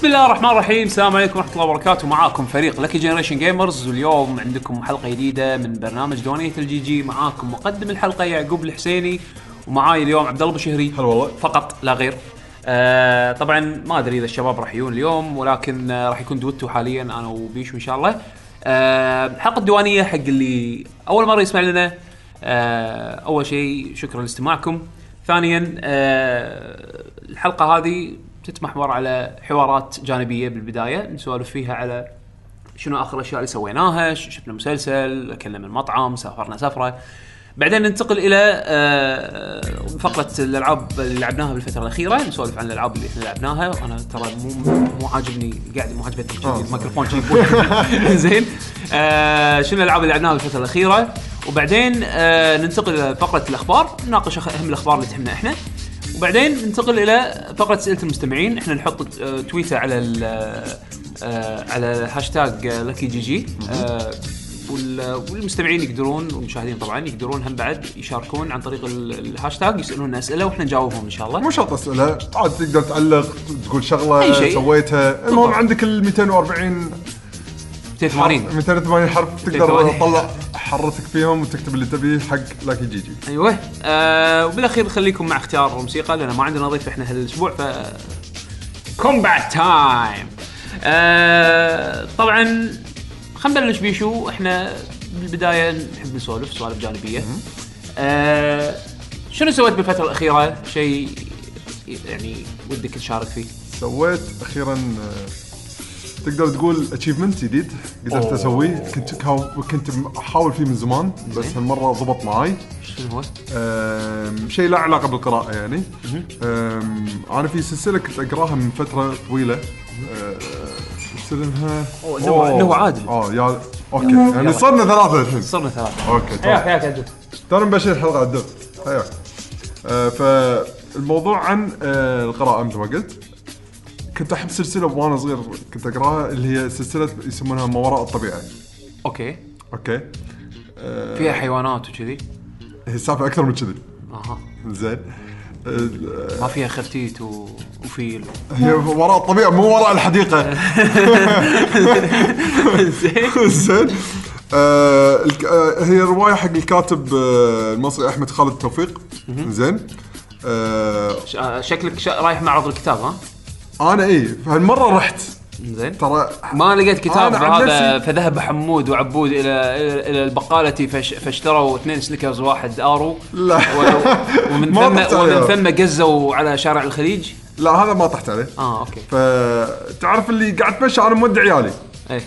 بسم الله الرحمن الرحيم. السلام عليكم ورحمة الله وبركاته. معاكم فريق Lucky Generation Gamers واليوم عندكم حلقة جديدة من برنامج ديوانية ال GG معاكم مقدم الحلقة يعقوب الحسيني ومعاي اليوم عبد الله بشهري. هلا والله. فقط لا غير. آه طبعا ما أدري إذا الشباب راح يجون اليوم ولكن آه راح يكون دويتو حاليا أنا وبيشو إن شاء الله. آه حلقه ديوانيه حق اللي أول مرة يسمع لنا آه أول شيء شكرا لاستماعكم. ثانيا آه الحلقة هذه تتمحور على حوارات جانبية بالبداية نسولف فيها على شنو آخر الاشياء اللي سويناها شفنا مسلسل أكلنا من مطعم سافرنا سفرة. بعدين ننتقل إلى آه، فقرة الألعاب اللي لعبناها بالفترة الأخيرة نسولف عن الألعاب اللي إحنا لعبناها. أنا ترى مو مو عاجبني قاعد مو عاجبتني آه. الميكروفون. زين. آه، شنو الألعاب اللي لعبناها بالفترة الأخيرة؟ وبعدين آه، ننتقل إلى فقرة الأخبار نناقش أهم الأخبار اللي تهمنا إحنا. وبعدين ننتقل إلى فقرة أسئلة المستمعين. إحنا نحط آه، تويته على ال- آه، على هاشتاج Lucky GG آه، وال- والمستمعين يقدرون والمشاهدين طبعا يقدرون هم بعد يشاركون عن طريق ال- الهاشتاج يسالون أسئلة وإحنا نجاوبهم إن شاء الله. مو شرط أسئلة عاد تقدر تعلق تقول شغلة أي شيء. سويتها. المهم. عندك ال 240 280 حرف 280 حرف تقدر 280. تطلع حرتك فيهم وتكتب اللي تبيه حق Lucky GG. أيوه. آه وبالأخير خليكم مع اختيار موسيقى لأن ما عندنا ضيف إحنا هالأسبوع ف combat time آه طبعا خلينا نبلش بيشو. إحنا بالبداية نحب نسولف سوالف جانبية. آه شنو سويت بالفترة الأخيرة؟ شيء يعني ودك تشارك فيه. سويت أخيرا تقدر تقول achievement جديد قدرت. أسويه. كنت كنت احاول فيه من زمان بس. هالمرة ضبط معاي. شنو هو؟ شيء له علاقة بالقراءة يعني. أنا في سلسلة كنت أقراها من فترة طويلة. سلسله هو- اللي هو عادل. آه يا okay. يعني صرنا ثلاثة. الحين صرنا ثلاثة. okay حياك حياك عدل ترى نبشر الحلقة عدل حياك. أه، فالموضوع عن أه، القراءة مثل ما قلت. كنت أحب سلسلة وأنا صغير كنت أقرأها اللي هي سلسلة يسمونها ما وراء الطبيعه okay. okay أه، فيها حيوانات وكذي. هي السالفة أكثر من كذي. أها. زين. ما فيها خرتيت و... وفيل. هي وراء الطبيعه مو وراء الحديقة. زين. زين آه آه هي رواية حق الكاتب آه المصري أحمد خالد توفيق. زين. آه، شكلك شا... رايح معرض الكتاب ها؟ أنا اي فهالمره رحت. زين. ترى ما لقيت كتاب أنا عن هذا نفسي- فذهب حمود وعبود إلى إلى إلى البقالة فش... فاشتروا اثنين Snickers وواحد Aero. لا. و... ومن ما ثم ومن عليها. ثم قزوا على شارع الخليج. لا هذا ما طحت عليه. آه okay. فتعرف اللي قاعد اتمشى أنا مودي عيالي؟ إيه.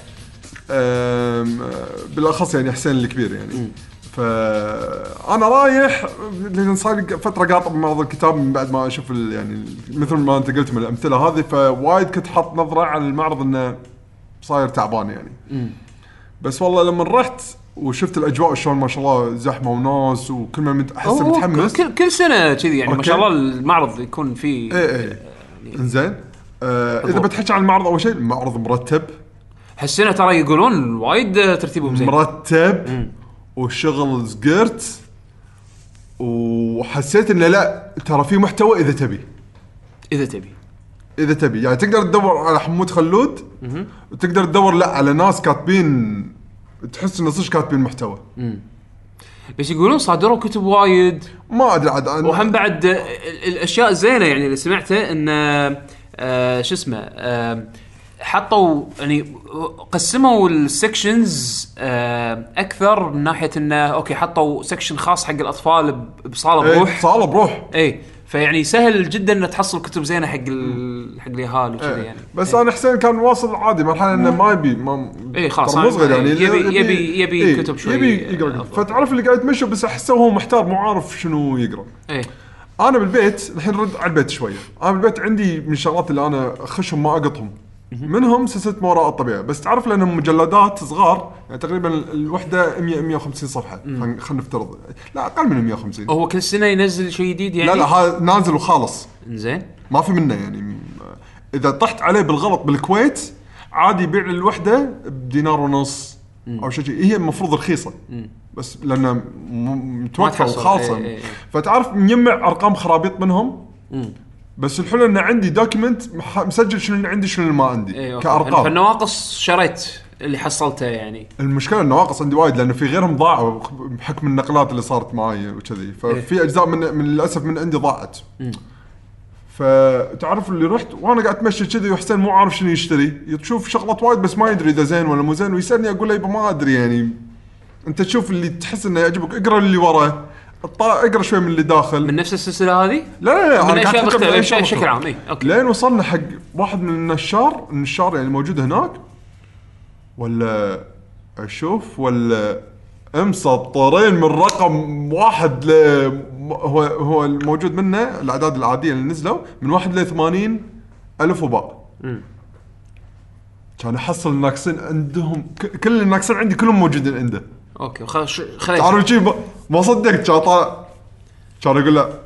بالأخص يعني حسين الكبير يعني. فانا رايح لأن صار فترة قاطع بمعرض الكتاب من بعد ما أشوف ال- يعني مثل ما أنت قلت من الأمثلة هذه فوايد كنت حاط نظرة على المعرض إنه صاير تعبان يعني. بس والله لما رحت وشفت الأجواء شلون ما شاء الله زحمة وناس وكل ما مت- أحس متحمس. كل, كل سنة كذي يعني ما okay. شاء الله المعرض يكون فيه إيه إيه. إنزين. آه إذا بتحكي عن المعرض أول شيء المعرض مرتب. هالسنة ترى يقولون وايد ترتيبهم زين. مرتب. وشغل زقرت وحسيت إنه لا ترى في محتوى إذا تبي. إذا تبي. إذا تبي. يعني تقدر تدور على حمود خلود وتقدر تدور لا على ناس كاتبين تحس انه صدق كاتبين محتوى. بس يقولون صادروا كتب وايد. ما أدري عاد أنا وهم بعد ال- الأشياء الزينة يعني اللي سمعته إن آه، شو اسمه آه، حطوا يعني قسموا ال sections آه، أكثر من ناحية إنه okay حطوا section خاص حق الأطفال ب- بصالة إيه، بروح. صاله بروح. اي فيعني سهل جدا ان تحصل كتب زينة حق ال... حق اليهال وكذا إيه. يعني. بس أنا حسين كان واصل عادي مرحلة إنه ما يبي ما إيه، خلاص، صغير يعني يبي- يبي- يبي إيه، كتب شوي يبي يقرأ أفضل. فتعرف اللي قاعد يتمشى بس أحسه هو محتار مو عارف شنو يقرأ. إيه. أنا بالبيت الحين رد على البيت شوية. أنا بالبيت عندي من الشغلات اللي أنا اخشهم ما أقطهم. منهم سلسلة ما وراء الطبيعه بس تعرف لأنهم مجلدات صغار يعني تقريبا الوحدة 100 150 صفحة. خلينا نفترض. لا أقل من 150 هو كل سنة ينزل شيء جديد يعني؟ لا لا هذا نازل وخالص. زين ما في منه يعني. إذا طحت عليه بالغلط بالكويت عادي يبيع الوحده بدينار ونص أو شيء شي. هي المفروض رخيصة. بس لانها متوفره. وخالصة. إيه، إيه، إيه. فتعرف مجمع أرقام خرابيط منهم؟ بس الحلو إن عندي document مسجل شنو اللي عندي شنو اللي ما عندي okay. كأرقام. فالنواقص شريت اللي حصلته يعني. المشكلة النواقص عندي وايد لأنه في غيرهم ضاعوا بحكم النقلات اللي صارت معي وكذي. ففي أجزاء من, من للأسف من عندي ضاعت. فتعرف اللي رحت وأنا قاعد أتمشى كذي وحسين مو عارف شنو يشتري. تشوف شغلات وايد بس ما يدري إذا زين ولا مو زين ويسألني أقول له يبا ما أدري يعني. أنت تشوف اللي تحس إنه يعجبك اقرأ اللي وراه. اقرأ شوي من اللي داخل. من نفس السلسلة هذه؟ لا لا لا من أنا قاعد أشياء أفكر مختلفة بأشياء بشكل. عام اي okay. لين وصلنا حق واحد من النشار النشار يعني موجود هناك. ولا أشوف ولا مسطرين من رقم واحد ل هو هو الموجود منه الأعداد العادية اللي نزلوا من واحد ل 80 ألف وباء. كان احصل الناقصين عندهم ك- كل الناقصين عندي كلهم موجودين عنده. أوكي خلاص تعرف شي؟ ما- ما صدقت كان طالع كان أقول له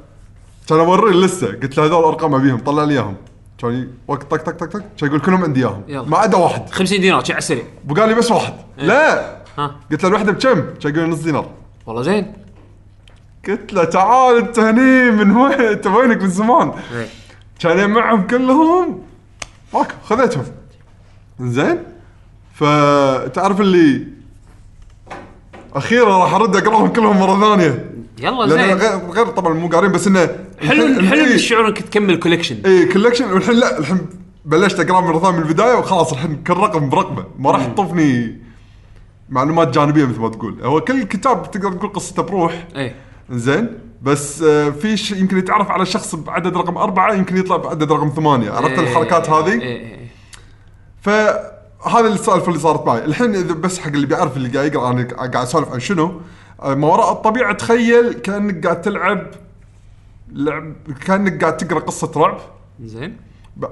كان اوريه لسه قلت له هذول ارقام أبيهم طلع لي إياهم. كان وقت طق طق طق طق كان يقول كلهم عندي إياهم. ما عدا واحد. 50 دينار شي على السريع وقال لي بس واحد. لا. ها؟ قلت له الوحدة بكم؟ كان يقول نص دينار. والله زين. قلت له تعال انت هني من وين؟ انت وينك؟ من زمان. إيه. كان معهم كلهم. ماكو خذيتهم. زين. فتعرف اللي أخيرا راح أرد أقراهم كلهم مرة ثانية. يلا زين. غير, غير طبعا مو قارين بس إنه حلو حلو الشعور إنك تكمل collection اي collection والحين لا الحين بلشت أقرأ مرة ثانية من البداية وخلاص الحين كل رقم برقمة. ما راح تطوفني معلومات جانبية مثل ما تقول. هو كل كتاب تقدر تقول قصته بروح. اي زين. بس آه، في ش... يمكن يتعرف على شخص بعدد رقم أربعة يمكن يطلع بعدد رقم ثمانية. عرفت إيه، الحركات إيه، هذه؟ إيه، إيه. فهذا السالفه اللي صارت معي. الحين إذا بس حق اللي بيعرف اللي قاعد يقرأ أنا قاعد أسولف عن شنو؟ آه، ما وراء الطبيعة تخيل كأنك قاعد تلعب لعب كأنك قاعد تقرأ قصة رعب. زين.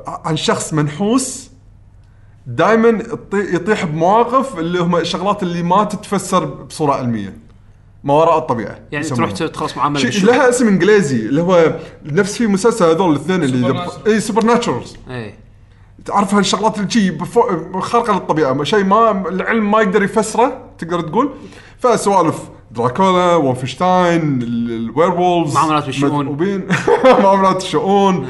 عن شخص منحوس دائما يطيح بمواقف اللي هم الشغلات اللي ما تتفسر بصورة علمية. ما وراء الطبيعة يعني. تروح تخلص معاملة شيء. لها اسم إنجليزي اللي هو نفس في مسلسل هذول الاثنين اللي. اي supernaturals اي تعرف هالشغلات اللي بفو- خارقة للطبيعة شيء ما العلم ما يقدر يفسره تقدر تقول فسوالف دراكولا Wolfenstein ال werewolves معاملات. مدعوبين معاملات الشؤون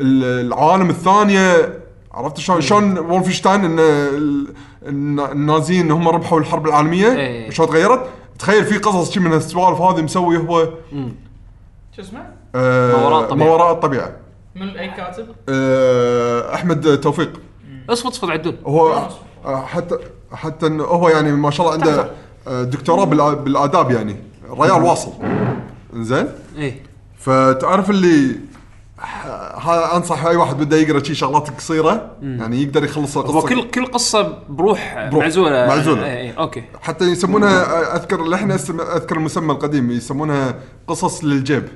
العوالم الثانية عرفت شلون شلون Wolfenstein إن ال- الن- النازيين هم ربحوا الحرب العالمية إيه. شلون تغيرت تخيل في قصص شي من السوالف هذه مسوي هو شو اسمه؟ آه، ما وراء الطبيعة. ما وراء الطبيعة من أي كاتب؟ آه، أحمد توفيق. اصفط اصفط عدول. هو آه، حتى حتى انه هو يعني ما شاء الله عنده آه، دكتوراه بالآداب يعني. ريال واصل. زين اي فتعرف اللي ح- هذا أنصح أي واحد بده يقرأ شي شغلات قصيرة؟ يعني يقدر يخلص هو القصة كل كل قصة بروح, بروح. معزولة. معزولة. اي اي okay. حتى يسمونها أذكر لحن أذكر المسمى القديم يسمونها قصص للجيب.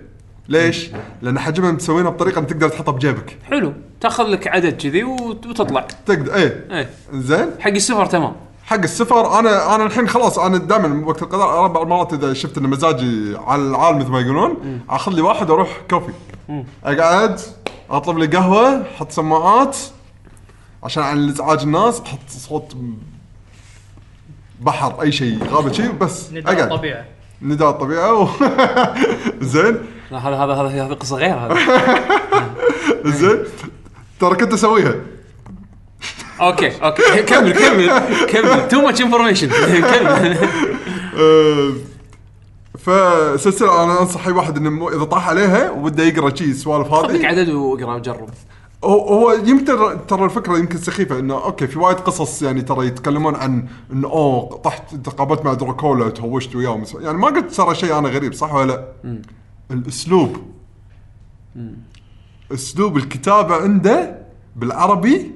ليش؟ لأن حجمها مسوينها بطريقة انك تقدر تحطها بجيبك. حلو. تأخذ لك عدد كذي وت- وتطلع. تقدر إيه. اي زين. حق السفر تمام. حق السفر أنا أنا الحين خلاص أنا دائما وقت القضاء أربع مرات إذا شفت إن مزاجي على العال مثل ما يقولون أخذ لي واحد وأروح coffee. أقعد أطلب لي قهوة أحط سماعات عشان عن إزعاج الناس أحط صوت بحر أي شيء غابة شيء بس أقعد. الطبيعه نداء الطبيعه و... زين. لا هذا هذا هذا هذه قصة غير هذا زين. ترى كنت اسويها. okay okay. كمل كمل كمل. too much information كمل. أه، فسلسلة أنا أنصح أي واحد إنه إذا طاح عليها وبده يقرأ شيء السوالف خذ لك هذه عدد واقرا وجرب. هو هو يمكن ترى الفكرة يمكن سخيفة إنه okay في وايد قصص يعني ترى يتكلمون عن انه أوه طحت تقابلت مع دراكولا تهوشت وياه يعني ما قلت ترى شيء أنا غريب صح ولا لا؟ الأسلوب. أسلوب الكتابة عنده بالعربي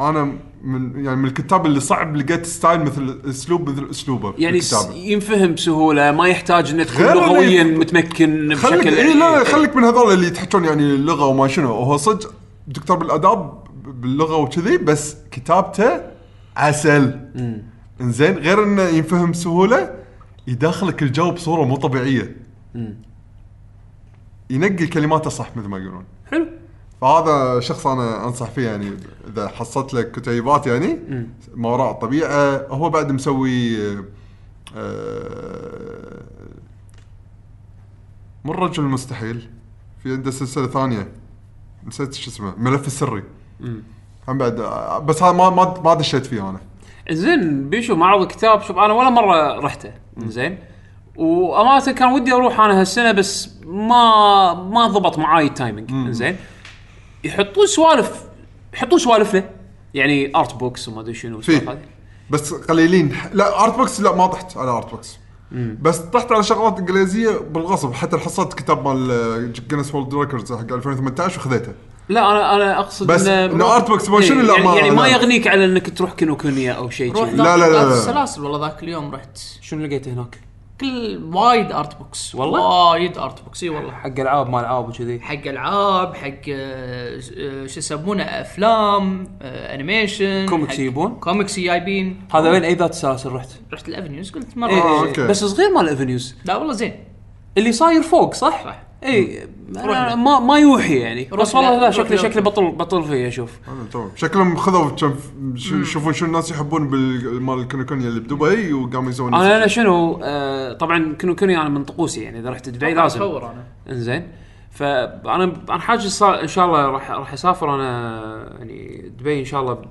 أنا من يعني من الكتاب اللي صعب لقيت style مثل اسلوب مثل أسلوبه يعني س-. ينفهم بسهولة ما يحتاج إنه تكون لغويا متمكن خليك بشكل اي لا لا خليك من هذول اللي يتحكون يعني اللغة وما شنو. هو صدق دكتور بالآداب باللغة وكذي بس كتابته عسل. إنزين غير إنه ينفهم بسهوله يدخلك الجو بصورة مو طبيعية. ينقي كلماته صح مثل ما يقولون. حلو. فهذا شخص أنا أنصح فيه يعني إذا حصلت لك كتيبات يعني ما وراء الطبيعة هو بعد مسوي آه، مو الرجل المستحيل في عنده سلسلة ثانية. نسيت شو اسمه ملف السري هم بعد بس هذا ما ما ما دشيت فيه أنا. زين بيشو معرض الكتاب شوف أنا ولا مرة رحته. زين. وأمانة كان ودي أروح أنا هالسنة بس ما ما ضبط معاي ال timing زين. يحطون سوالف يحطون سوالف له. يعني art books وما أدري شنو بس قليلين. لا art books لا ما طحت على art books بس طحت على شغلات إنجليزية بالغصب حتى حصلت كتاب مال Guinness World Records حق 2018 وخذيته لا أنا أنا أقصد بس إنه art books إيه، لا يعني, ما- يعني ما لا. يغنيك على إنك تروح Kinokuniya أو شيء كذي. لا، لا لا، لا، لا. السلاسل والله ذاك اليوم رحت شنو لقيته هناك؟ كل وايد art books والله؟ وايد art books إي والله حق العاب ما العاب وكذي حق العاب حق آه، آه، شو يسمونه أفلام آه، animation comics حق- يبون؟ كوميكس جايبين هذا وين أي ذات السلاسل رحت؟ رحت الافنيوز قلت إيه مره آه، إيه أوكي. بس صغير مال افنيوز لا والله زين اللي صاير فوق صح؟ صح. اي أنا. ما ما يوحي يعني. بس والله لا- شكله. شكله بطل بطل فيه أشوف تمام. شكلهم خذوا كم يشوفون شو الناس يحبون بالمال الكونيكونيا اللي بدبي وقاموا يسوون أنا أنا شنو آه طبعا كنو كنو أنا من طقوسي يعني. إذا رحت دبي لازم. اصور أنا. إنزين. فانا أنا حاجز إن شاء الله راح راح أسافر أنا يعني دبي إن شاء الله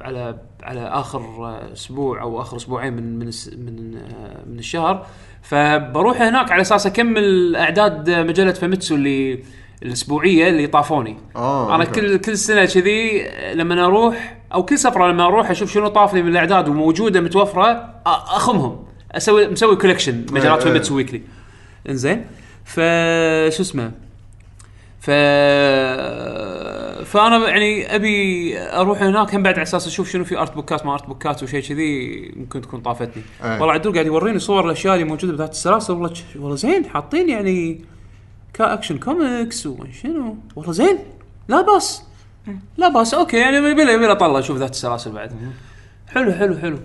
على على آخر آه، أسبوع أو آخر أسبوعين من من من آه، من الشهر. فبروح هناك على أساس أكمل أعداد مجلة فاميتسو اللي الأسبوعية اللي طافوني. آه، أنا أوكي. كل كل سنة كذي لما أروح أو كل سفرة لما أروح أشوف شنو طافني من الأعداد وموجودة متوفرة أ- أخمهم. أسوي مسوي collection مجلات إيه. فاميتسو weekly إنزين. ف شو اسمه؟ ف فأنا يعني أبي أروح هناك هم بعد على أساس أشوف شنو في art book ات ما art book ات وشيء كذي ممكن تكون طافتني. أي. والله عدول قاعد يوريني صور الأشياء اللي موجودة بذات السلاسل. والله والله زين حاطين يعني action comics وشنو والله زين. لا بأس. لا بأس. أوكي يعني يبي يبي له طلع أشوف ذات السلاسل بعد. حلو حلو حلو.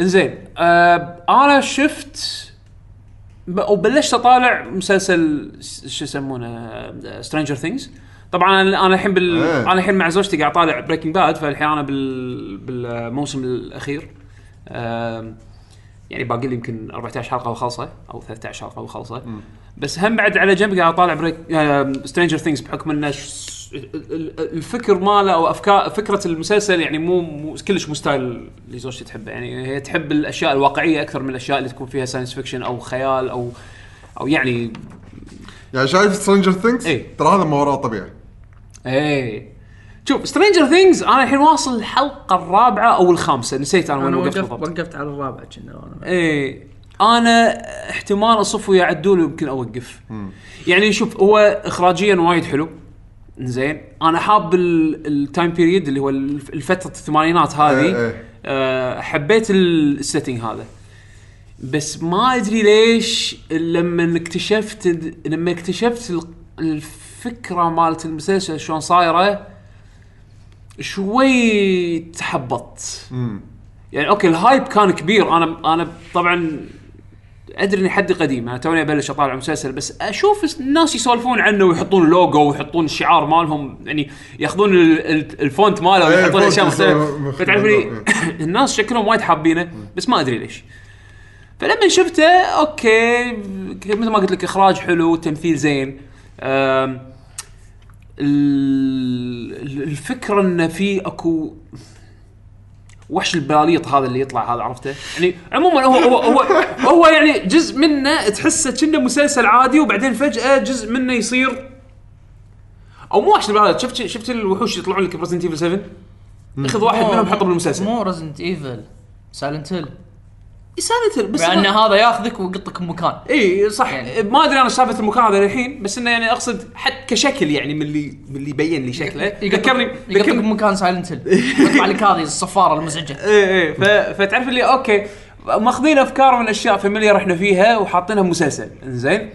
إنزين آه أنا شفت وبلشت أطالع مسلسل شو يسمونه؟ Stranger Things طبعا أنا الحين بال إيه. أنا الحين مع زوجتي قاعد أطالع Breaking Bad فالحين أنا بال بالموسم الأخير. يعني باقي لي يمكن 14 حلقة وخلصة أو 13 حلقة وخلصة. بس هم بعد على جنب قاعد أطالع بريك Stranger Things بحكم إنه الفكر ماله أو افكار فكرة المسلسل يعني مو, مو كلش مو ستايل اللي زوجتي تحبه. يعني هي تحب الأشياء الواقعية أكثر من الأشياء اللي تكون فيها science fiction أو خيال أو أو يعني يعني شايف Stranger Things إيه. ترى هذا ما وراء طبيعي. إيه. شوف Stranger Things أنا الحين واصل الحلقة الرابعة أو الخامسة. نسيت أنا وين أنا وقفت وقفت بالضبط. وقفت على الرابع كنا أنا. إيه. أنا احتمال اصف ويا عدول ويمكن أوقف. يعني شوف هو اخراجيا وايد حلو. زين. أنا حاب ال- ال time period اللي هو الف- الفترة الثمانينات هذه إيه، إيه. أه حبيت ال- ال setting هذا. بس ما أدري ليش لما اكتشفت لما اكتشفت ال- الفكرة مالت المسلسل شلون صايرة شوي تحبطت. يعني أوكي ال hype كان كبير. أنا أنا طبعا أدري إني حدي قديم أنا توني أبلش أطالع مسلسل بس أشوف الناس يسولفون عنه ويحطون لوجو ويحطون الشعار مالهم يعني يأخذون ال- ال- ال font ماله إيه، ويحطون أشياء مختلفة. مختلف. فتعرف لي الناس شكلهم وايد حابينه بس ما أدري ليش. فلما شفته أوكي مثل ما قلت لك إخراج حلو تمثيل زين. الفكرة إنه في أكو وحش البلاليط هذا اللي يطلع هذا عرفته؟ يعني عموما هو هو هو, هو يعني جزء منه تحسه كأنه مسلسل عادي وبعدين فجأة جزء منه يصير. أو مو وحش البلاليط شفت شفت الوحوش يطلعون لك ب Resident Evil 7 ياخذ واحد منهم يحطه بالمسلسل. مو ريزنت ايفل سايلنت هيل يسالت بس لأن هذا ياخذك ويقطك بمكان. إي صح. يعني. ما أدري أنا سالفة المكان هذا الحين بس إنه يعني أقصد حتى كشكل يعني من اللي من اللي يبين لي شكله. ذكرني يقطك بمكان Silent Hill يطلع لك هذه الصفارة المزعجة. إيه ف- فتعرف اللي أوكي. ماخذين أفكار من أشياء familiar إحنا فيها وحاطينها بمسلسل إنزين.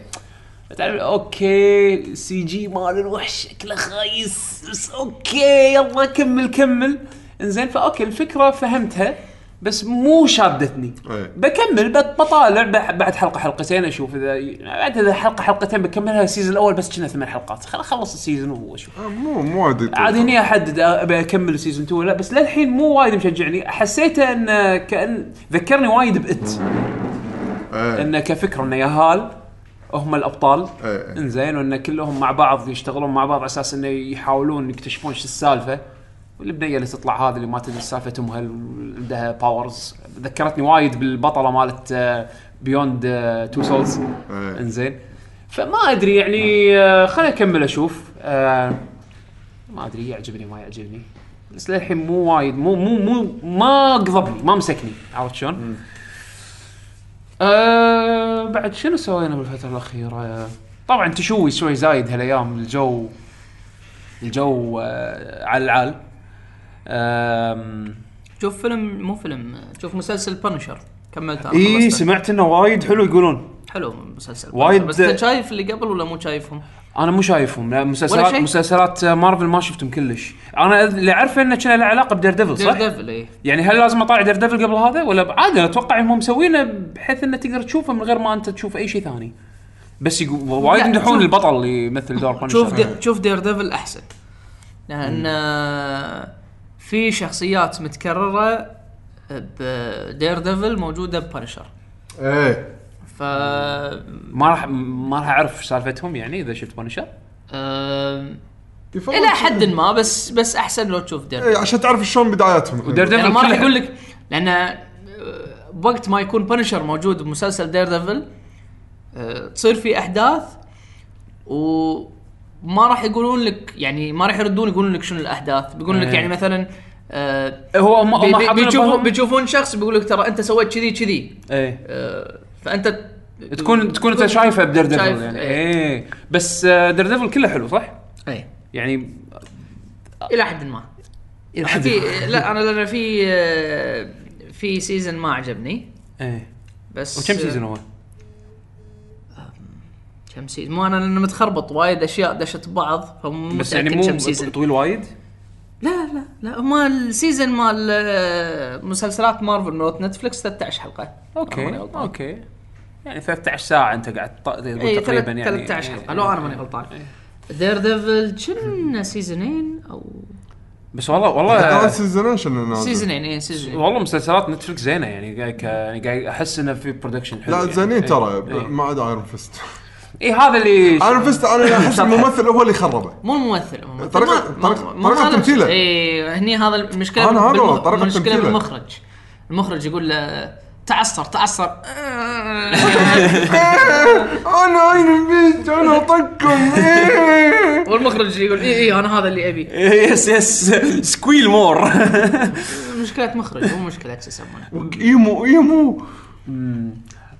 تعرف أوكي. CG مال الوحش شكله خايس. بس أوكي يلا كمل كمل. إنزين. فأوكي الفكرة فهمتها. بس مو شادتني إيه. بكمل بطالع بعد حلقة حلقتين أشوف اذا بعد إذا حلقة حلقتين بكملها ال season الأول بس كنا ثمان حلقات خل اخلص ال season واشوف آه، مو مو يطول. عاد هني أحدد أبي أكمل season 2 ولا بس للحين مو وايد مشجعني حسيته انه كان ذكرني وايد ب It إيه. انه كفكره إنه ياهال هم الأبطال إيه. إنزين وإن كلهم مع بعض يشتغلون مع بعض على أساس إنه يحاولون يكتشفون شو السالفة والبنيه اللي تطلع هذه اللي ما تدري السالفة مالها وعندها powers ذكرتني وايد بالبطلة مالت Beyond: Two Souls. إنزين. فما أدري يعني آه، خليني أكمل أشوف. آه، ما أدري يعجبني ما يعجبني. بس للحين مو وايد مو مو مو ما قضبني ما مسكني. عرفت شلون؟ آه بعد شنو سوينا بالفترة الأخيرة؟ طبعا شوي شوي زايد هالأيام الجو الجو آه على العال. شوف فيلم مو فيلم شوف مسلسل Punisher كملت أنا إي. سمعت إنه وايد حلو يقولون حلو مسلسل وايد-. بس أنت شايف اللي قبل ولا مو شايفهم؟ أنا مو شايفهم لا مسلسلات؟ مسلسلات مارفل ما شفتهم كلش أنا اللي أعرفه إنه كان له علاقة ب Daredevil صح؟ Daredevil إي يعني هل لازم أطالع Daredevil قبل هذا ولا عادي أتوقع إنهم مسوينه بحيث إنه تقدر تشوفه من غير ما أنت تشوف أي شيء ثاني بس يقولون... وايد يمدحون البطل اللي يمثل دور Punisher شوف دير شوف Daredevil أحسن لأن في شخصيات متكررة ب Daredevil موجودة ب Punisher إيه. ف ما راح ما راح أعرف سالفتهم يعني إذا شفت Punisher إلى حد ما بس بس أحسن لو تشوف دير إيه عشان تعرف شلون بداياتهم. و Daredevil يعني ما راح يقول لك لأن بوقت ما يكون Punisher موجود بمسلسل Daredevil آه، تصير في أحداث وما راح يقولون لك يعني ما راح يردون يقولون لك شنو الاحداث بيقولون لك إيه. يعني مثلا آه، هو هم بي- بي- بيشوفون بيشوفون شخص بيقول لك ترى أنت سويت كذي كذي. إيه. آه، فأنت تكون تكون أنت شايفه ب Daredevil شايف، يعني. إيه. إيه. بس آه، Daredevil كله حلو صح؟ اي يعني إلى حد ما. إلى حد في لا أنا لأن في آه، في season ما عجبني. إيه. بس وكم season هو؟ كم season مو أنا لأنه متخربط وايد أشياء دشت ببعض فمو بس يعني مو طويل وايد؟ لا لا لا. ما ال season مال آه، مسلسلات مارفل مالت Netflix 13 حلقة. okay. okay. يعني 13 ساعة أنت قاعد تقول تقريبا يعني 13 إيه، حلقه لو أنا ماني غلطان. Daredevil كنا سيزونين أو؟ بس والله والله سيزونين شنو سيزونين إي سيزونين والله مسلسلات Netflix زينة يعني قاعد يعني قاعد أحس إنه في production حلو لا يعني. زينين. ترى. ما عدا ايرون فيست اي هذا اللي Iron Fist أنا أحس الممثل هو اللي خربه. مو الممثل ما له- تمثيله. اي هني هذا المشكلة أنا هذا طريقة المشكلة. بالمخرج. المخرج يقول له تعصر تعصر. أنا Iron Fist أنا اطقكم إيه. والمخرج يقول اي اي أنا هذا اللي أبي. yes yes squeal more مشكلة مخرج مو مشكلة شو يسمونه؟ emo emo.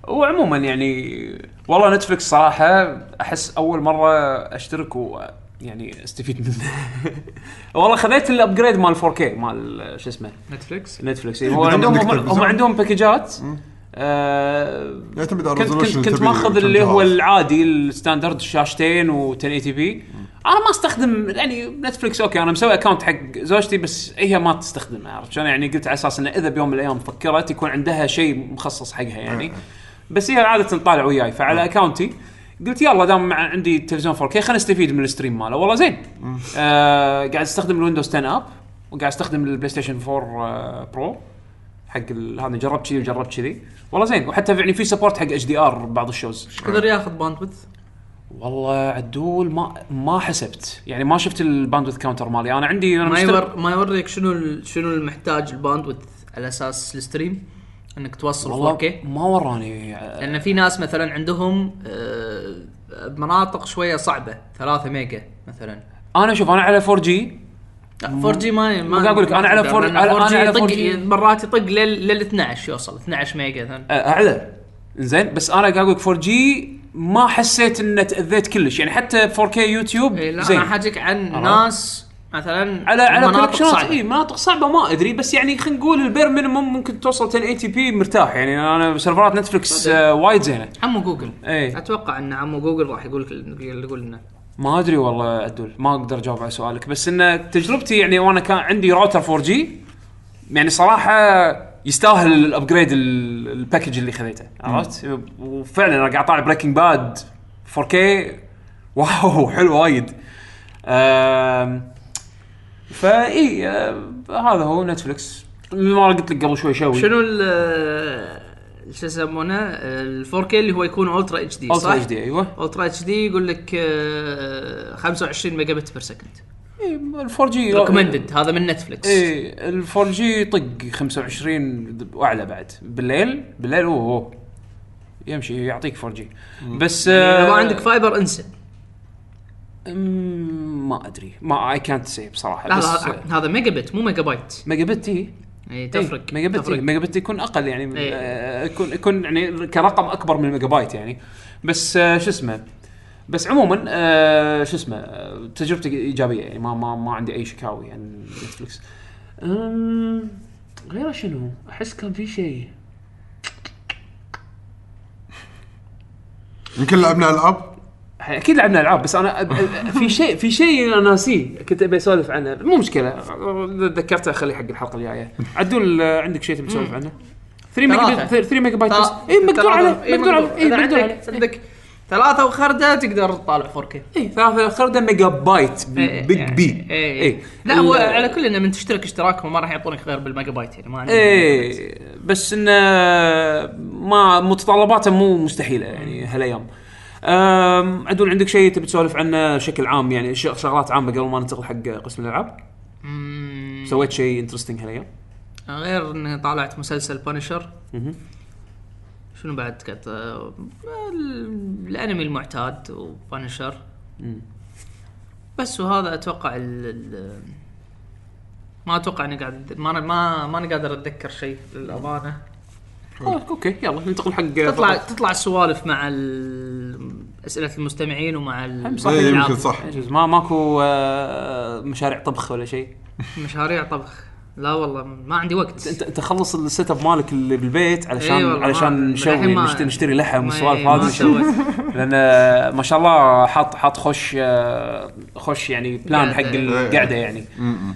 وعموما يعني والله Netflix صراحة أحس أول مرة أشترك و يعني أستفيد منه. والله خذيت ال upgrade مال 4K مال شو اسمه؟ Netflix Netflix هو بدون عندهم عندك هم. عندهم package ات آه يعتمد على كنت كنت, ماخذ اللي هو. العادي ال standard شاشتين و 1080 p أنا ما أستخدم يعني Netflix okay أنا مسوي account حق زوجتي بس هي ما تستخدمه عرفت شلون؟ يعني قلت على أساس إنه إذا بيوم من الأيام فكرت يكون عندها شيء مخصص حقها يعني. بس هي عادة تطالع وياي فعلى account ي قلت يلا دام مع عندي تلفزيون 4K خلينا نستفيد من ال stream ماله. والله زين. آه قاعد أستخدم ال Windows 10 app وقاعد أستخدم ال PlayStation 4 آه Pro حق هذا جربت كذي وجربت كذي والله زين. وحتى يعني في support حق HDR بعض ال shows. قدر ياخذ bandwidth والله عدول ما ما حسبت. يعني ما شفت ال bandwidth counter مالي. أنا عندي أنا ما يور ما يوريك شنو ال- شنو المحتاج ال bandwidth على أساس ال stream؟ إنك توصل 4K والله ما وراني. لأن في ناس مثلا عندهم آه، مناطق شوية صعبة 3 ميجا مثلا. أنا شوف أنا على 4 G 4 G ما ما قاعد أقول لك أنا على ما 4 لأن أنا 4G على يطق 4G. مرات يطق لل لل 12 يوصل 12 ميجا اعلى زين بس أنا قاعد أقول لك 4 G ما حسيت ان تأذيت كلش. يعني حتى 4K يوتيوب إيه، لا زين. أنا حاجيك عن؟ ناس مثلا على على صعبة. اي مناطق صعبة ما أدري بس يعني خلينا نقول ال bare minimum ممكن توصل 1080 p مرتاح. يعني أنا server ات Netflix آه وايد زينة. عمو جوجل. اي أتوقع إن عمو جوجل راح يقول لك يقول لنا. ما أدري والله عدول ما أقدر أجاوب على سؤالك. بس إن تجربتي يعني وأنا كان عندي راوتر 4 G يعني صراحة يستاهل ال upgrade ال- ال package اللي خذيته عرفت؟ وفعلا أنا قاعد طالع Breaking Bad 4K wow حلو وايد. فإي آه، هذا هو Netflix ما قلت لك قبل شوي شوي. شنو ال- شو يسمونه؟ ال 4K اللي هو يكون ultra HD ultra صح؟ HD أيوه. ultra HD يقول لك آه، 25 megabit per second. ال 4 G recommended هذا من Netflix إيه ال 4 G طق 25 واعلى بعد. بالليل بالليل أوه أوه. يمشي يعطيك 4 G. بس إذا ما آه، عندك fiber انسى. ما أدري. ما اي كانت سي بصراحة لا بس لا هذا ميجا بت مو megabyte megabit اي اي تفرق ميجا بت ميجا بت يكون أقل يعني إيه. آه، يكون يكون يعني كرقم أكبر من الميجا بايت يعني. بس آه، شو اسمه بس عموما آه، شو اسمه آه، تجربتي إيجابية يعني ما ما ما عندي أي شكاوي عن Netflix غيره شنو؟ أحس كان في شيء. يمكن لعبنا ألعاب؟ أكيد لعبنا ألعاب بس أنا في شيء في شيء أنا ناسيه كنت أبي أسولف عنه. مو مشكلة ذكرته اخليه حق الحلقة الجاية. عدول آه، عندك شيء تبي تسولف عنه؟ 3 ميجا ثلاثة. بايت 3 ميجا بايت بس. اي مقدور ثلاثة. عليه إيه، مقدور عليه. اي مقدور عليه. عندك ثلاثة وخردة تقدر تطالع 4K اي ثلاثة خردة ميجا بايت إيه، big إيه، B إيه. اي لا هو على كل إنه من تشترك اشتراك ما راح يعطونك غير بالميجا بايت يعني ما إيه بس إنه ما متطلباته مو مستحيلة يعني هالأيام. عدول عندك شيء تبي تسولف عنه بشكل عام؟ يعني شغلات عامة قبل ما ننتقل حق قسم الألعاب. سويت شيء interesting هالأيام؟ غير إني طالعت مسلسل Punisher. شنو بعد ال- الأنمي المعتاد وبانشر. بس وهذا أتوقع ال ما أتوقع إني قاعد ما ما ماني قادر أتذكر شيء للأمانة. أوكي يلا ننتقل حق تطلع تطلع السوالف مع ال- أسئلة المستمعين ومع ال- صح، إيه،. يمكن صح. عجز. ما ماكو آه، مشاريع طبخ ولا شيء. مشاريع طبخ. لا والله ما عندي وقت. انت انت خلص ال setup مالك اللي بالبيت علشان ما- علشان ما- نشتري, نشتري لحم والسوالف ما هذه. لأن آه، ما شاء الله حاط حاط خوش آه، خوش يعني plan حق. القعده يعني.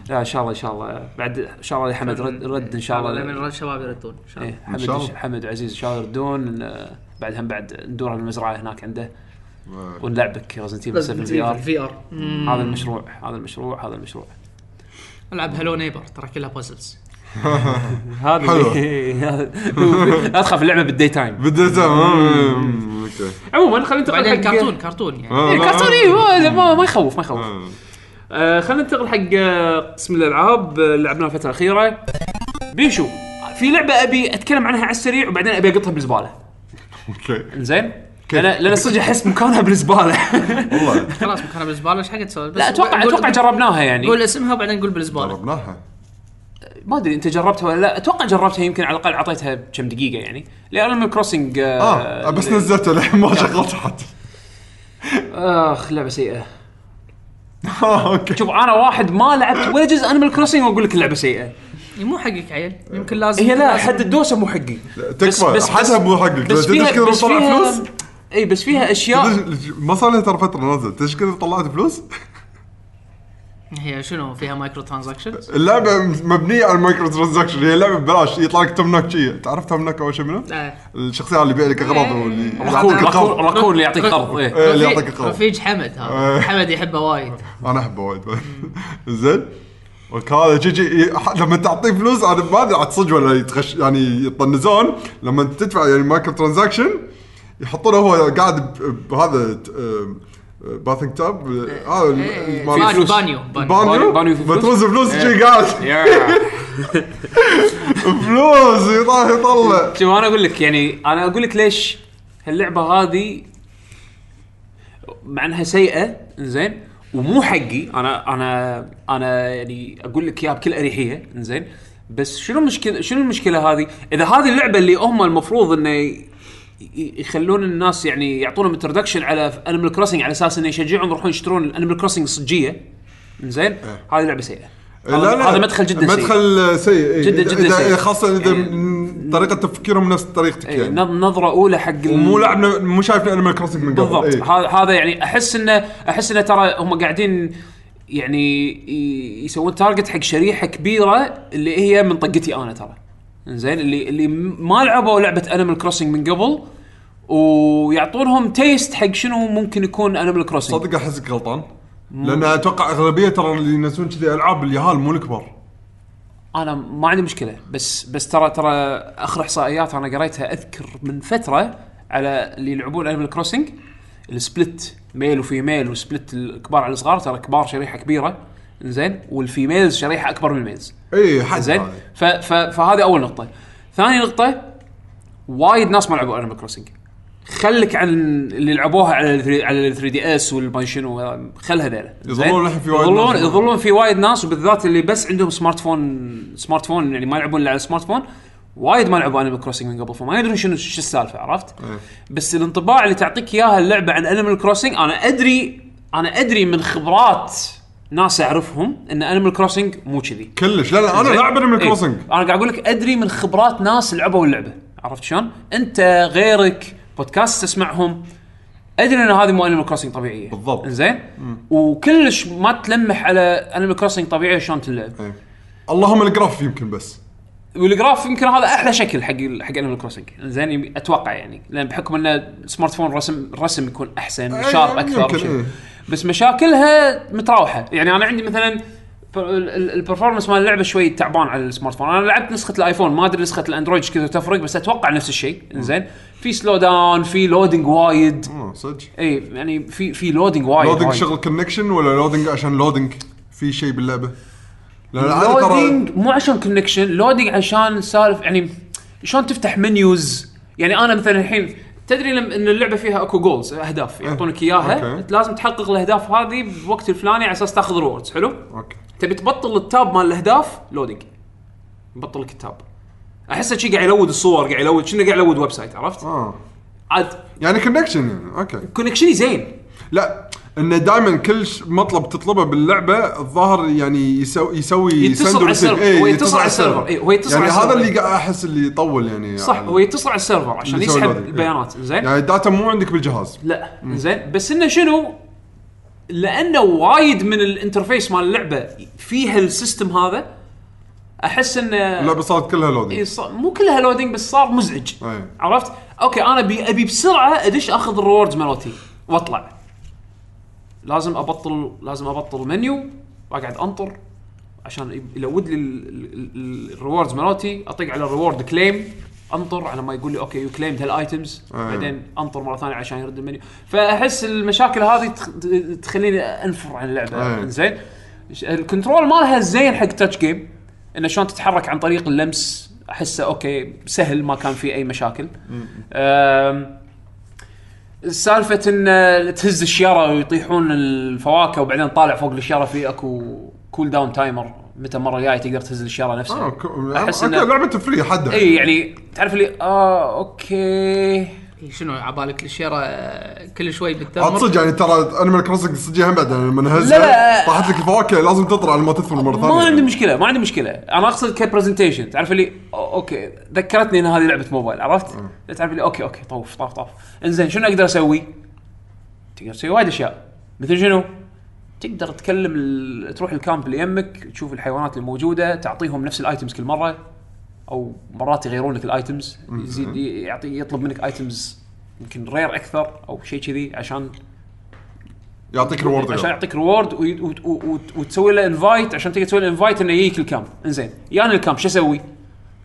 لا إن شاء الله إن شاء الله. بعد إن شاء الله يا حمد رد, رد إن شاء الله. لما الشباب يردون إن شاء الله. حمد شاء الله. حمد وعزيز إن شاء الله يردون. آه، بعد هم بعد ندور على المزرعة هناك عنده. ونلعبك Resident Evil 7 VR VR هذا المشروع هذا المشروع هذا المشروع. ألعب Hello Neighbor ترى كلها puzzles هذا حلو. هذا- لا تخاف اللعبة بال daytime بديت م- okay. عموما خلينا ننتقل بعدين حق كرتون كرتون يعني. آه، إيه،. كرتون إيه، ما- ما يخوف ما يخوف. آه. آه خلينا ننتقل حق آه، قسم الألعاب. آه، اللي لعبناها الفترة الأخيرة. بيشو في لعبة أبي أتكلم عنها على السريع وبعدين أبي أقطها بالزبالة. okay. إنزين؟ لأن لأن صدق أحس مكانها بالزبالة. والله. خلاص مكانها بالزبالة. إيش حق تسوي بس لا أتوقع أتوقع جربناها يعني. قول اسمها وبعدين قول بالزبالة. جربناها. ما أدري أنت جربتها ولا لا. أتوقع جربتها يمكن على الأقل أعطيتها كم دقيقة يعني. Animal Crossing آه بس نزلته للحين ما شغلته حتى آخ لعبة سيئة. آه، okay. شوف أنا واحد ما لعبت ولا جزء Animal Crossing وأقول لك اللعبة سيئة. مو حقك عيل. يمكن لازم هي لا حد الدوسة مو حقي. تكفى حدها مو حقك. بس فيها بس فيها فلوس؟ اي بس فيها أشياء. ما صار لها ترى فترة إيش كثر طلعت فلوس؟ هي شنو؟ فيها micro transactions اللعبة مبنية على ال micro transaction هي لعبة ببلاش. يطلع لك Tom Nook شي. تعرف Tom Nook اول شيء منو؟ الشخصية اللي يبيع لك أغراض واللي راكون يعطيك راكون اللي يعطيك قرض إيه. إيه، اللي يعطيك القرض رفيج حمد هذا إيه. حمد يحبه وايد. أنا أحبه وايد. زين. هذا يجي لما تعطيه فلوس أنا ما أدري عاد صدق ولا يتغش يعني يطنزون. لما تدفع يعني micro transaction يحطونه هو قاعد بهذا bathing tub هذا إيه، بانيو. بانيو بانيو بانيو بانيو في فلوس؟ بتوز فلوس يجي قاعد. فلوس يطلع يطلع شوف أنا أقول لك يعني أنا أقول لك ليش اللعبه هذه مع إنها سيئة زين ومو حقي أنا أنا أنا يعني أقول لك إياها بكل أريحية زين بس شنو المشكلة شنو المشكلة هذه؟ إذا هذه اللعبة اللي هم المفروض إنه يخلون الناس يعني يعطونهم introduction على Animal Crossing على أساس إنه يشجعهم يروحون يشترون ال Animal Crossing الصجيه زين هذه لعبة سيئة هذا هذا مدخل جدا سيء مدخل سيء إيه. جداً- جداً إذا- سيء. خاصة إذا إيه. طريقة تفكيرهم نفس طريقتك إيه، يعني نظ- نظرة أولى حق ومو لعبنا مو شايفنا Animal Crossing من قبل بالضبط إيه. هذا يعني أحس انه أحس إنه ترى هم قاعدين يعني يسوون target حق شريحة كبيرة اللي هي من طقتي أنا ترى زين اللي اللي ما لعبوا لعبة Animal Crossing من قبل ويعطونهم taste حق شنو ممكن يكون Animal Crossing صدق أحسك غلطان. لأن أتوقع أغلبية ترى اللي ينزلون كذي ألعاب اليهال مو الكبار. أنا ما عندي مشكلة بس بس ترى ترى آخر إحصائيات أنا قريتها أذكر من فترة على اللي يلعبون Animal Crossing ال split male و female وال split الكبار على الصغار ترى كبار شريحة كبيرة. زين وال females شريحة أكبر من ال males اي حد زين هذا. ف- ف- فهذه أول نقطة ثاني نقطة وايد ناس ما لعبوا Animal Crossing خلك عن اللي لعبوها على ال على ال 3 DS والما شنو خل هذيلا زين؟ يظلون الحين في وايد يظلون ناس. يظلون في وايد ناس وبالذات اللي بس عندهم smartphone smartphone يعني ما يلعبون إلا على smartphone وايد ما لعبوا Animal Crossing من قبل فما يدرون شنو شو السالفة عرفت؟ إيه. بس الانطباع اللي تعطيك إياها اللعبة عن Animal Crossing أنا ادري أنا أدري من خبرات ناس اعرفهم إن Animal Crossing مو كذي. كلش. لا لا أنا؟ لاعب Animal. Crossing أنا قاعد أقول لك أدري من خبرات ناس لعبوا اللعبة. عرفت شلون؟ أنت غيرك بودكاست تسمعهم. أدري إن هذه مو Animal Crossing طبيعية. بالضبط. زين؟ وكلش ما تلمح على Animal Crossing طبيعيه شلون تلعب. إيه. اللهم ال graph يمكن بس. وال graph يمكن هذا أحلى شكل حق حق Animal Crossing زين؟ أتوقع يعني. لأن بحكم انه smartphone رسم الرسم يكون أحسن إيه، sharp أكثر. بس مشاكلها متراوحة. يعني أنا عندي مثلا ال performance مال اللعبة شوي تعبان على ال smartphone. أنا لعبت نسخة ال iPhone ما أدري نسخة ال Android إيش كذا تفرق بس أتوقع نفس الشيء. زين في slowdown في loading وايد. آه صدق. اي يعني في في loading وايد loading. شغل connection ولا loading عشان loading في شيء باللعبة؟ loading مو عشان connection loading عشان سالف يعني شلون تفتح menus يعني أنا مثلا الحين تدري لما إن اللعبة فيها أكو goals أهداف يعطونك إياها. okay. لازم تحقق الأهداف هذه بالوقت الفلاني على أساس تاخذ rewards حلو؟ okay. تبي تبطل ال tab مال الأهداف؟ loading يبطل لك ال tab. أحسه شي قاعد يلود الصور قاعد يلود شنو قاعد يلود website عرفت؟ آه. عاد يعني connection يعني okay. connection ي زين. لا. انه دائما كل ش- مطلب تطلبه باللعبة الظاهر يعني يسوي يسوي يتصل على. ال server. إيه، هو يتصل على ال server. إيه، هو يتصل يعني على هذا ال server. اللي قاعد أحس اللي يطول يعني صح على- هو يتصل على ال server عشان يسوي يسحب loading. إيه. البيانات زين يعني ال data مو عندك بالجهاز لا زين بس إنه شنو لأنه وايد من ال interface مال اللعبة فيها ال system هذا أحس إنه اللعبه صارت كلها إيه loading صار- مو كلها loading بس صار مزعج أي. عرفت؟ okay أنا ابي أبي بسرعة أدش أخذ ال rewards مالتي وأطلع لازم أبطل لازم أبطل منيو وأقعد أنطر عشان ي load لي ال rewards مالتي اطق على ال reward claim أنطر على ما يقول لي okay you claimed هال items. بعدين أنطر مرة ثانية عشان يرد المنيو. فأحس المشاكل هذه تخ- تخليني أنفر عن اللعبة. أي. زين ال control مالها زين حق touch game إنه شلون تتحرك عن طريق اللمس أحسه okay سهل ما كان في أي مشاكل. سالفة إن تهز الشيرة ويطيحون الفواكه وبعدين طالع فوق الشيرة في أكو cool down timer متى المرة الجاية تقدر تهز الشيرة نفسها. آه أحس إنه لعبة free حدها إي يعني تعرف اللي آه okay. شنو عبالك الشيرة آه، كل شوي عاد بالتمر صدق يعني ترى Animal Crossing صدق هم بعد يعني لما لا، نهزها لا. طاحت لك الفواكه لازم تطلع على ما تثمر مرة ثانية ما عندي. مشكلة ما عندي مشكلة أنا أقصد ك presentation تعرف اللي أو- okay ذكرتني إن هذه لعبة موبايل عرفت؟ تعرف اللي okay okay طوف طاف طاف إنزين شنو أقدر أسوي؟ تقدر تسوي وايد أشياء مثل شنو؟ تقدر تكلم ال... تروح ال camp اللي يمك تشوف الحيوانات الموجودة تعطيهم نفس ال items كل مرة أو مرات يغيرون لك ال items يزيد يعطي يطلب منك items يمكن rare أكثر أو شيء كذي عشان يعطيك ريورد عشان يعطيك ريورد وتسوي له invite عشان تقدر تسوي له انفايت إنه يجيك ال camp إنزين ياني ال camp شو أسوي؟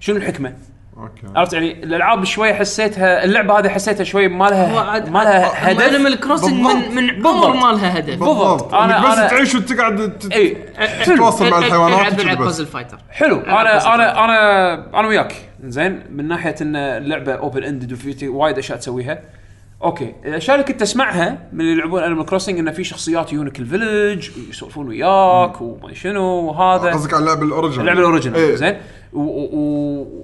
شنو الحكمة؟ okay. عرفت يعني الألعاب شوي حسيتها اللعبة هذه حسيتها شوي ما لها ما لها هدف. Animal Crossing. من من. عمر ما لها هدف. بالضبط. أنا- انك بس أنا- تعيش وتقعد حلو. تتواصل مع الحيوانات ألعب. Puzzle Fighter حلو. أنا أنا أنا أنا وياك. زين من ناحية إن اللعبة open ended وفي وايد أشياء تسويها. okay. الاشياء اللي كنت اسمعها من اللي يلعبون Animal Crossing انه في شخصيات يجونك ال village ويسولفون وياك وما شنو وهذا. قصدك على اللعبه ال original اللعبه ال original إيه. زين.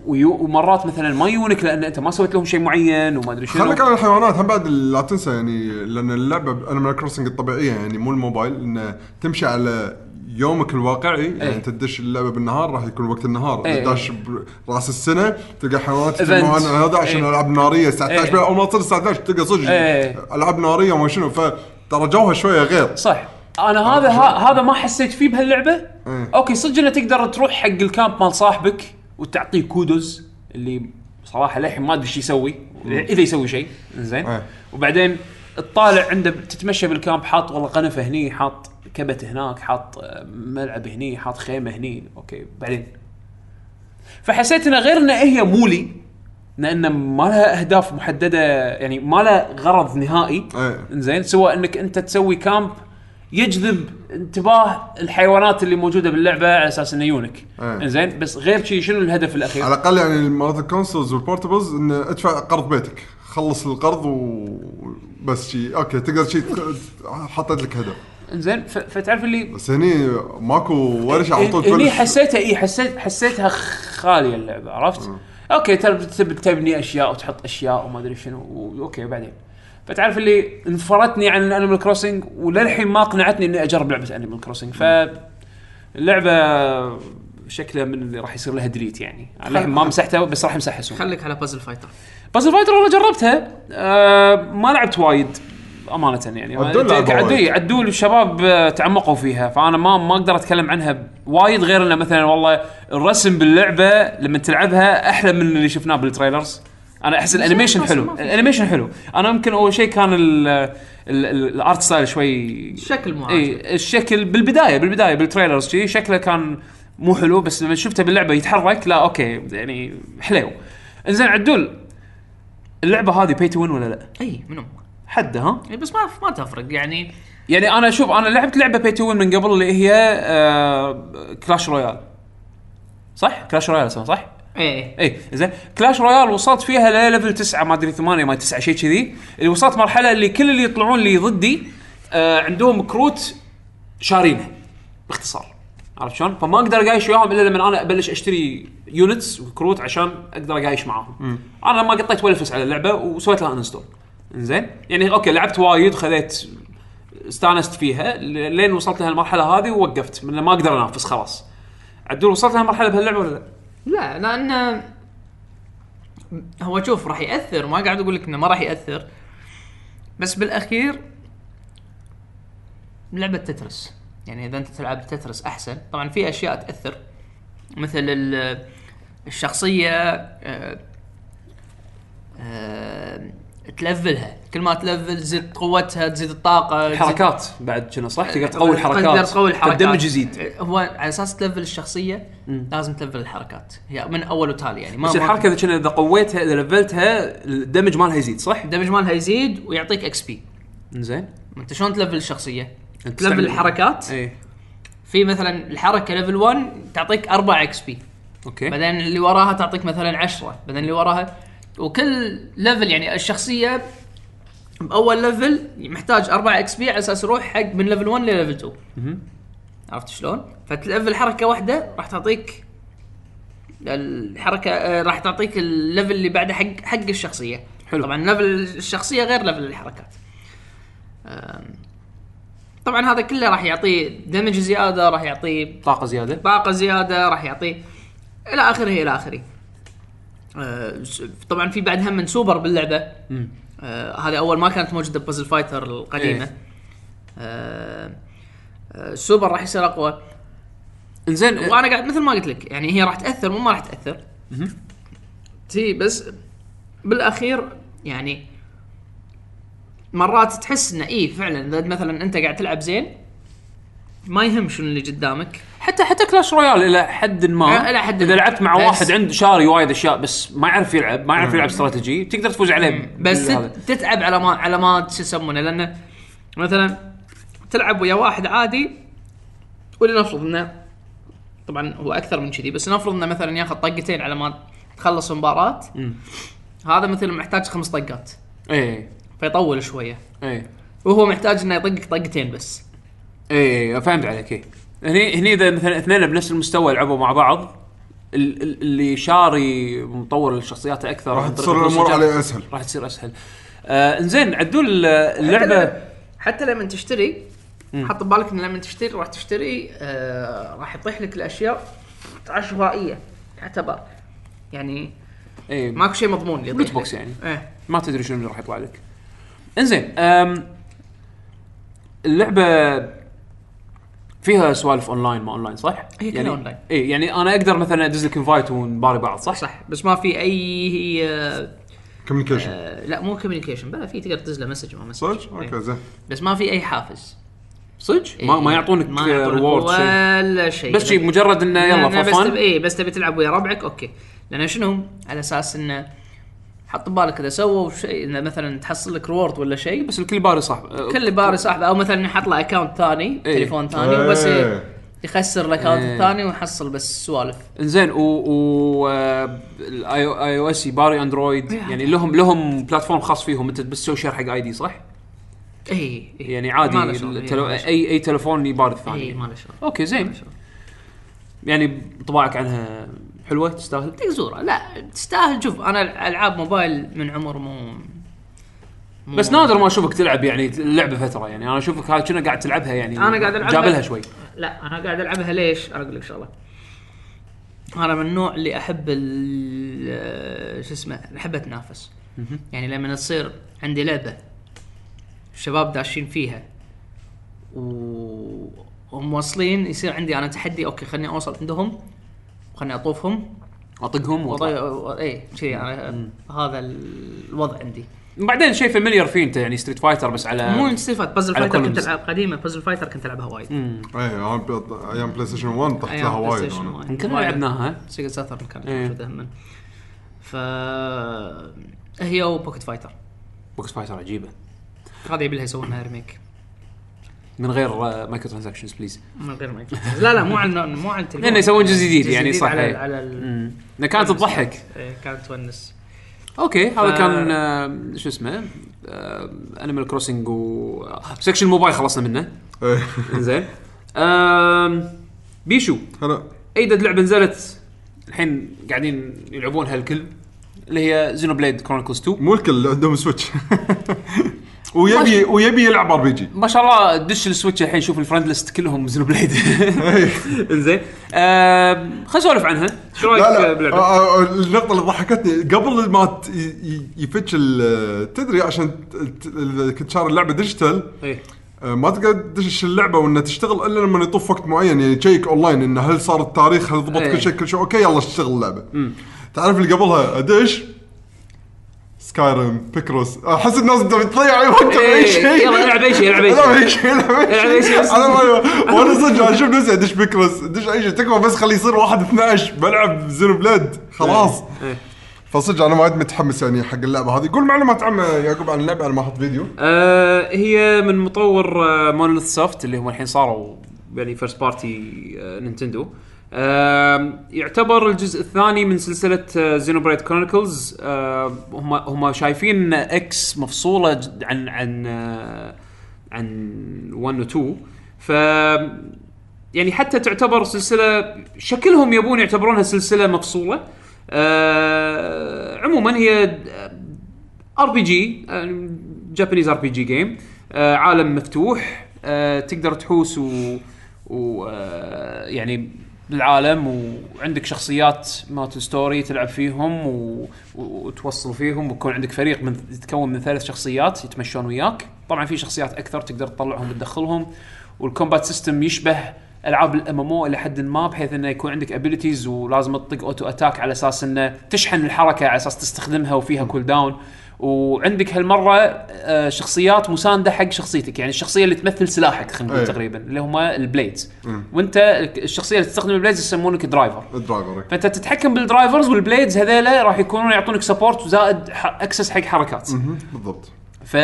ومرات مثلا ما يجونك لأن أنت ما سويت لهم شيء معين وما أدري شنو. خليك على الحيوانات هم بعد لا تنسى يعني لأن اللعبة Animal Crossing الطبيعية يعني مو الموبايل إنه تمشي على يومك الواقعي يعني إيه. أنت تدش اللعبة بالنهار راح يكون وقت النهار. اذا داش براس السنة تلقى حيوانات على هذا عشان إيه. ألعاب نارية الساعة 11 إيه. أول ما تصير الساعة 11 تلقى صدق. ألعاب نارية وما شنو فترى جوها شوية غير صح أنا هذا ها هذا ما حسيت فيه بهاللعبة. okay صدق إنه تقدر تروح حق ال camp مال صاحبك وتعطيه kudos اللي بصراحه للحين ما أدري إيش يسوي إذا يسوي شيء زين. وبعدين تطالع عنده تتمشى بال camp حاط والله قنفه هني حاط كبت هناك حاط آه، ملعب هني حاط خيمة هني. okay بعدين؟ فحسيت انها غير انها هي مولي لأن ما لها أهداف محددة يعني ما لها غرض نهائي. إيه. زين سوى إنك أنت تسوي camp يجذب انتباه الحيوانات اللي موجودة باللعبة على أساس إنه يونك. إيه. زين بس غير شيء شنو الهدف الأخير؟ على الأقل يعني مرات ال consoles وال portables انه ادفع قرض بيتك. خلص القرض وبس شي. okay تقدر شي تخ- حطيت لك هدف. زين ف- فتعرف اللي بس هني ماكو ورش على طول هني حسيتها إي حسيت حسيتها خالية اللعبة عرفت؟ okay ترى تبي تبني أشياء وتحط أشياء وما أدري شنو و- okay بعدين. فتعرف اللي انفرتني عن Animal Crossing وللحين ما اقنعتني إني أجرب لعبة Animal Crossing ف اللعبة شكلها من اللي راح يصير لها delete يعني. للحين ما مسحتها بس راح امسحها خليك على بازل فايتر بازل فايتر والله جربتها. آه ما لعبت وايد. امانه يعني. عدول لعبها عدول الشباب آه، تعمقوا فيها فأنا ما ما أقدر أتكلم عنها وايد غير إنه مثلا والله الرسم باللعبة لما تلعبها أحلى من اللي شفناه بال trailers. أنا أحس ال animation حلو. شيء. ال animation حلو. أنا يمكن أول شيء كان ال- ال- ال- ال art style شوي شكل مو. إي الشكل بالبداية بالبداية بال trailers شي شكله كان مو حلو بس لما شفته باللعبة يتحرك لا okay يعني حلو. إنزين عدول اللعبة هذه pay to win ولا لا؟ إي منو؟ حده ها؟ إي بس ما ما تفرق يعني يعني أنا شوف أنا لعبت لعبة pay to win قبل اللي هي آه Clash Royale صح؟ Clash Royale اسمها صح؟ إيه اي زين Clash Royale وصلت فيها لل level 9 ما أدري 8 ما 9 شيء كذي اللي وصلت مرحلة اللي كل اللي يطلعون لي ضدي آه عندهم كروت شارينه باختصار عرفت شلون؟ فما أقدر أقايش وياهم إلا لما أنا أبلش أشتري units وكروت عشان أقدر أقايش معاهم. أنا ما قطيت ولا فلوس على اللعبة وسويت لها install. زين؟ يعني okay لعبت وايد خذيت استانست فيها لين وصلت لها المرحله هذه ووقفت من ما أقدر أنافس خلاص. عدول وصلت لها مرحله بهاللعبة ولا لا؟ لا لأن هو شوف راح يأثر ما قاعد أقول لك إنه ما راح يأثر بس بالأخير لعبة تترس يعني إذا أنت تلعب تترس أحسن طبعا في أشياء تأثر مثل ال- الشخصية آه، آه، تلفلها. كل ما تلفل تزيد قوتها تزيد الطاقة حركات. بعد كنا صح؟ تقدر تقوي الحركات. تقدر تقوي الحركات. فال damage يزيد هو على أساس تلفل الشخصية لازم تلفل الحركات. هي من أول وتالي يعني. ما بس الحركة إذا كنا إذا قويتها إذا لفلتها ال damage مالها يزيد صح؟ ال damage مالها يزيد ويعطيك XP زين. أنت شلون تلفل الشخصية؟ تلفل الحركات. اي في مثلا الحركة level 1 تعطيك 4 XP okay. بعدين اللي وراها تعطيك مثلا 10 بعدين اللي وراها وكل level يعني الشخصية بأول ليفل محتاج 4 XP على أساس يروح حق من level 1 ل level 2 عرفت شلون؟ فتلفل حركة واحدة راح تعطيك الحركة آه، راح تعطيك ال level اللي بعده حق حق الشخصية. حلو. طبعا level الشخصية غير level الحركات. طبعا هذا كله راح يعطيه damage زيادة راح يعطيه طاقة زيادة. طاقة زيادة راح يعطيه إلى آخره إلى آخره. آه، طبعا في بعد هم من سوبر باللعبه آه هذه أول ما كانت موجودة ب Puzzle Fighter القديمة. إيه. آه آه السوبر راح يصير أقوى. إنزين وأنا قاعد مثل ما قلت لك يعني هي راح تأثر مو ما راح تأثر. تي بس بالأخير يعني مرات تحس إنه اي فعلا إذا مثلا أنت قاعد تلعب زين ما يهم شنو اللي قدامك. حتى حتى Clash Royale إلى حد ما إلى حد إذا. لعبت مع واحد عنده شاري وايد أشياء بس ما يعرف يلعب ما يعرف يلعب استراتيجي تقدر تفوز عليه بس تتعب على ما على ما شو يسمونه لأنه مثلا تلعب ويا واحد عادي ولنفرض إنه طبعا هو أكثر من كذي بس نفرض إنه مثلا ياخذ طقتين على ما تخلص المباراة هذا مثلا محتاج خمس طقات. إيه. فيطول شوية. إيه. وهو محتاج إنه يطقك طقتين بس. إيه فهمت عليك إيه. هني هني إذا مثلا اثنين بنفس المستوى يلعبوا مع بعض ال- ال- اللي شاري مطور لشخصيات أكثر راح عن طريق تصير الأمور عليه أسهل. راح تصير أسهل. آه إنزين عدول آه، اللعبه حتى لما تشتري حط ببالك إن لما تشتري راح تشتري آه راح يطيح لك الأشياء عشوائيه يعتبر. يعني إيه. ماكو شيء مضمون اللي loot يطيح box لك. يعني. إيه. ما تدري شنو اللي راح يطلع لك. إنزين أم اللعبة فيها سوالف اونلاين ما اونلاين صح؟ هي كلها يعني أونلاين. اي يعني أنا أقدر مثلا أدز لك invite ونباري بعض صح؟ صح بس ما في أي آه communication آه لا مو communication بلا في تقدر تدز له message ما message صدق؟ okay زين. بس ما في أي حافز. صدق؟ ما ما يعطونك إيه، ما يعطونك reward شيء ولا شيء بس شيء مجرد إنه يلا لأن بس for تبي fun اي بس تبي تلعب ويا ربعك؟ okay. لأن شنو؟ على أساس إنه حط ببالك إذا سووا شيء انه مثلا تحصل لك reward ولا شيء بس الكل باري صح كل باري صاحبه أو مثلا يحط له account ثاني إيه. تليفون ثاني وبس إيه. يخسر ال account إيه. الثاني ويحصل بس سوالف انزين و, و... ال iOS يباري Android يعني لهم لهم platform خاص فيهم أنت بس تسوي share حق ID صح؟ اي إي. يعني عادي ما إيه، التلو... ما. اي أي تلفون يباري اي الثاني ما له شغل okay زين يعني طباعك عنها حلوة تستاهل. تقزوره لا تستاهل. شوف أنا ألعاب موبايل من عمر مو مو- بس نادر ما أشوفك تلعب يعني اللعبه فترة يعني. أنا أشوفك هاي كنا قاعد تلعبها يعني؟ أنا قاعد العبها جابلها شوي. لا أنا قاعد ألعبها ليش؟ أنا أقول لك شغله أنا من النوع اللي أحب ال- شو اسمه أحب أتنافس. يعني لما تصير عندي لعبة الشباب داشين فيها و ومواصلين يصير عندي أنا تحدي okay خليني أوصل عندهم. خليني أطوفهم أطقهم وأطلع. اي كذي يعني هذا الوضع عندي بعدين شيء familiar فيه انت يعني Street Fighter بس على مو Street Fighter Puzzle على Fighter كنت. ألعب قديمة Puzzle Fighter كنت ألعبها وايد. اي أيام PlayStation 1 طحت أيام لها بلاي وايد. يمكن وايد. لعبناها Sega Saturn كانت. موجوده هم ف هي و Pocket Fighter Pocket Fighter عجيبة هذا يبي لها يسوون لها remake من غير micro transactions please من غير ما يكون. لا لا مو على مو على التليفون لأنه يسوون جزء جديد يعني صح، على إيه. على كانت تضحك. إيه، كانت تونس. okay هذا ف- كان آه، شو اسمه Animal Crossing و section mobile خلصنا منه. إيه. زين. بيشو. هلا. ايدد لعبة نزلت؟ الحين قاعدين يلعبونها الكل اللي هي Xenoblade Chronicles 2 مو الكل عندهم Switch ويبي ويبي يلعب RPG. ما شاء الله دش ال Switch الحين شوف ال friend list كلهم Xenoblade. إنزين. آم، خلينا نسولف عنها. شو رأيك باللعبه؟ آه، آه، النقطة اللي ضحكتني قبل ما يفتش تدري عشان كنت شاري اللعبة digital. إيه. آه، ما تقدر تدش اللعبة وإنها تشتغل إلا لما يطوف وقت معين. يعني check online انه هل صار التاريخ هل ضبط إيه. كل شيء كل شيء. okay يلا اشتغل اللعبة. تعرف اللي قبلها أدش؟ Skyrim Picross احس الناس بدهم تضيع وقتهم بأي إيه، شيء. يلا العب أي شيء العب أي العب شيء. أي شيء العب العب أي شيء. أنا ما وأنا صدق أنا أشوف نفسي أدش Picross أدش أي شيء. تكفى بس خليه يصير واحد 12 بلعب Xenoblade خلاص. إيه. فصدق أنا وايد متحمس يعني حق اللعبة هذه. قول معلومات عامه يعقوب عن اللعبة أنا ما أحط فيديو. آه هي من مطور Monolith Soft اللي هم الحين صاروا يعني first party Nintendo آه يعتبر الجزء الثاني من سلسلة Xenoblade Chronicles آه هم هم شايفين X مفصولة عن عن آه عن 1 و 2 ف يعني حتى تعتبر سلسلة شكلهم يبون يعتبرونها سلسلة مفصولة. آه عموما هي ار بي جي جابانيز ار بي جي جيم عالم مفتوح. تقدر تحوس و, و يعني بالعالم وعندك شخصيات مالت story تلعب فيهم. و... وتوصل فيهم ويكون عندك فريق من يتكون من ثلاث شخصيات يتمشون وياك طبعا في شخصيات أكثر تقدر تطلعهم وتدخلهم وال combat system يشبه ألعاب ال MMO إلى حد ما بحيث إنه يكون عندك abilities ولازم تطق auto attack على أساس إنه تشحن الحركة على أساس تستخدمها وفيها cooldown وعندك هالمرة آه، شخصيات مساندة حق شخصيتك يعني الشخصية اللي تمثل سلاحك خلينا نقول أي. تقريبا اللي هم ال blades. وأنت الشخصية اللي تستخدم ال blades يسمونك driver ال driver فأنت تتحكم بال drivers وال blades هذيلا راح يكونون يعطونك support وزائد access حق حركات. بالضبط. ف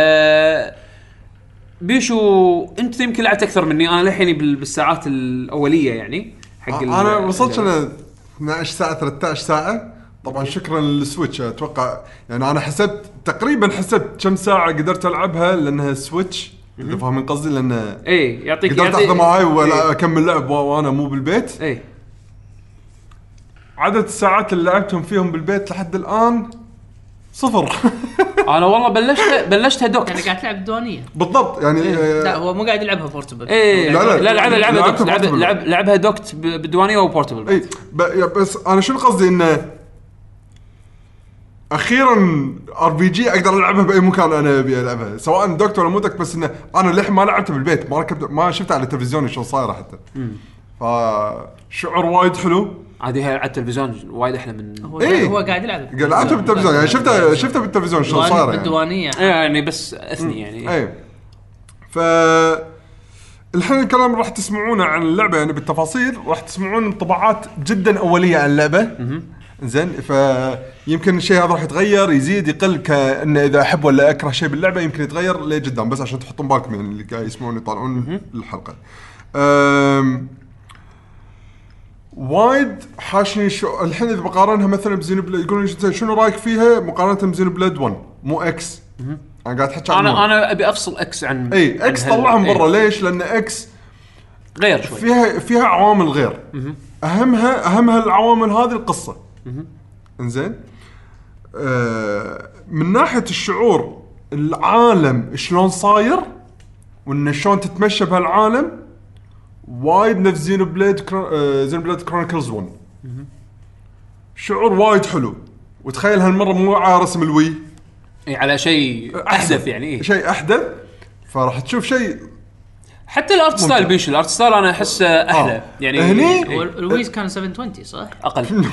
بيشو أنت يمكن لعبت أكثر مني أنا للحين بال- بالساعات الأولية يعني حق أنا وصلت أنا 12 ساعة 13 ساعة. طبعا شكرا لل Switch. أتوقع يعني أنا حسبت تقريبا حسبت كم ساعة قدرت ألعبها لأنها Switch. إذا فاهمين قصدي لأن إيه يعطيك قدرت يعطي- اخذه معاي ولا إيه. أكمل لعب وأنا مو بالبيت. إيه. عدد الساعات اللي لعبتهم فيهم بالبيت لحد الآن؟ صفر. أنا والله بلشت بلشتها docked يعني قاعد تلعب بالديوانيه بالضبط يعني لا آه، هو مو قاعد يلعبها portable إيه. لا، لا. لا لعبها لعبها docked لعبها docked ب- بالديوانيه و portable اي بس أنا شنو قصدي؟ إنه أخيرا RPG أقدر ألعبها بأي مكان أنا أبي ألعبها. سواء docked ولا مو docked بس إنه أنا للحين ما لعبتها بالبيت. ما ركبت ما شفتها على التلفزيون شلون صايرة حتى. فشعور وايد حلو. عادي هي على التلفزيون وايد أحلى من هو إيه. هو قاعد يلعب. لعبتها بالتلفزيون. يعني شفتها شفتها بالتلفزيون شلون صايرة يعني. بالديوانيه إيه، يعني بس أثني يعني. اي ف الحين الكلام راح تسمعونه عن اللعبة يعني بالتفاصيل راح تسمعون انطباعات جدا أولية عن اللعبة. زين فيمكن الشيء هذا راح يتغير يزيد يقل كأنه إذا أحب ولا أكره شيء باللعبة يمكن يتغير لقدام بس عشان تحطون بالكم يعني اللي قاعد يسمعون يطالعون الحلقة. أم وايد حاشني شو الحين إذا بقارنها مثلا بزين بلاد يقولون شنو رأيك فيها؟ مقارنة بزين بلاد 1 مو X أنا قاعد احكي عن أنا 1. أنا أبي أفصل X عن إي X طلعهم. برا. ليش؟ لأن X غير شوي. فيها فيها عوامل غير. اهمها أهمها العوامل هذه القصة. إنزين؟ آه من ناحية الشعور العالم شلون صاير وان شلون تتمشى بهالعالم وايد نفس Xenoblade Chro... آه Xenoblade Chronicles 1 شعور وايد حلو. وتخيل هالمرة مو على رسم الوي. إي على شيء أحدث. يعني إيه. شيء أحدث. فراح تشوف شيء حتى الارت ستايل. بيشو الارت ستايل أنا أحسه أحلى آه. يعني هني- إيه. هو الويز كان 720 صح؟ أقل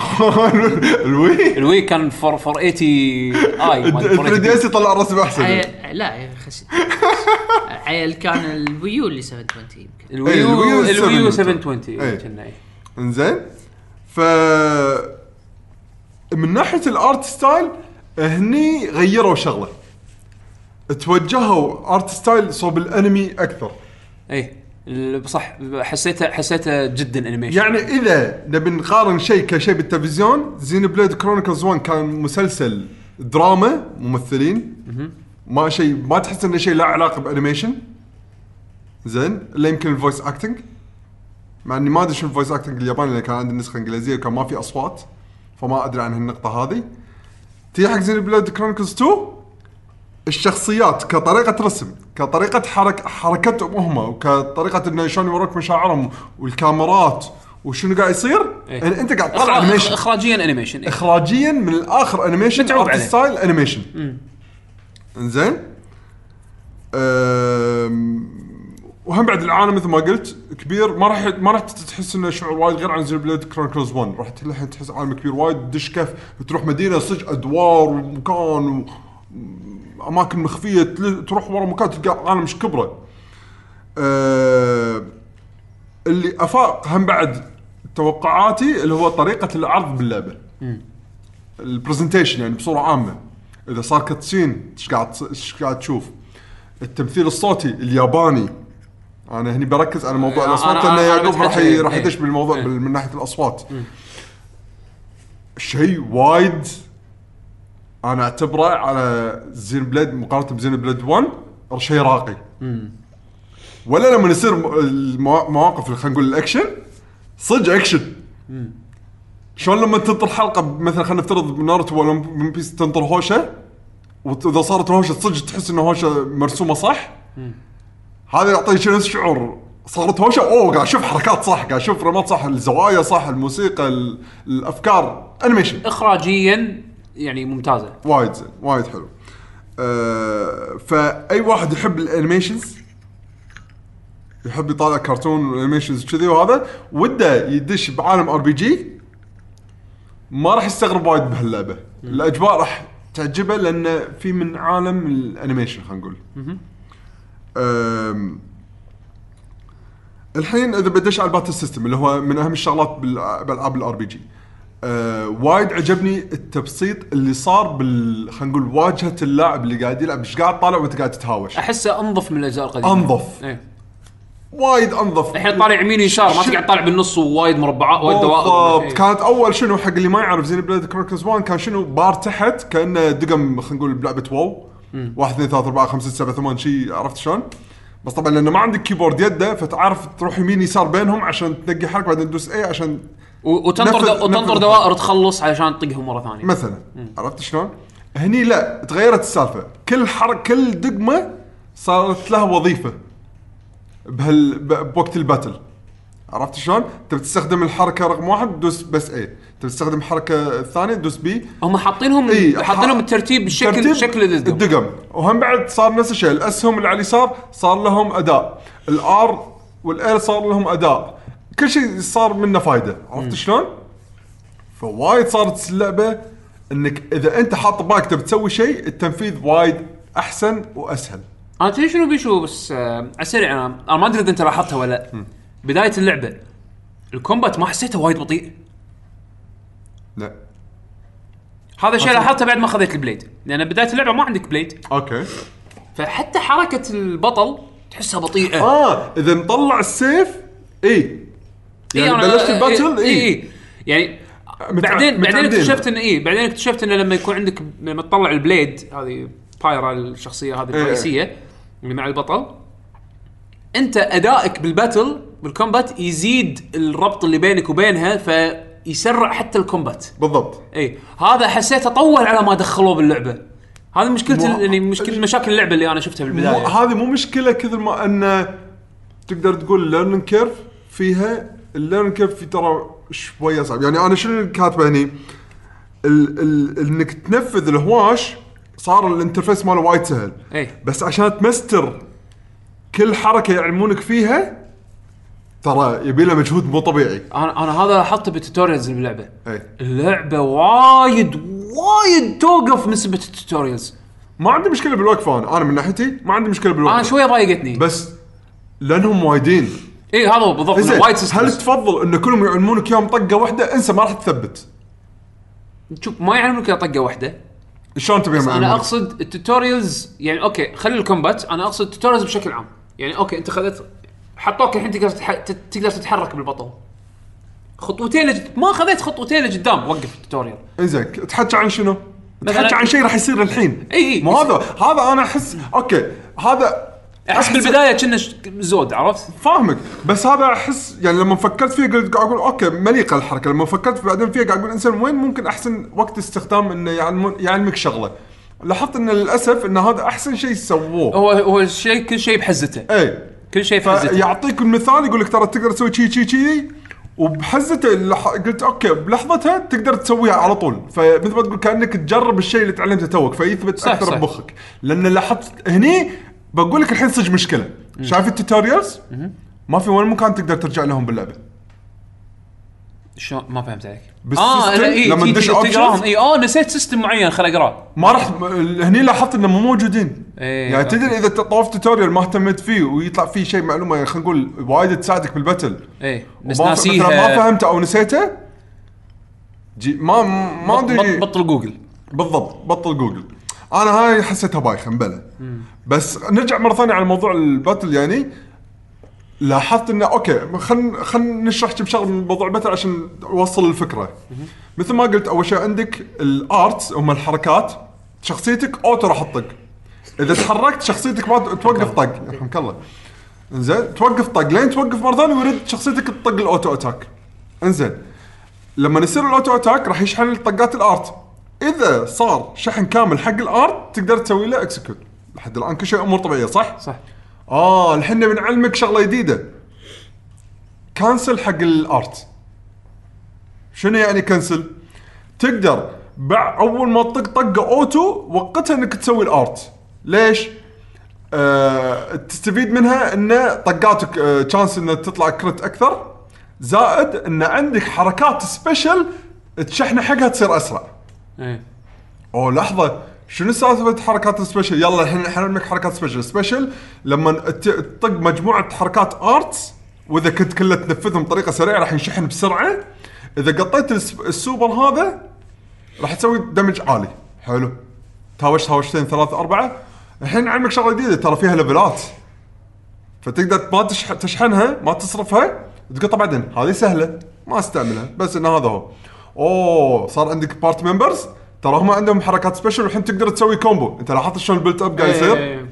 الوي الوي كان 4 480 آي مال 3 دي 480. اس يطلع رسم احسن عي... لا خس عيل كان الويو اللي 720 يمكن الويو الويو الويو 720. 720 إيه. كنا إيه. إنزين ف من ناحية ال art style هني غيروا شغلة توجهوا art style صوب الانمي أكثر اي صح حسيته حسيته جدا animation يعني إذا نبي نقارن شيء كشيء بالتلفزيون Xenoblade Chronicles 1 كان مسلسل دراما ممثلين. ما شيء ما تحس إنه شيء له علاقة ب animation؟ زين إلا يمكن ال voice acting مع إني ما أدري شو ال voice acting الياباني لأن كان عندي نسخة إنجليزية وكان ما في أصوات فما أدري عن هالنقطة هذه. تيجي حق Xenoblade Chronicles 2 الشخصيات كطريقة رسم كطريقة حرك حركتهم هم وكطريقة إنه شلون يوروك مشاعرهم والكاميرات وشنو قاعد يصير إيه. يعني أنت قاعد تطلع animation اخراجيا animation إيه. اخراجيا من الآخر animation متعوب عليه. style animation إنزين أم، وهم بعد العالم مثل ما قلت كبير ما راح ما راح تحس إنه شعور وايد غير عن blade Chronicles 1 راح تحس عالم كبير وايد دش cave تروح مدينة صدق أدوار ومكان و... أماكن مخفية تل- تروح ورا مكان تلقى عالم شكبره. أه اللي فاق هم بعد توقعاتي اللي هو طريقة العرض باللعبة. ال presentation يعني بصورة عامة. إذا صار cutscene إيش قاعد إيش قاعد تشوف؟ التمثيل الصوتي الياباني أنا هني بركز على موضوع أنا- الأصوات أنا- لأن أنا يعقوب راح بتحكي- راح إيه. يدش بالموضوع إيه. بال- من ناحية الأصوات. شيء وايد أنا أعتبره على Xenoblade مقارنة ب Xenoblade 1 شيء راقي. ولا لما يصير المواقف خلينا نقول الأكشن صدق أكشن. شلون لما تنطر حلقة مثلا خلينا نفترض ناروتو ولا One Piece تنطر هوشة وإذا صارت الهوشه صدق تحس انه هوشة مرسومة صح؟ هذا يعطيك شنو شعور. صارت هوشة أوه قاعد أشوف حركات صح قاعد أشوف رمات صح الزوايا صح الموسيقى ال- الأفكار animation اخراجيا يعني ممتازة. وايد زين وايد حلو. أه فأي واحد يحب ال animations يحب يطالع كرتون و animations كذي وهذا وده يدش بعالم RPG ما راح يستغرب وايد بهاللعبة. الأجواء راح تعجبه لأنه في من عالم ال animation خلينا نقول. الحين إذا بدش على ال battle system اللي هو من أهم الشغلات بالألعاب ال RPG آه وايد عجبني التبسيط اللي صار بال خلينا نقول واجهة اللاعب اللي قاعد يلعب. شقاعد تطالع وأنت قاعد تتهاوش؟ أحسه أنظف من الاجزاء القديمة. أنظف. إيه. وايد أنظف. الحين طالع يمين يسار ما تقعد طالع بالنص ووايد مربعات وايد دوائر. بالضبط. إيه. كانت أول شنو حق اللي ما يعرف Xenoblade Chronicles 1 كان شنو بار تحت كأنه دقم خلينا نقول بلعبة WoW. 1 2 3 4 5 6 7 8 شيء عرفت شلون؟ بس طبعا لأنه ما عندك keyboard يده فتعرف تروح يمين يسار بينهم عشان تنقي حركة بعدين تدوس A عشان وتنطر نفذ- دو... وتنطر نفذ- دوائر تخلص علشان تطقهم مرة ثانية. مثلا عرفت شلون؟ هني لا تغيرت السالفة. كل حركه كل دقمة صارت لها وظيفة بهال ب- بوقت ال battle. عرفت شلون؟ تبي تستخدم الحركة رقم واحد دوس بس A تبي تستخدم الحركه الثانية دوس B هم حاطينهم إي، حاطينهم ح- الترتيب بالشكل ترتيب شكل الدقم. الدقم. وهم بعد صار نفس الشيء. الاسهم اللي على اليسار صار لهم أداء. ال R وال L صار لهم أداء. كل شيء صار منه فايدة عرفت شلون؟ فوايد صارت اللعبة إنك إذا أنت حاط بالك تبي تسوي شيء التنفيذ وايد أحسن وأسهل. أنا تدري شنو بيشو؟ بس آه، على السريع أنا أنا ما أدري إذا أنت لاحظتها ولا لا. بداية اللعبة ال combat ما حسيته وايد بطيء؟ لا. هذا الشيء لاحظته بعد ما خذيت ال Blade. لأن بداية اللعبة ما عندك Blade. Okay. فحتى حركة البطل تحسها بطيئة. آه إذا مطلع السيف إي. يعني أنا- بلشت ال battle؟ اي اي اي يعني بعدين بعدين متعمدين. اكتشفت ان إيه. بعدين اكتشفت انه لما يكون عندك لما تطلع ال Blade هذه بايرا الشخصية هذه إيه. الرئيسيه اللي مع البطل أنت أدائك بال battle بال combat يزيد الربط اللي بينك وبينها فيسرع حتى ال combat. بالضبط. اي هذا حسيته طول على ما دخلوه باللعبة. هذه مشكلة مو- يعني مشكلة مشاكل اللعبة اللي أنا شفتها مو بالبدايه هذه مو مشكلة كثر ما انه تقدر تقول ال learning curve فيها ال learning curve في ترى شوية صعب. يعني أنا شنو كاتبه هني؟ ال ال إنك تنفذ الهواش صار ال interface ماله وايد سهل. اي بس عشان تمستر كل حركة يعلمونك فيها ترى يبي له مجهود مو طبيعي. أنا أنا هذا لاحظته بال tutorials اللي باللعبه اي اللعبة وايد وايد توقف نسبة ال tutorials. ما عندي مشكلة بالوقفه أنا. أنا من ناحيتي ما عندي مشكلة بالوقفه أنا شوية ضايقتني. بس لأنهم وايدين. اي هذا هو بالضبط زين وايد هل systems تفضل إن كلهم يعلمونك إياهم طقة واحدة؟ إنسى ما راح تثبت. شوف ما يعلمونك إلا طقة واحدة. شلون تبي أنا أقصد ال tutorials يعني okay خلي ال combat. أنا أقصد ال tutorials بشكل عام. يعني okay أنت خذت حطوك الحين تقدر تتح... تت- تقدر تتحرك بالبطل. خطوتين لج... ما خذيت خطوتين لقدام. وقف ال tutorial. إنزين تحكي عن شنو؟ مثلاً- تحكي عن شيء راح يصير الحين. اي اي مو هذا هذا أنا أحس okay هذا احس بالبداية كنا زود عرفت؟ فاهمك. بس هذا احس يعني لما فكرت فيه قلت قاعد أقول okay مليقة الحركة. لما فكرت بعدين فيها قاعد أقول إنسان وين ممكن أحسن وقت استخدام إنه يعلمك شغلة؟ لاحظت إن للأسف إن هذا أحسن شيء سووه. هو هو الشيء كل شيء بحزته. اي كل شيء بحزته. فيعطيك المثال يقول لك ترى تقدر تسوي شي شي شي وبحزته اللح... قلت okay بلحظتها تقدر تسويها على طول. فمثل ما تقول كأنك تجرب الشيء اللي تعلمته توك فيثبت أكثر. بمخك. لأن لاحظت هني بقول لك الحين صدق مشكلة. شايف ال tutorials؟ ما في وين مكان تقدر ترجع لهم باللعبة. شلون؟ ما فهمت عليك. آه لا اي لما تي- تدش تي- تقراهم. اي آه نسيت system معين خل أقرأه. ما راح هني لاحظت إنهم مو موجودين. إيه، يعني. تدري إذا طوفت tutorial ما اهتميت فيه ويطلع فيه شيء معلومة خلينا نقول وايد تساعدك بال battle اي بس مثلاً ما ناسيها فهمته أو نسيته؟ جي ما ما أدري. بط- بطل جوجل. بالضبط بطل جوجل. أنا هاي حسيتها بايخة مبلى بس نرجع مرة ثانية على موضوع ال battle يعني لاحظت إنه okay خلينا خلينا نشرح كم شغله من موضوع ال battle عشان أوصل الفكرة. مثل ما قلت أول شيء عندك ال arts هم الحركات شخصيتك auto راح تطق. إذا تحركت شخصيتك ما توقف طق. يرحمك الله. إنزين توقف طق. لين توقف مرة ثانية ويرد شخصيتك تطق ال auto attack. إنزين لما يصير ال auto attack راح يشحن طقات ال art. إذا صار شحن كامل حق ال art تقدر تسوي له execute لحد الآن كل شيء أمور طبيعية صح؟ صح. آه الحين نبي نعلمك شغلة جديدة. cancel حق ال art شنو يعني cancel؟ تقدر بع أول ما تطق طقة auto وقتها إنك تسوي ال art ليش؟ آه تستفيد منها إن طقاتك آه chance إنها تطلع crit أكثر. زائد إن عندك حركات special تشحن حقها تصير أسرع. اي أوه لحظة. شنو سالفه حركات ال special يلا الحين نعلمك حركات special special لما تطق مجموعة حركات arts وإذا كنت كلها تنفذهم بطريقة سريعة راح ينشحن بسرعة. إذا قطيت الس- السوبر هذا راح تسوي damage عالي. حلو. تهاوش تهاوشتين ثلاثة أربعة. الحين نعلمك شغلة جديدة ترى فيها level ات فتقدر ما تشح... تشحنها ما تصرفها تقطع بعدين. هذه سهلة ما أستعملها بس إن هذا هو. أوه صار عندك party members ترى هم عندهم حركات special والحين تقدر تسوي combo أنت لاحظت شلون ال build up قاعد يصير؟ إيه.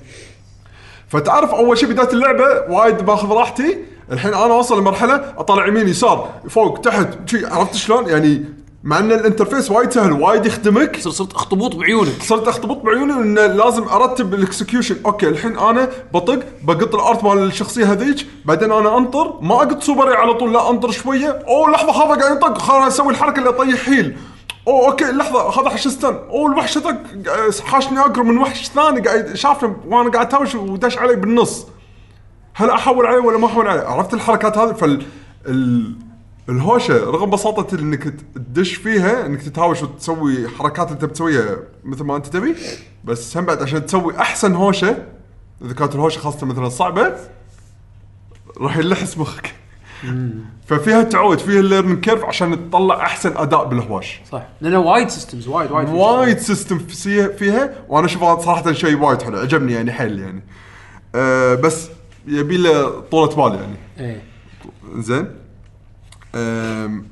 فتعرف أول شيء بداية اللعبة وايد باخذ راحتي. الحين أنا أوصل لمرحلة أطلع يمين يسار فوق تحت شي عرفت شلون؟ يعني مع أن الانترفيس وايد سهل وايد يخدمك. صرت صرت أخطبوط بعيونك. صرت اخطبط بعيوني إن لازم أرتب الإكسكيوشن. أوكي الحين أنا بطق بقط الارت مال الشخصية هذيك بعدين أنا أنطر. ما اقط سوبري على طول لا أنطر شوية. أوه لحظة هذا قاعد يطق. خلاص أسوي الحركة اللي أطيح هيل أوه أوكي لحظة هذا حش استن. أوه الوحش طق حاشني أقرب من وحش ثاني قاعد شافني وأنا قاعد تهاوش ودش علي بالنص. هل أحول عليه ولا ما أحول عليه؟ عرفت الحركات هذه؟ فال ال... الهوشة رغم بساطة إنك تدش فيها إنك تتهاوش وتسوي حركات أنت بتسويها مثل ما أنت تبي بس هم بعد عشان تسوي أحسن هوشة إذا كانت الهوشة خاصة مثلا صعبة راح يلحس مخك ففيها تعود فيها ال learning curve عشان تطلع أحسن أداء بالهواش. صح. لأنه وايد systems وايد وايد وايد system فيها وأنا أشوفها صراحة شيء وايد حلو عجبني يعني حيل يعني. أه بس يبي له طولة بال يعني. إيه. زين؟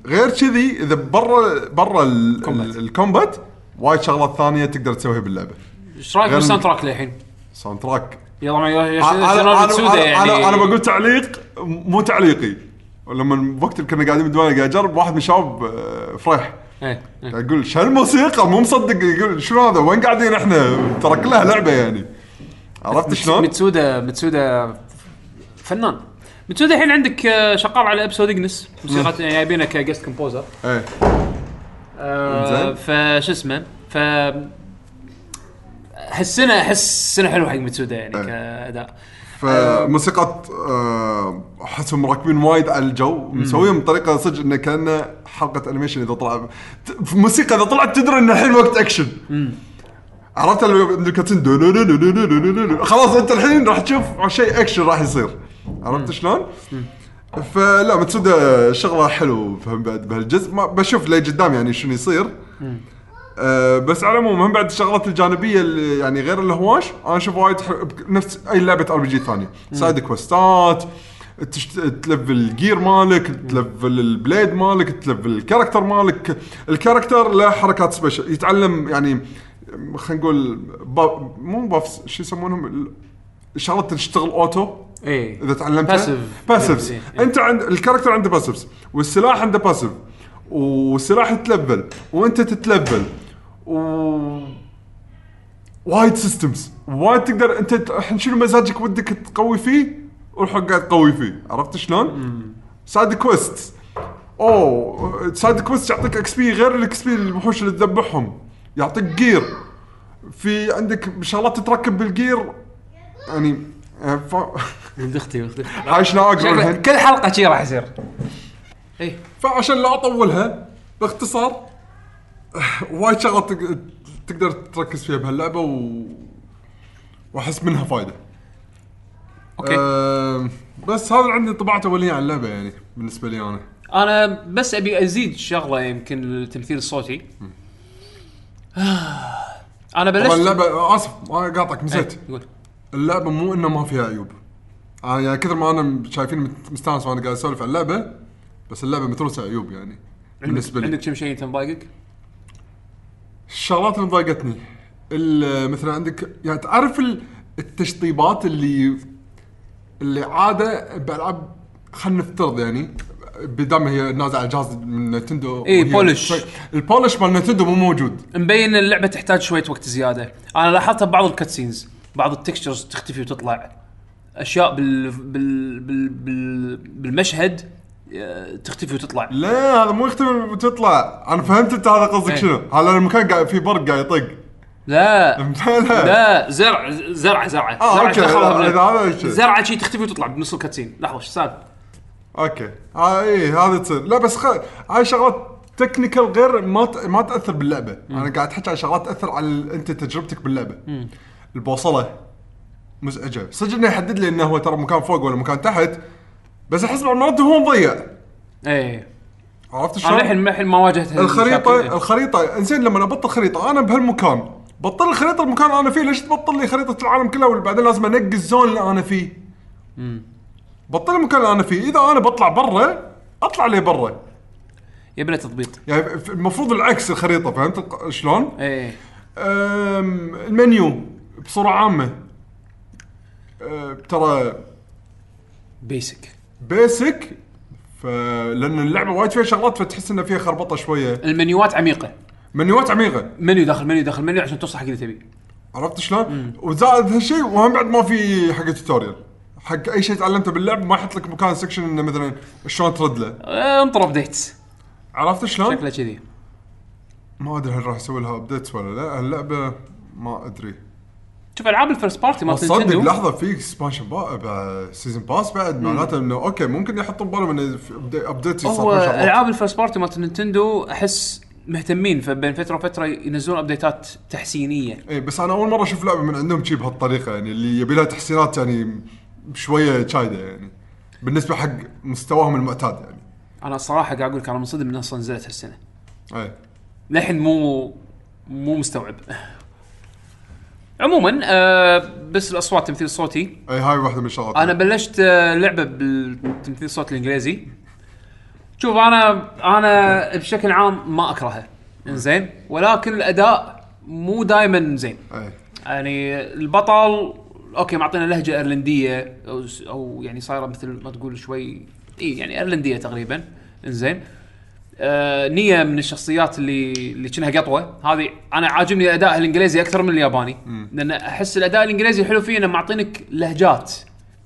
غير كذي إذا برا برا ال- combat. ال- ال combat وايد شغلات ثانية تقدر تسويها باللعبة. إيش رأيك غير- بال soundtrack للحين؟ soundtrack يلا مع أنا ياسونوري أنا متسودا أنا, يعني. أنا, أنا بقول تعليق مو تعليقي. لما وقت اللي كنا قاعدين بالديوان قاعد اجرب واحد من الشباب آه، فرح إيه إيه. قاعد يقول شو الموسيقى؟ مو مصدق يقول شنو هذا؟ وين قاعدين إحنا؟ ترى كلها لعبة يعني. عرفت شلون؟ متسودا متسودا فنان. متسودا الحين عندك آه، شغال على Episode Ignis موسيقى جايبينها ك guest composer إيه. آه، فشو اسمه؟ ف هالسنه احس سنه حلوة حق متسودا يعني إيه. كأداء. فموسيقى احسهم آه، راكبين وايد على الجو مسويهم بطريقة صدق إنه كأنه حلقه animation إذا طلع. موسيقى إذا طلعت تدري إنه الحين وقت اكشن عرفت ال cutscene خلاص أنت الحين راح تشوف شيء اكشن راح يصير. عرفت شلون؟ فلا متسودا شغلة حلو فهم بعد بهالجزء. ما بشوف لي قدام يعني شنو يصير. أه بس على العموم هم بعد الشغلات الجانبية اللي يعني غير الهواش أنا أشوف وايد نفس أي لعبة RPG ثانية. side quest ات تشت... تلفل ال gear مالك تلفل ال blade مالك تلفل ال character مالك. ال character له حركات special يتعلم يعني خلينا نقول با... مو buffs شو يسمونهم؟ ال- الشغلات تشتغل auto إيه. إذا تعلمتها؟ Passive. Passives إيه، إيه. أنت عند ال character عنده passives والسلاح عنده passive والسلاح يتلفل. وأنت تتلفل. و وايد systems وايد تقدر أنت الحين شنو مزاجك ودك تقوي فيه؟ وروح قاعد تقوي فيه. عرفت شلون؟ side quest أوه. side quest يعطيك XP غير ال XP الوحوش اللي تذبحهم. يعطيك gear في عندك شغلات تتركب بال gear يعني ولد أختي ولد أختي. شكله الحين كل حلقة شي راح يصير. إيه. فعشان لا أطولها باختصار وايد شغلات تق- تقدر تركز فيها بهاللعبة و وأحس منها فايدة. أوكي. أه بس هذا عندي انطباعات اوليه عن اللعبة يعني بالنسبة لي أنا. أنا بس أبي أزيد شغلة يمكن التمثيل الصوتي أنا بلشت اللعبه آسف ما قاطعك نسيت. إيه، قول. اللعبة مو إنه ما فيها عيوب. أنا يعني كثر ما أنا شايفين مستانس وأنا قاعد أسولف عن اللعبة بس اللعبة متروسة عيوب يعني بالنسبة لي. عندك كم شيء انت مضايقك؟ الشغلات اللي ضايقتني ال- مثلا عندك يعني تعرف ال- التشطيبات اللي اللي عادة بالعاب خلينا نفترض يعني بدام هي نازلة على جهاز من نينتندو وهي- polish. ال polish مال نينتندو مو موجود مبين اللعبة تحتاج شوية وقت زيادة أنا لاحظتها ببعض ال cutscenes بعض ال textures تختفي وتطلع. أشياء بال بال بال, بال بالمشهد آه، تختفي وتطلع. لا هذا مو يختفي وتطلع. أنا فهمت أنت هذا قصدك إيه. شنو؟ هذا المكان قاعد في برق قاعد يطق؟ لا. لا لا. زرع زرعة زرعة. آه، زرعة شي تختفي وتطلع بنص ال cutscene. لحظة إيش صار؟ okay. آه إي هذا تصير. لا بس خ... هاي شغلات technical غير ما ت... ما تأثر باللعبة. أنا قاعد أحكي عن شغلات تأثر على أنت تجربتك باللعبة. البوصلة. مزعجه صدق إنه يحدد لي إنه هو ترى مكان فوق ولا مكان تحت بس أحس المرات هو مضيع. إيه. عرفت أنا شلون؟ الحين الحين ما واجهت الخريطه. الخريطه انزين لما ابطل خريطة أنا بهالمكان. بطل الخريطة المكان اللي أنا فيه ليش تبطل لي خريطة العالم كلها وبعدين لازم أنقي ال zone اللي أنا فيه؟ بطل المكان اللي أنا فيه. إذا أنا بطلع برا أطلع لي برا. يبي له تضبيط يعني المفروض العكس الخريطة فهمت؟ شلون؟ إيه. المنيو. بصورة عامة أه، ترى basic basic فلان اللعبة وايد فيها شغلات فتحس انها فيها خربطة شوية. المنيوات عميقة. منيوات عميقة. منيو داخل منيو داخل منيو عشان توصل حق اللي تبي. عرفت شلون؟ وزائد هالشيء وهم بعد ما في حق tutorial حق أي شيء تعلمته باللعب ما يحط لك مكان section إنه مثلا شلون ترد له. آه، انطر updates عرفت شلون؟ شكله كذي. ما أدري هل راح يسوي لها updates ولا لا. اللعبة ما أدري. شوف ألعاب ال first party مال تصدق نينتندو. لحظه في expansion season pass بعد معناته إنه okay ممكن يحطون بالهم انه update يصير هو. ألعاب ال first party مال نينتندو أحس مهتمين فبين فترة وفترة ينزلون update ات تحسينية. اي بس أنا أول مرة أشوف لعبة من عندهم شي بهالطريقة يعني اللي يبي لها تحسينات يعني شوية شايدة يعني بالنسبة حق مستواهم المعتاد يعني. أنا الصراحه قاعد أقول لك أنا منصدم من أصلا نزلت هالسنة. اي للحين مو مو مستوعب. عموما آه بس الأصوات التمثيل الصوتي أي هاي واحدة من الشغلات أنا بلشت آه، لعبة بالتمثيل الصوتي الإنجليزي. شوف أنا أنا بشكل عام ما أكرهها. زين ولكن الأداء مو دائما زين. أي. يعني البطل أوكي معطينا لهجة إيرلندية أو أو يعني صايرة مثل ما تقول شوي إي يعني إيرلندية تقريبا. إنزين. آه نية من الشخصيات اللي اللي كأنها قطوة. هذه أنا عاجبني ادائها الإنجليزي أكثر من الياباني. لأن أحس الأداء الإنجليزي الحلو فيه إنه معطينك لهجات.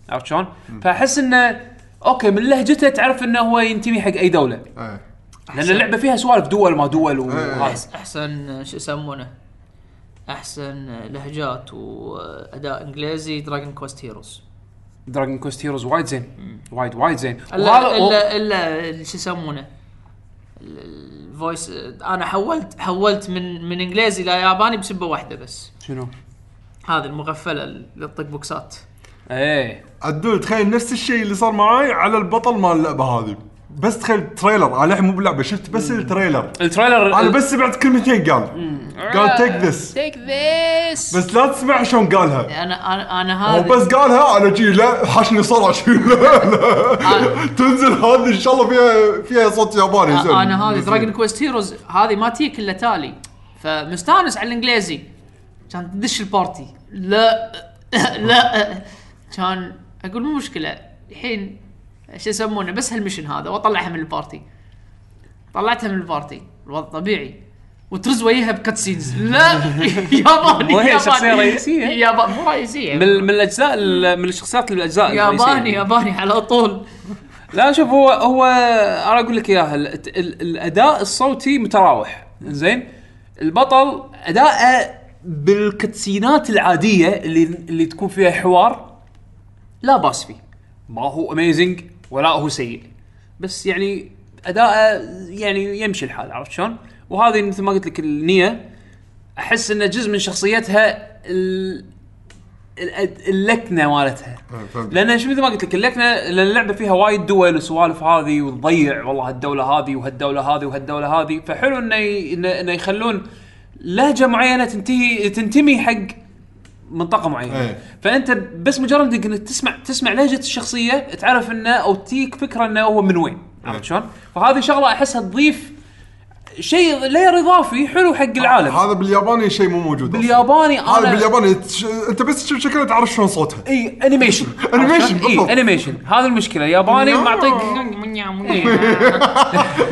عرفت شلون؟ فأحس إنه okay من لهجته تعرف إنه هو ينتمي حق أي دولة. اي لأن اللعبة فيها سوالف دول ما دول وهذا أحس- أحسن شو يسمونه؟ أحسن لهجات وأداء إنجليزي Dragon Quest Heroes Dragon Quest Heroes وايد زين. وايد وايد زين. الا إلا شو يسمونه؟ ال voice أنا حولت حولت من من إنجليزي لياباني بسبة واحدة بس. شنو؟ هذه المغفلة اللي تطق box ات. إيه. عدول تخيل نفس الشيء اللي صار معاي على البطل مال اللعبة هذه. بس تخيل trailer أنا الحين مو باللعبه شفت بس ال trailer. ال trailer أنا بس سمعت كلمتين قال. قال take this take this بس لا تسمع شلون قالها. أنا أنا أنا هو هذه بس قالها أنا جي لا حاشني صرع شي لا لا تنزل هذه إن شاء الله فيها فيها صوت ياباني زين. أنا هذه دراجون كويست هيروز هذه ما تجيك إلا تالي. فمستانس على الإنجليزي. كان تدش ال party. لا لا. كان أقول مو مشكلة. الحين شو يسمونه بس هالمشن هذا واطلعها من ال party. طلعتها من ال party الوضع طبيعي. وترز وياها ب cutscenes لا ياباني وهي ياباني. شخصية رئيسية؟ ياباني مو رئيسية. من من الأجزاء ال- من الشخصيات الأجزاء ياباني. ياباني على طول. لا شوف هو هو أنا أقول لك إياها ال- ال- الأداء الصوتي متراوح. زين البطل أداءه بال cutscene ات العادية اللي اللي تكون فيها حوار لا باس فيه. ما هو amazing ولا هو سيء بس يعني اداءه يعني يمشي الحال عرفت شلون؟ وهذه مثل ما قلت لك النية أحس إنه جزء من شخصيتها ال- ال- اللكنة مالتها فهمت. لأن شو مثل ما قلت لك اللكنة لأن اللعبة فيها وايد دول وسوالف هذه وتضيع والله هالدولة هذه وهالدولة هذه وهالدولة هذه فحلو إنه ي- إنه يخلون لهجة معينة تنتهي تنتمي حق منطقة معينة إيه. فأنت بس مجرد إنك تسمع تسمع لهجه الشخصية تعرف إنه أو تجيك فكرة إنه هو من وين عرفت إيه. شلون؟ فهذه شغلة أحسها تضيف شيء layer اضافي حلو حق العالم. هذا بالياباني شيء مو موجود أصلاً. بالياباني هذا أنا بالياباني. تش... أنت بس تشوف شكلها تعرف شلون صوتها. إي anime شن anime شن، بالضبط. إي انيميشن هذه المشكلة. الياباني معطيك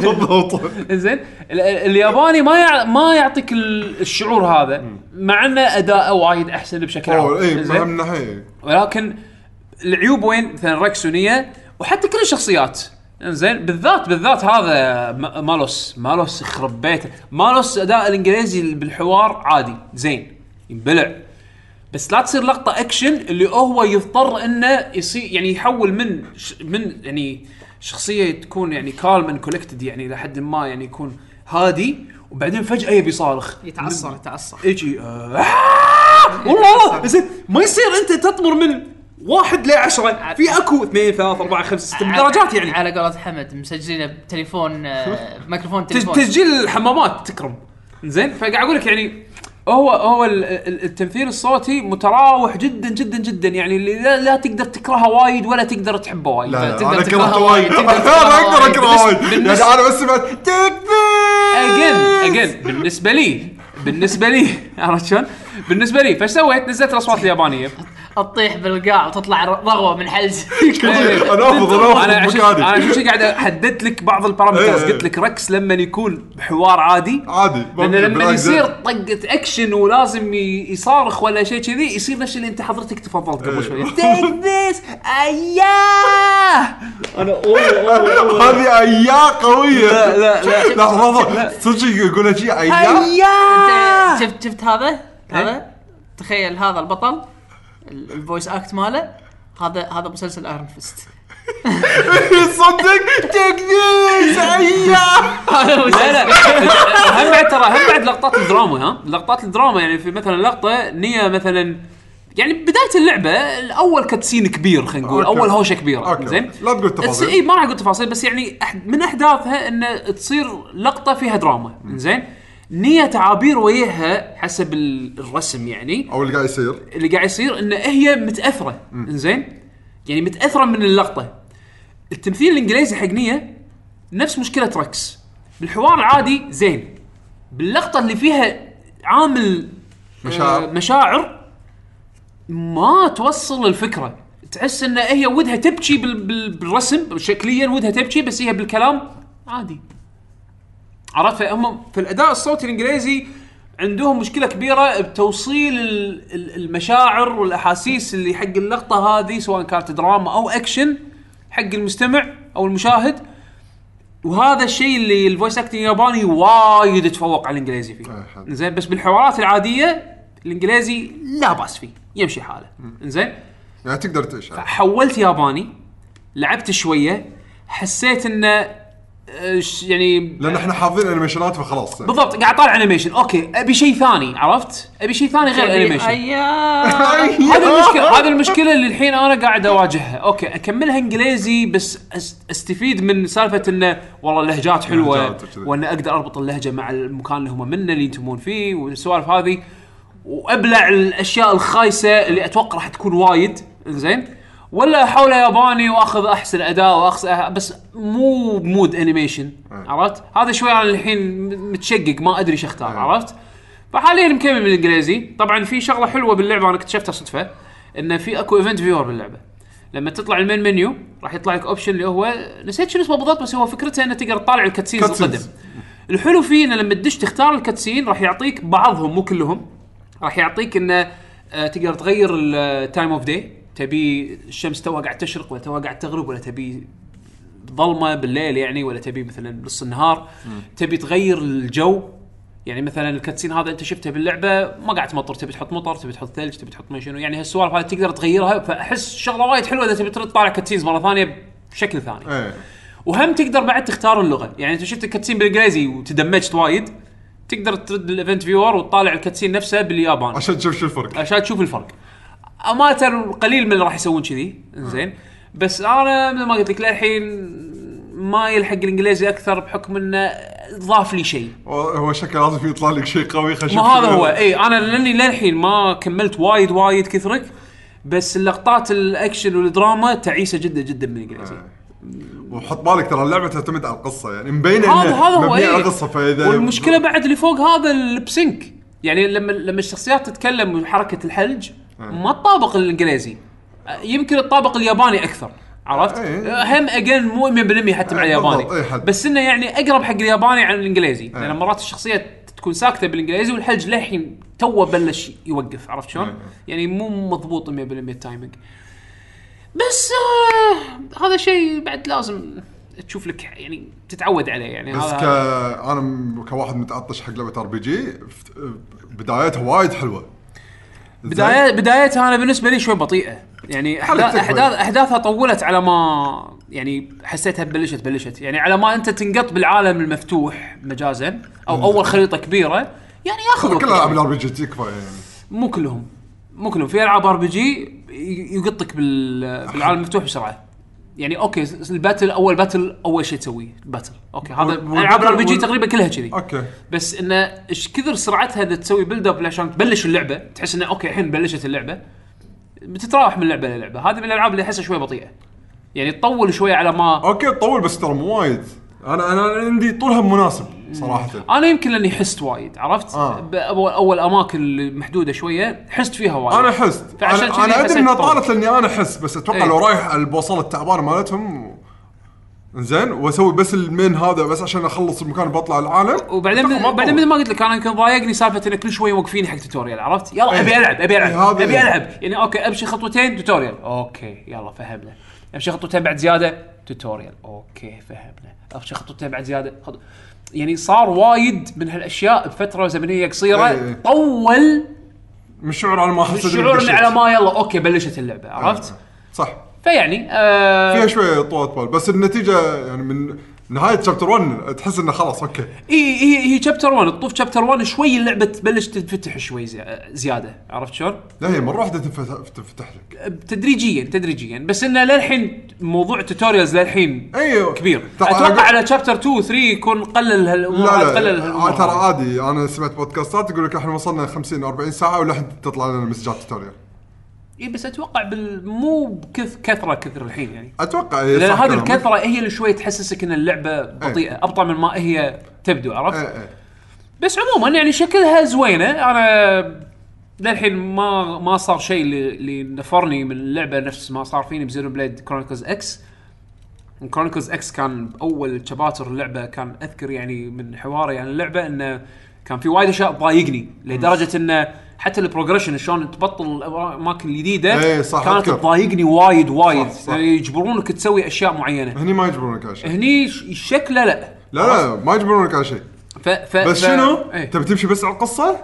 بالضبط. زين ال- ال- الياباني ما يع... ما يعطيك ال- الشعور هذا مع أنه أداءه وايد أحسن بشكل عام. إي ولكن العيوب وين؟ مثلا ركس ونية وحتى كل الشخصيات. زين بالذات بالذات هذا مالوس. مالوس يخرب بيته. مالوس اداء الإنجليزي بالحوار عادي. زين. ينبلع. بس لا تصير لقطة أكشن اللي هو يضطر إنه يصير يعني يحول من ش من يعني شخصية تكون يعني calm and collected يعني لحد ما يعني يكون هادي وبعدين فجأة يبي صارخ يتعصر يتعصر. يجي آه والله! والله زين. ما يصير أنت تطمر من واحد ل 10 في أكو اثنين ثلاث أربع خمس ست درجات يعني. على قولة حمد مسجلينه بتليفون آه، ميكروفون تليفون. تسجيل الحمامات تكرم. زين؟ فقاعد أقول لك يعني هو هو ال- ال- التمثيل الصوتي متراوح جدا جدا جدا. يعني اللي لا, لا تقدر تكرهه وايد ولا تقدر تحبه وايد. لا تقدر لا أنا تكرهها كرهته وايد، تقدر أنا تكرهها أقدر وايد. اكرهه وايد. بالنسبة- يعني أنا بس سمعت تكفي اجين اجين بالنسبة لي بالنسبة لي عرفت شلون؟ بالنسبة لي فايش سويت؟ نزلت الأصوات اليابانية. تطيح بالقاع وتطلع رغوة من حلز أنا افضل أنا أنا أنا مكاني عشان قاعد احدد لك بعض ال parameters. إيه. قلت لك ركس لما يكون بحوار عادي. عادي. لأن لما يصير. طقة أكشن ولازم يصارخ ولا شيء كذي يصير نفس اللي أنت حضرتك تفضلت قبل إيه. شوية take this أياه! أنا أوه. هذه أياه قوية. لا لا لا. لحظة صدق يقولها شي؟ أياه؟ أياه! شفت شفت هذا؟ إيه؟ هذا؟ تخيل هذا البطل. ال- ال voice act ماله هذا هذا مسلسل ايرون فيست صدق؟ هو لا لا. هم بعد ترى هم بعد لقطات الدراما ها؟ لقطات الدراما يعني في مثلا لقطة نية مثلا يعني بداية اللعبة الأول cutscene كبير خلينا نقول okay. أول هوشة كبيرة. زين؟ لا تقول تفاصيل. اي ما راح أقول تفاصيل بس يعني من أحداثها انه تصير لقطة فيها دراما زين؟ نية تعابير وجهها حسب ال- الرسم يعني. أو اللي قاعد يصير. اللي قاعد يصير إن هي متأثرة. زين يعني متأثرة من اللقطة. التمثيل الإنجليزي حق نية نفس مشكلة ركس. بالحوار العادي زين. باللقطة اللي فيها عامل مشاعر. آه مشاعر ما توصل الفكرة. تحس إن هي ودها تبكي بال بال بالرسم. شكليا ودها تبكي بس هي بالكلام عادي. عرفت؟ هم في الأداء الصوتي الإنجليزي عندهم مشكلة كبيرة بتوصيل ال- ال- المشاعر والأحاسيس اللي حق اللقطة هذه سواء كانت دراما أو أكشن حق المستمع أو المشاهد. وهذا الشيء اللي ال voice acting الياباني وايد يتفوق على الإنجليزي فيه. حد. زين بس بالحوارات العادية الإنجليزي لا بأس فيه يمشي حاله. زين يعني تقدر تعيش حولت ياباني لعبت شوية حسيت إنه آه، يعني؟ لأن إحنا حافظين animation ات فخلاص. بالضبط قاعد طالع animation okay أبي شيء ثاني عرفت؟ أبي شيء ثاني غير animation أيام هذه المشكلة هذه المشكلة اللي الحين أنا قاعد أواجهها. okay أكملها إنجليزي بس أستفيد من سالفة انه والله اللهجات حلوة. وإن أقدر أربط اللهجة مع المكان اللي هم منه اللي ينتمون فيه والسوالف هذه. وأبلع الأشياء الخايسة اللي أتوقع راح تكون وايد. زين ولا احوله ياباني وأخذ أحسن أداء وأخذ بس مو ب mood animation عرفت؟ هذا شوي أنا الحين متشقق ما أدري إيش أختار عرفت؟ فحاليا مكمل بالإنجليزي طبعا في شغلة حلوة باللعبة أنا اكتشفتها صدفة انه في أكو event viewer باللعبة لما تطلع ال main menu راح يطلع لك option اللي هو نسيت شنو اسمه بالضبط بس هو فكرته إنه تقدر تطالع ال cutscenes. القدم الحلو فيه إنه لما تدش تختار ال cutscene راح يعطيك بعضهم مو كلهم راح يعطيك إنه آه، تقدر تغير ال time of day تبي الشمس توها قاعد تشرق ولا توها قاعد تغرب ولا تبي ظلمة بالليل يعني ولا تبي مثلا نص النهار تبي تغير الجو. يعني مثلا ال cutscene هذا أنت شفته باللعبة ما قاعد تمطر تبي تحط مطر تبي تحط ثلج تبي تحط ما شنو. يعني هالسوالف هذه تقدر تغيرها فأحس شغلة وايد حلوة إذا تبي ترد طالع cutscenes مرة ثانية بشكل ثاني. إيه. وهم تقدر بعد تختار اللغة. يعني أنت شفت ال cutscene بالإنجليزي وتدمجت وايد تقدر ترد ال event viewer وتطالع ال cutscene نفسه بالياباني. عشان تشوف شو الفرق. عشان تشوف الفرق. امانه قليل من اللي راح يسوون كذي. زين. بس أنا مثل ما قلت لك للحين ما يلحق الإنجليزي أكثر بحكم إنه ضاف لي شيء. هو شكل لازم يطلع لك شيء قوي خشب ما هذا هو. إي أنا لأني للحين ما كملت وايد وايد كثرك بس اللقطات الأكشن والدراما تعيسة جدا جدا بالانجليزي وحط بالك ترى اللعبة تعتمد على القصة يعني مبينة هذا هذا هو مبنية على القصة فاذا والمشكلة بعد اللي فوق هذا البسنك يعني لما لما الشخصيات تتكلم بحركه الحلج ما تطابق الإنجليزي يمكن تطابق الياباني أكثر عرفت؟ إيه. هم again مو 100% حتى مع الياباني حد. بس إنه يعني أقرب حق الياباني عن الإنجليزي لأن مرات الشخصية تكون ساكتة بالإنجليزي والحلج للحين توه بلش يوقف عرفت شلون؟ إيه. يعني مو مضبوط 100% ال timing بس آه هذا شيء بعد لازم تشوف لك يعني تتعود عليه يعني بس ك أنا كواحد متعطش حق لعبة RPG بدايتها وايد حلوة بداية بدايتها أنا بالنسبة لي شوي بطيئة. يعني احداث أحداثها طولت على ما يعني حسيتها بلشت بلشت. يعني على ما أنت تنقط بالعالم المفتوح مجازا أو أول خريطة كبيرة يعني ياخذ كل العاب شوي. ال RPG تكفى يعني. مو كلهم. مو كلهم. في ألعاب RPG يقطك بال بالعالم المفتوح بسرعة. يعني okay ال battle أول battle أول شيء تسويه battle okay هذا العاب ال RPG تقريبا كلها كذي. okay. بس إنه إيش كثر سرعتها إذا تسوي build up عشان تبلش اللعبة تحس إنه okay الحين بلشت اللعبة بتتراوح من لعبة للعبه هذه من الألعاب اللي أحسها شوي بطيئة. يعني تطول شوي على ما okay تطول بس ترى مو وايد. أنا أنا عندي طولها مناسب. صراحة أنا يمكن لأني حست وايد عرفت؟ آه. اول أماكن اللي محدودة شوية حست فيها وايد أنا حست فعشان أنا, أنا أدري حسيت إنها. طالت لأني أنا احس بس أتوقع إيه. لو رايح على البوصلة التعبانة مالتهم. زين وأسوي بس ال main هذا بس عشان أخلص المكان بطلع العالم وبعدين ما بعدين. مثل ما قلت لك أنا يمكن ضايقني سالفة انه كل شوي موقفيني حق tutorial عرفت؟ يلا إيه. أبي ألعب أبي ألعب هذا أبي. ألعب يعني okay أمشي خطوتين tutorial okay يلا فهمنا أمشي خطوتين بعد زيادة tutorial okay فهمنا أمشي خطوتين بعد زيادة. يعني صار وايد من هالأشياء بفترة زمنية قصيرة إيه. طول من الشعور على ما إني الشعور. على ما يلا okay بلشت اللعبة عرفت؟ صح فيعني آه فيها شوية طولة بال بس النتيجة يعني من نهاية chapter 1 تحس إنه خلاص okay. هي هي هي chapter 1 تطوف chapter 1 شوي اللعبة تبلش تنفتح شوي زي- زيادة عرفت شلون؟ لا هي مرة واحدة تنفتح لك. تدريجيا تدريجيا بس إنه للحين موضوع ال tutorials للحين أيوه. كبير. ترى أتوقع على chapter 2 3 يكون قلل هالامور لا لا قلل آه، هالامور ترى هذه. عادي أنا سمعت بودكاستات يقول لك إحنا وصلنا 50 40 ساعة ولحن تطلع لنا مسجات tutorial إي بس أتوقع بال... مو بكث كثرة كثر الحين يعني. أتوقع إيه، لأن هذه. الكثرة هي اللي شوي تحسسك إن اللعبة بطيئة أبطأ من ما هي تبدو عرفت؟ إيه إيه. بس عموما يعني شكلها زوينة. أنا للحين ما ما صار شيء اللي, نفرني من اللعبة نفس ما صار فيني ب Xenoblade Chronicles X Chronicles X كان أول chapter اللعبة كان أذكر يعني من حواري عن اللعبة إنه كان في وايد أشياء تضايقني لدرجة إنه حتى ال progression شلون تبطل الأماكن الجديدة إيه، صح، كانت. تضايقني وايد وايد. صح، صح. يعني يجبرونك تسوي أشياء معينة. هني ما يجبرونك على شيء. هني شكله لا لا. لا ما يجبرونك على شيء. ف ف بس ف- شنو؟ إيه. تبي تمشي بس على القصة؟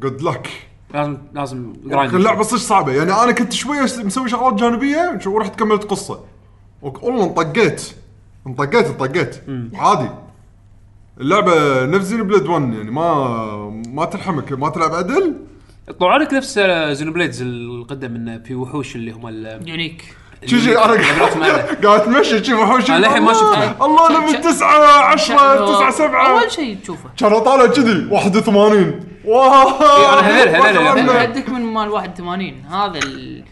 good luck لازم لازم. اللعبه صدق صعبة؟ يعني أنا كنت شوية مسوي شغلات جانبية ورحت كملت قصة. والله انطقيت. انطقيت انطقيت. عادي. اللعبة نفس Blade 1 يعني ما ما تلحمك ما تلعب عدل. طلعوا لك نفس Xenoblades القدم انه في وحوش اللي هم ال unique. شي شي أنا. قاعد اتمشى شي وحوش. أنا للحين ما الله، شفتها. الله level 9 10 9 7 أول شيء تشوفه. كان اطالع كذي 81 wow. إي، أنا هذيل- هذيل اللي والله. عندك من مال 81 هذا ال...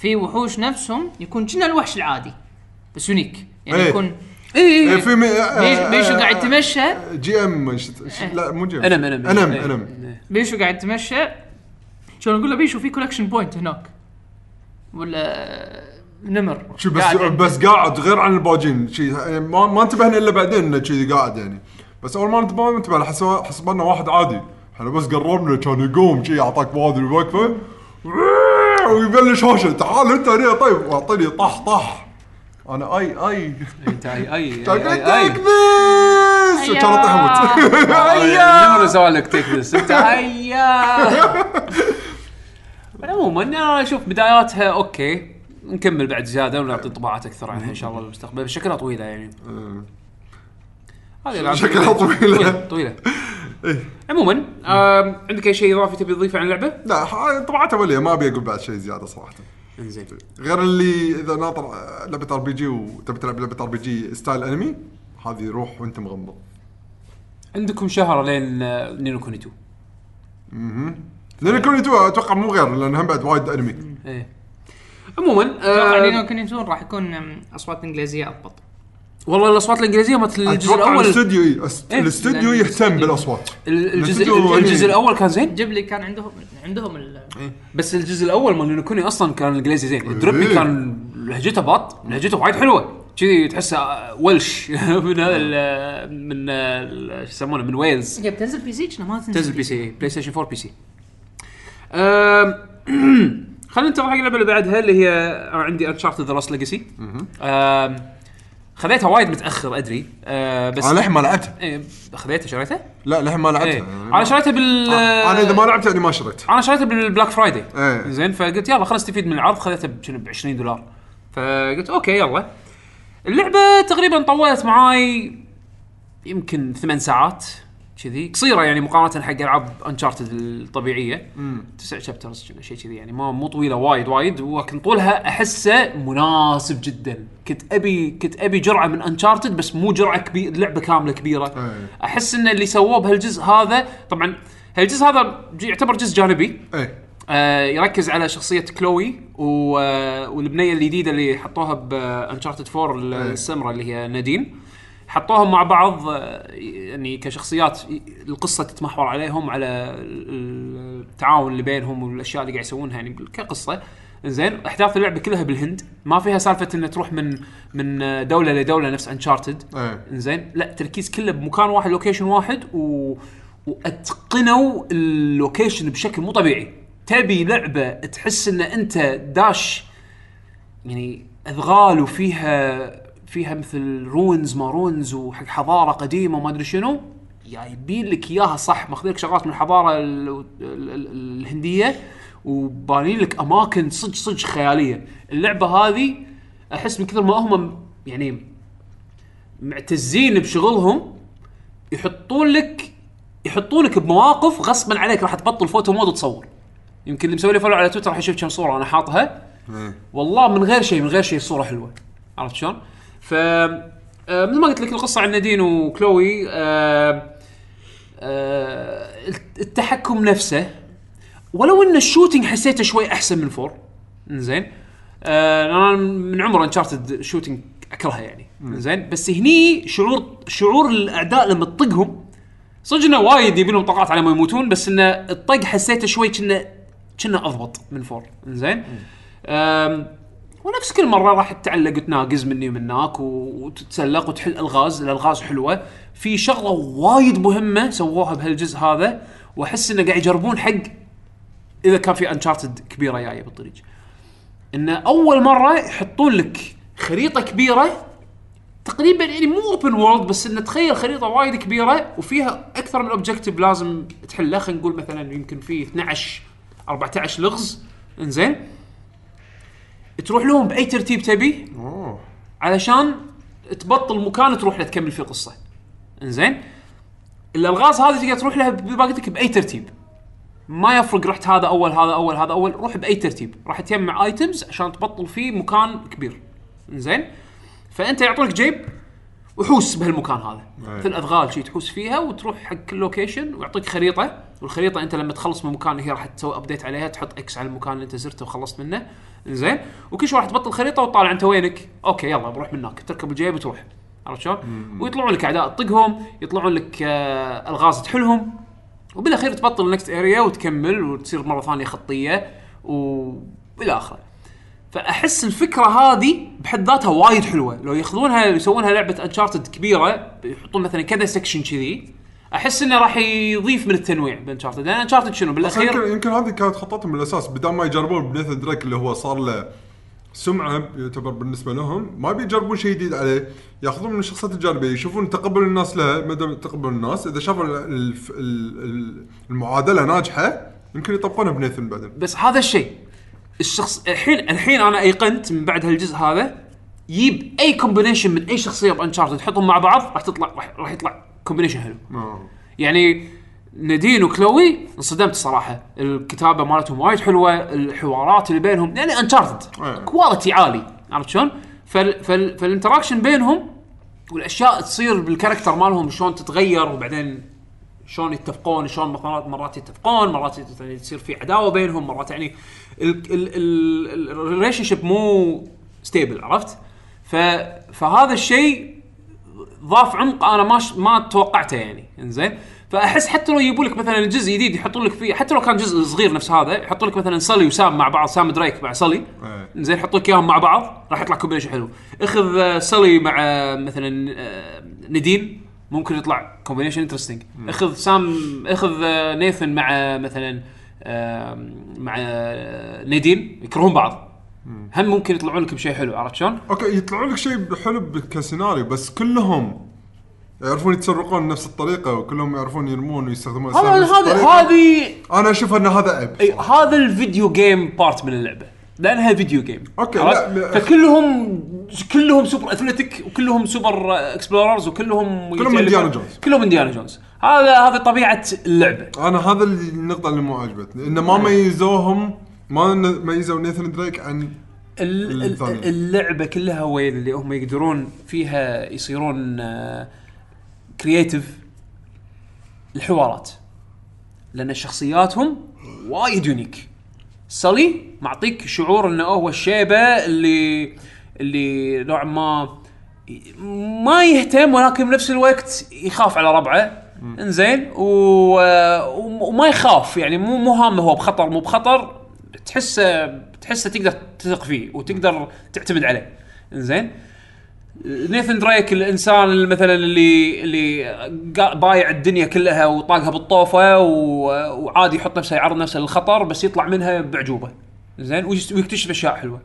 في وحوش نفسهم يكون كنا الوحش العادي. بس يونيك. يعني إيه. يكون إي إيه، إي. في مي... بيش- بيشو قاعد يتمشى. جي إم لا مو جي إم. إنم إنم. إنم إيه. إنم. إيه. بيشو قاعد يتمشى. شلون نقول له بيشو في كولكشن بوينت هناك. ولا نمر. شو بس قاعد- بس قاعد غير عن الباجين. شي ما, ما انتبهنا إلا بعدين إنه كذي قاعد يعني. بس أول ما انتبه ما انتبه حسب حسبنا واحد عادي. إحنا بس قربنا كان يقوم شي اعطاك بادري وقفه ويبلش هوشه تعال أنت هنا طيب. واعطيني طح طح أنا أي أي. أنت أي أي كان أي قلت أي. لك بس أيا. كان اطيح أموت النمر سوى لك تيك ذس أنت هيا عموما أنا أشوف بداياتها أوكي. نكمل بعد زيادة ونعطي انطباعات أكثر عنها إن شاء الله بالمستقبل. بس شكلها طويلة يعني. هذه الألعاب شكلها طويلة. طويلة. عموما آم، عندك أي شيء إضافي تبي تضيفه عن اللعبة؟ لا طبعات اوليه ما أبي أقول بعد شيء زيادة صراحة. إنزين. غير اللي إذا ناطر آه، لعبه RPG وتبي تلعب لعبة RPG style anime هذه روح وأنت مغمض. عندكم شهر لين آه، Ni no Kuni 2 لأن Kuni two أتوقع مو غير لأن هم بعد وايد أنمي. إيه. عموما أتوقع آه Kuni two راح يكون أصوات إنجليزية أضبط. والله الأصوات الإنجليزية مالت الجزء الأول الاستوديو إيه، إيه، الاستوديو يهتم بالأصوات. ال- الجزء الاستوديو الجزء. الأول كان زين؟ جيبلي كان عندهم عندهم ال... بس الجزء الأول مال Ni no Kuni أصلا كان الانجليزي زين. إيه. كان لهجته باط لهجته وايد حلوة. كذي تحسه آه، Welsh من هذا ال- من ال- شو يسمونه؟ من ويلز. بتنزل PC ما تنزل تنزل P C PlayStation 4 PC خلينا ننتقل حق اللعبه اللي بعدها اللي هي عندي Uncharted The Lost Legacy خذيتها وايد متأخر أدري. أه، بس أنا للحين ما لعبتها. إيه، خذيتها شريتها؟ لا للحين ما لعبتها. إيه. أنا شريتها بال آه، أنا إذا ما لعبت يعني ما شريت أنا شريتها بال Black Friday إيه. زين فقلت يلا خلينا نستفيد من العرض خذيتها ب 20 دولار. فقلت okay يلا. اللعبة تقريبا طولت معاي يمكن ثمان ساعات. كذي. قصيرة يعني مقارنة حق ألعاب انشارتد الطبيعية. تسع chapters شيء كذي يعني. ما مو طويلة وايد وايد. ولكن طولها أحسه مناسب جدا. كنت ابي كنت أبي جرعة من انشارتد بس مو جرعة كبيره لعبة كاملة كبيرة. إيه. أحس إن اللي سووه بهالجزء هذا طبعا هالجزء هذا يعتبر جزء جانبي. إيه. آه يركز على شخصية كلوي و... آه والبنية الجديدة اللي حطوها بانشارتد 4 ال- إيه. السمراء اللي هي نادين. حطوهم مع بعض آه، يعني كشخصيات القصة تتمحور عليهم على ال- التعاون اللي بينهم والأشياء اللي قاعد يسوونها يعني كقصة. زين أحداث اللعبة كلها بالهند. ما فيها سالفة انه تروح من من دولة لدولة نفس انشارتد إيه. انزين لا تركيز كله بمكان واحد location واحد و... وأتقنوا ال location بشكل مو طبيعي. تبي لعبة تحس إن أنت داش يعني أدغال وفيها فيها مثل ruins ما ruins وحق حضارة قديمة وما أدري شنو. جايبين لك إياها صح ماخذين لك شغلات من الحضارة ال... ال... ال... الهندية وبانين لك أماكن صدق صدق خيالية. اللعبة هذه أحس من كثر ما هم يعني معتزين بشغلهم يحطون لك يحطونك بمواقف غصبا عليك راح تبطل photo mode وتصور. يمكن اللي مسوي لي follow على تويتر راح يشوف كم صورة أنا حاطها. إيه. والله من غير شيء من غير شيء الصورة حلوة. عرفت شلون؟ ف آه، مثل ما قلت لك القصة عن نادين وكلوي آه، آه، التحكم نفسه ولو إن ال shooting حسيته شوي أحسن من four زين أنا من عمر انشارتد shooting اكرهها يعني زين بس هني شعور شعور الاعداء لما تطقهم صدق إنه وايد يبي لهم طقات على ما يموتون بس إنه الطق حسيته شوي كنا كنا أضبط من four زين ونفس كل مرة راح تتعلق وتناقز مني ومن هناك وتتسلق وتحل ألغاز. الألغاز حلوة. في شغلة وايد مهمة سووها بهالجزء هذا وأحس إنه قاعد يجربون حق إذا كان في انشارتد كبيرة جاية بالطريق. انه أول مرة يحطون لك خريطة كبيرة تقريبا يعني مو open world بس انه تخيل خريطة وايد كبيرة وفيها أكثر من objective لازم تحله خلينا نقول مثلا يمكن في 12 14 لغز. إنزين. تروح لهم بأي ترتيب تبي؟ أوه. علشان تبطل مكان تروح له تكمل فيه قصة. إنزين؟ الالغاز هذه تقدر تروح لها لك بأي ترتيب. ما يفرق رحت هذا أول هذا أول هذا أول روح بأي ترتيب. راح تجمع items عشان تبطل فيه مكان كبير. إنزين؟ فأنت يعطونك جيب وحوس بهالمكان هذا. أي. مثل أدغال شي تحوس فيها وتروح حق كل location ويعطيك خريطة. والخريطة أنت لما تخلص من مكان هي راح تسوي ابديت عليها تحط إكس على المكان اللي أنت زرته وخلصت منه. زين. وكل شوي راح تبطل خريطه وتطالع أنت وينك. okay يلا بروح من هناك. تركب الجيب وتروح. عرفت شلون؟ ويطلعون لك أعداء تطقهم يطلعون لك آه ألغاز تحلهم. وبالاخير تبطل ال next area وتكمل وتصير مرة ثانية خطية وإلى آخره. فأحس الفكرة هذه بحد ذاتها وايد حلوة. لو ياخذونها يسوونها لعبة انشارتد كبيرة يحطون مثلا كذا section كذي أحس إنه راح يضيف من التنويع بانشارتد لأن انشارتد شنو؟ بالأخير يمكن يمكن هذه كانت خطتهم من الاساس بدل ما يجربون بنيثن دريك اللي هو صار له سمعة يعتبر بالنسبة لهم ما بيجربون شيء جديد عليه. ياخذون من الشخصيات الجانبية يشوفون تقبل الناس لها مدى تقبل الناس إذا شافوا ال- ال- ال- المعادلة ناجحة يمكن يطبقونها بنيثن بعدين. بس هذا الشيء الشخص الحين الحين أنا أيقنت من بعد هالجزء هذا يجيب أي combination من أي شخصية بأنشارتد. تحطهم مع بعض راح تطلع راح يطلع. combination حلو آه. يعني نادين وكلوي انصدمت الصراحه الكتابة مالتهم وايد حلوة الحوارات اللي بينهم يعني انشارتد أيه. quality عالي عرفت شلون؟ فال فال فال interaction بينهم والأشياء تصير بال character مالهم شلون تتغير وبعدين شلون يتفقون شلون مرات مرات يتفقون مرات يت- يصير في عداوة بينهم مرات يعني ال relationship مو stable عرفت؟ ف فهذا الشيء ضاف عمق أنا ما ش... ما توقعته يعني إنزين؟ فأحس حتى لو يجيبوا لك مثلا جزء جديد يحطون لك فيه حتى لو كان جزء صغير نفس هذا يحطون لك مثلا سالي وسام مع بعض سام دريك مع سالي إيه. زين يحطوا لك إياهم مع بعض راح يطلع combination حلو. أخذ آه، سالي مع آه، مثلا آه، ندين ممكن يطلع combination interesting أخذ سام أخذ نيثن مع مثلا مع نيدين يكرهون بعض. هم ممكن يطلعون لك بشيء حلو عرفت شلون؟ okay يطلعون لك شيء حلو كسيناريو بس كلهم يعرفون يتسلقون بنفس الطريقة وكلهم يعرفون يرمون ويستخدمون هذا هذا. هذه أنا أشوف إن هذا عيب إي هذا ال video game part من اللعبة لانها video game عرفت؟ لا، فكلهم كلهم super athletic وكلهم super explorers وكلهم كلهم إنديانا جونز. كلهم انديانا جونز هذا هذا طبيعة اللعبة أنا هذا النقطة اللي مو عجبتني انه ما ميزوهم ما ميزوا نيثن دريك عن ال- ال- الثانية. اللعبة كلها وين اللي هم يقدرون فيها يصيرون creative الحوارات. لأن شخصياتهم وايد يونيك سالي معطيك شعور إنه هو الشيبة اللي اللي نوعا ما ما يهتم ولكن بنفس الوقت يخاف على ربعه. إنزين؟ و... وما يخاف يعني مو مو هامه هو بخطر مو بخطر. تحسه تحسه تقدر تثق فيه وتقدر تعتمد عليه. إنزين؟ نيثن دريك الإنسان مثلا اللي اللي بايع الدنيا كلها وطاقها بالطوفة وعادي يحط نفسه يعرض نفسه للخطر بس يطلع منها بعجوبة. زين ويكتشف أشياء حلوة.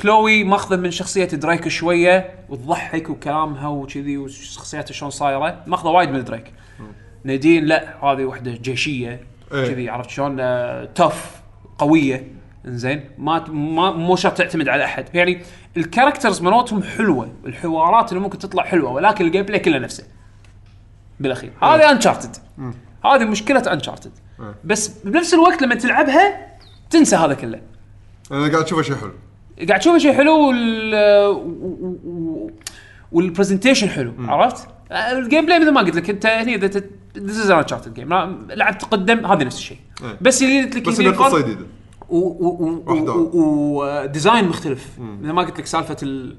كلوي ماخذه من شخصية دريك شوية وتضحك وكلامها وكذي وشخصيتها شلون صايرة. ماخذه وايد من دريك. نادين لا هذه وحدة جيشية إيه. كذي عرفت شلون؟ آه، تف قوية. انزين ما ما مو شرط تعتمد على أحد. يعني ال characters مالتهم حلوة الحوارات اللي ممكن تطلع حلوة ولكن ال gameplay كله نفسه. بالأخير. هذه Uncharted هذه مشكلة Uncharted. بس بنفس الوقت لما تلعبها تنسى هذا كله. أنا قاعد اشوفه شيء حلو. قاعد تشوف شيء حلو وال وال presentation حلو عرفت؟ ال gameplay مثل ما قلت لك أنت هني this is Uncharted game لعبت تقدم هذا نفس الشيء. إيه. بس اللي قلت لك بس يمكن انه قصه يقارن- جديده و design مختلف. مثل ما قلت لك سالفة ال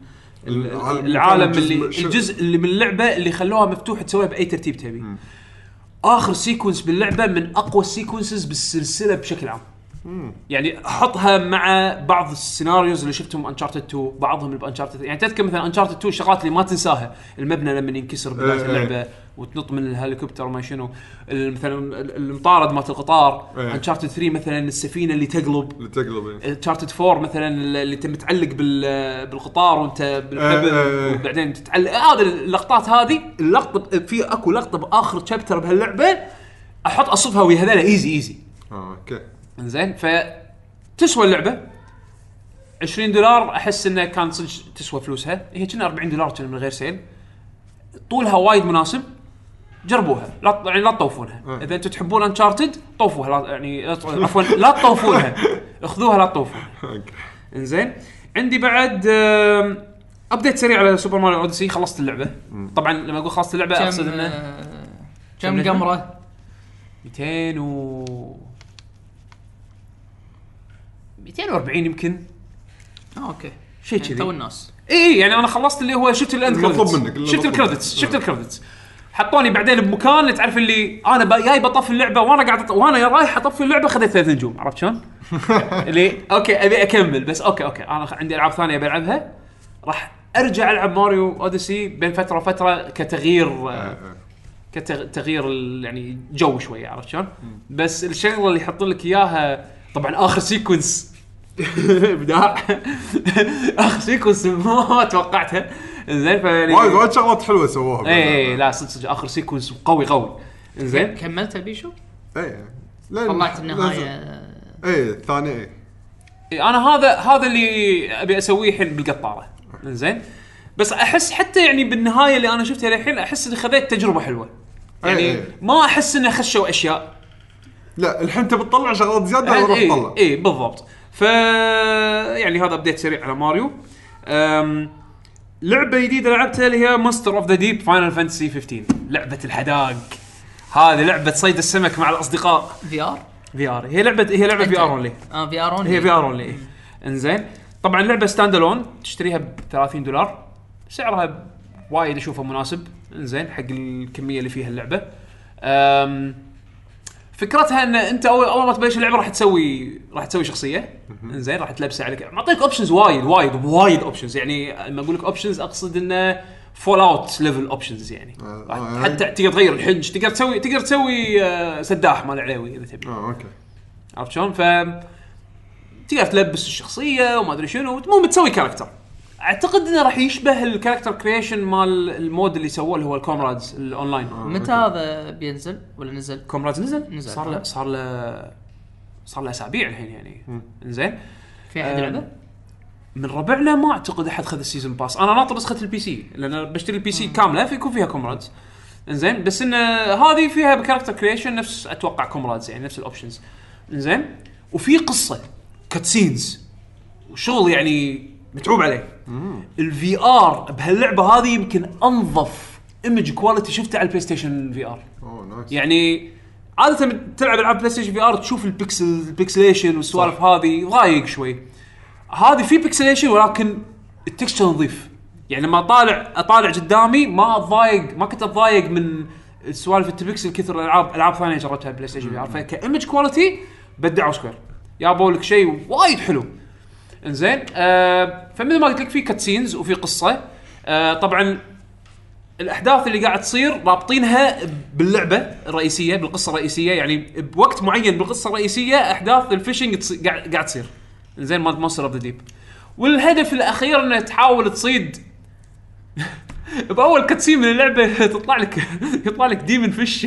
ال- العالم- العالم اللي الجزء اللي من اللعبة اللي خلوها مفتوح تسويها بأي ترتيب تبي. آخر sequence باللعبة من أقوى ال sequences بالسلسلة بشكل عام. يعني احطها مع بعض ال scenarios اللي شفتهم Uncharted 2 بعضهم اللي ب Uncharted يعني تذكر مثلا Uncharted 2 الشغلات اللي ما تنساها المبنى لما ينكسر بدايه إيه، إيه. اللعبة وتنط من الهليكوبتر ما شنو مثلا ال- المطارد مالت القطار إيه. Uncharted 3 مثلا السفينة اللي تقلب اللي تقلب إيه. Uncharted 4 مثلا اللي انت متعلق بال بالقطار وانت بالحبل إيه، إيه، إيه. وبعدين تتعلق هذه اللقطات هذه اللقطه في أكو لقطة بآخر chapter بهاللعبة أحط أصفها ويا هذول easy easy آه okay انزين ف تسوى اللعبة. 20 دولار أحس انها كان صدق تسوى فلوسها. هي كنا 40 دولار كنا من غير sale. طولها وايد مناسب. جربوها. لا يعني لا تطوفونها. أه. إذا أنتم تحبون Uncharted طوفوها. لا يعني لا- عفوا لا تطوفونها. اخذوها لا تطوفونها. إنزين. عندي بعد update سريع على Super Mario Odyssey خلصت اللعبة. طبعا لما أقول خلصت اللعبة أقصد كم إنه آه، كم؟ قمره 200 و 240 يمكن okay شيء يعني كذي تو الناس اي اي يعني أنا خلصت اللي هو شفت ال end المطلوب credits منك، شفت مطلوب ال credits. شفت آه. ال credits حطوني بعدين بمكان تعرف اللي أنا جاي بطفي اللعبة وأنا قاعد أط- وأنا رايح أطفي اللعبة خذيت ثلاث نجوم عرفت شلون؟ اللي okay أبي أكمل بس okay okay أنا عندي ألعاب ثانية بلعبها راح أرجع ألعب Mario Odyssey بين فترة وفترة كتغيير آه،. كتغيير ال- يعني جو شوية عرفت شلون؟ بس الشغلة اللي يحط لك إياها طبعا آخر sequence ابداع اخر sequence ما توقعتها زين فيعني وايد وايد شغلات حلوة سووها اي اي لا صدق صدق. اخر sequence قوي قوي. زين كملتها بيشو؟ اي طلعت النهاية. اي الثاني اي إيه، أنا هذا هذا اللي أبي أسويه الحين بالقطارة. زين بس أحس حتى يعني بالنهاية اللي أنا شفتها للحين أحس إني خذيت تجربة حلوة. يعني إيه. ما أحس انه خشوا أشياء. لا الحين انت بتطلع شغلات زيادة ولا تطلع اي بالضبط. ف يعني هذا update سريع على ماريو. أم... لعبة جديدة لعبتها اللي هي Monster of the Deep Final Fantasy 15 لعبة الحداق. هذه لعبة صيد السمك مع الأصدقاء. VR VR هي لعبه هي لعبة VR only آه VR هي VR only إنزين. طبعا لعبة standalone تشتريها ب 30 دولار. سعرها وايد أشوفه مناسب. إنزين حق الكمية اللي فيها اللعبة. أم فكرتها إن أنت اول أول ما تبلش اللعبة راح تسوي راح تسوي شخصية. إنزين راح تلبسها عليك. معطيك options وايد وايد وايد options يعني لما أقول لك options أقصد انه Fallout level options يعني. آه، آه، حتى تقدر تغير الحنج. تقدر تسوي تقدر تسوي آه، سداح مال عليوي إذا تبي. آه okay. عرفت شلون؟ ف تقدر تلبس الشخصية وما أدري شنو. المهم تسوي character أعتقد إنه راح يشبه ال character creation مال ال mode اللي سووه اللي هو ال Comrades ال online متى هذا بينزل ولا نزل؟ Comrades نزل. نزل. صار له صار له صار له أسابيع الحين يعني. زين في احد آه، لعبة؟ من ربعنا ما أعتقد أحد خذ ال season pass أنا ناطر نسخة ال PC لأن بشتري ال PC كاملة فيكون فيها Comrades إنزين. بس إن هذه فيها character creation نفس أتوقع Comrades يعني نفس ال options إنزين. وفي قصة cutscenes وشغل يعني متعوب عليه. ال VR بهاللعبة هذه يمكن أنظف image quality شفته على ال PlayStation VR يعني عادة تلعب ألعاب PlayStation VR تشوف ال pixel ال pixelation والسوالف هذه ضايق شوي. هذه في pixelation ولكن ال texture نظيف. يعني لما اطالع اطالع قدامي ما اتضايق ما كنت أتضايق من السوالف التبكسل كثر الالعاب ألعاب ثانية جربتها PlayStation VR فك image quality بدعوا Square جابوا لك شيء وايد حلو. إنزين آه فمثل ما قلت لك في cutscenes وفي قصة آه طبعا الأحداث اللي قاعد تصير رابطينها باللعبة الرئيسية بالقصة الرئيسية يعني بوقت معين بالقصة الرئيسية أحداث ال fishing قاعد تصير. زين مال Monster of the Deep والهدف الأخير إنه تحاول تصيد بأول cutscene من اللعبة تطلع لك يطلع لك demon fish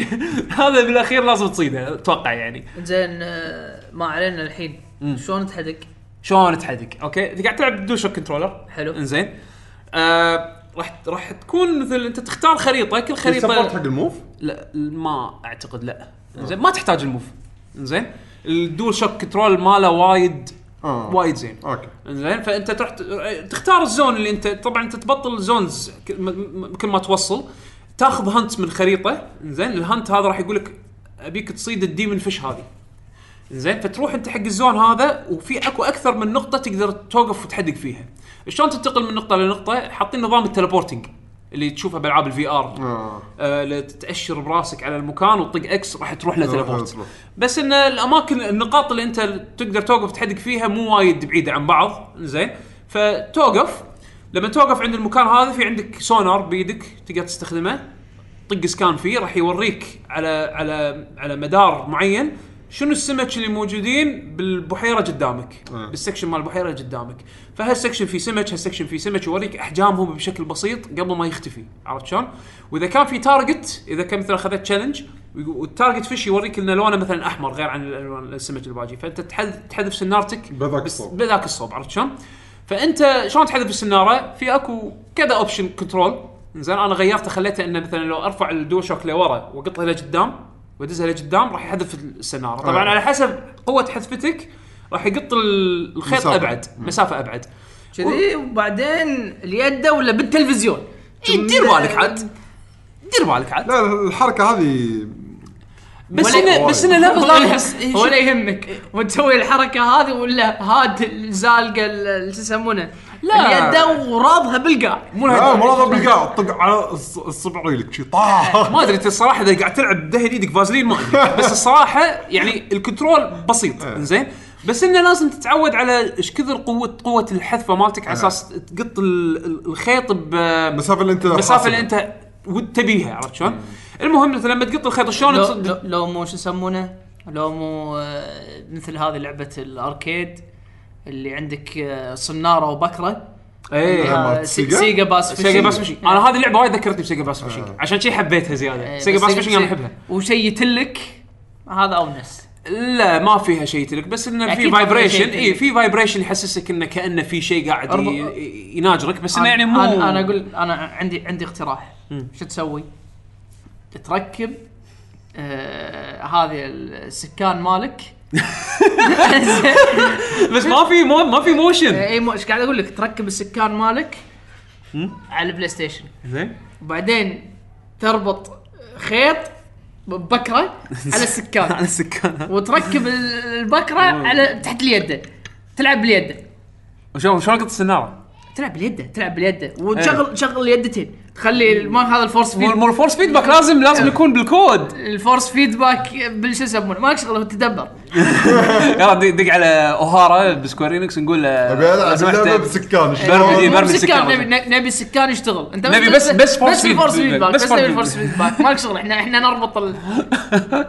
هذا بالأخير لازم تصيده أتوقع يعني. زين آه، ما علينا الحين. شلون تحدق؟ شلون تحدق okay؟ انت قاعد تلعب DualShock controller. حلو. إنزين. آه راح راح تكون مثل أنت تختار خريطة كل support خريطة حق ال Move؟ لا ما أعتقد لا. زين ما تحتاج ال Move. زين ال DualShock control ماله وايد آه. وايد زين. okay. زين فأنت تروح تختار ال zone اللي انت طبعا أنت تبطل zones ك- م- م- كل ما توصل. تاخذ hunt من خريطة. زين ال hunt هذا راح يقول لك أبيك تصيد ال demon fish هذه. زين فتروح انت حق ال zone هذا وفي اكو أكثر من نقطة تقدر توقف وتحدق فيها. شلون تنتقل من نقطة لنقطة؟ حاطين نظام ال teleporting اللي تشوفه بألعاب ال VR آه. آه اللي تاشر براسك على المكان وتطق X راح تروح له teleport. تروح. بس إن الأماكن النقاط اللي أنت تقدر توقف تحدق فيها مو وايد بعيدة عن بعض. زين فتوقف. لما توقف عند المكان هذا في عندك سونار بيدك تقدر تستخدمه. طق scan فيه راح يوريك على على على مدار معين. شنو السمك اللي موجودين بالبحيرة قدامك آه. بال section مال البحيرة قدامك فهال section في سمك هال section في سمك يوريك أحجامهم بشكل بسيط قبل ما يختفي عرفت شلون؟ وإذا كان في target إذا كان مثلا أخذت challenge وال target fish يوريك ان لونه مثلا أحمر غير عن الالوان السمك الباقي فأنت تحذف تحذف سنارتك بذاك الصوب. بذاك الصوب عرفت شلون؟ فأنت شلون تحذف السنارة؟ في أكو كذا option control زين أنا غيرته خليته إنه مثلا لو أرفع الدول شوك لورا واقطها لقدام وادزها لقدام راح يحذف السنارة، طبعا آه. على حسب قوة حذفتك راح يقط ال- الخيط مسافة. أبعد مسافة أبعد. كذي وبعدين اليد ولا بالتلفزيون؟ إيه، دير بالك عاد. دير بالك عاد. لا لا، الحركة هذه بس انه بس إنه لا إيه، ولا يهمك. وتسوي الحركة هذه ولا هاد الزالقة ال- شو يسمونه؟ لا. اليد ورابها بالقاع. مو لا. مرضى بالقاع طق على الص- الصبع ريلك شي طاح. ما أدري انت الصراحة إذا قاعد تلعب دهن إيدك فازلين ما أدري. بس الصراحة يعني الكنترول بسيط إنزين. بس إنه لازم تتعود على إيش كثر قوة قوة الحذفة مالتك على أساس تقط ال- ال- الخيط المسافه اللي أنت بالمسافه اللي حاسبها. أنت ود تبيها عرفت شلون؟ المهم مثلا لما تقط الخيط شلون لو, تصد- لو, لو مو شو يسمونه؟ لو مو آه، مثل هذه لعبة ال arcade. اللي عندك آه، صنارة وبكرة إيه سيجا؟ سيجا bass سيجا. bass fishing أنا هذه اللعبة وايد ذكرتني بسيجا bass fishing آه. عشان شي حبيتها زيادة إيه، سيجا bass fishing أنا أحبها وشي يتلك هذا اونس لا ما فيها شيء تلك بس انه في vibration اي. في vibration يحسسك إنه كأنه في شيء قاعد يناجرك بس إنه يعني مو أنا أنا أقول أنا عندي عندي اقتراح شو تسوي؟ تركب آه هذه السكان مالك بس ما في مو ما في motion اي مو إيش قاعد أقول لك؟ تركب السكان مالك على البلاي ستيشن زين. وبعدين تربط خيط ببكرة على السكان. على السكان. وتركب ال- البكرة على تحت اليد. تلعب باليد. وشلون شلون قط السنارة؟ تلعب باليد تلعب باليد. وتشغل تشغل اليدتين تخلي ما هذا الفورس مو فيد مو الفورس فيدباك لازم لازم يكون بالكود. الفورس فيدباك بالشو يسمونه؟ مالك شغله تدبر. يلا دق دق على أوهارا بسكويرينكس نقول له أبي ألعب بسكان برمي- نبي نبي السكان يشتغل. أنت نبي بس- بس feedback. فيدباك بس نبي. الفورس فيدباك مالك شغل إحنا إحنا نربط ال-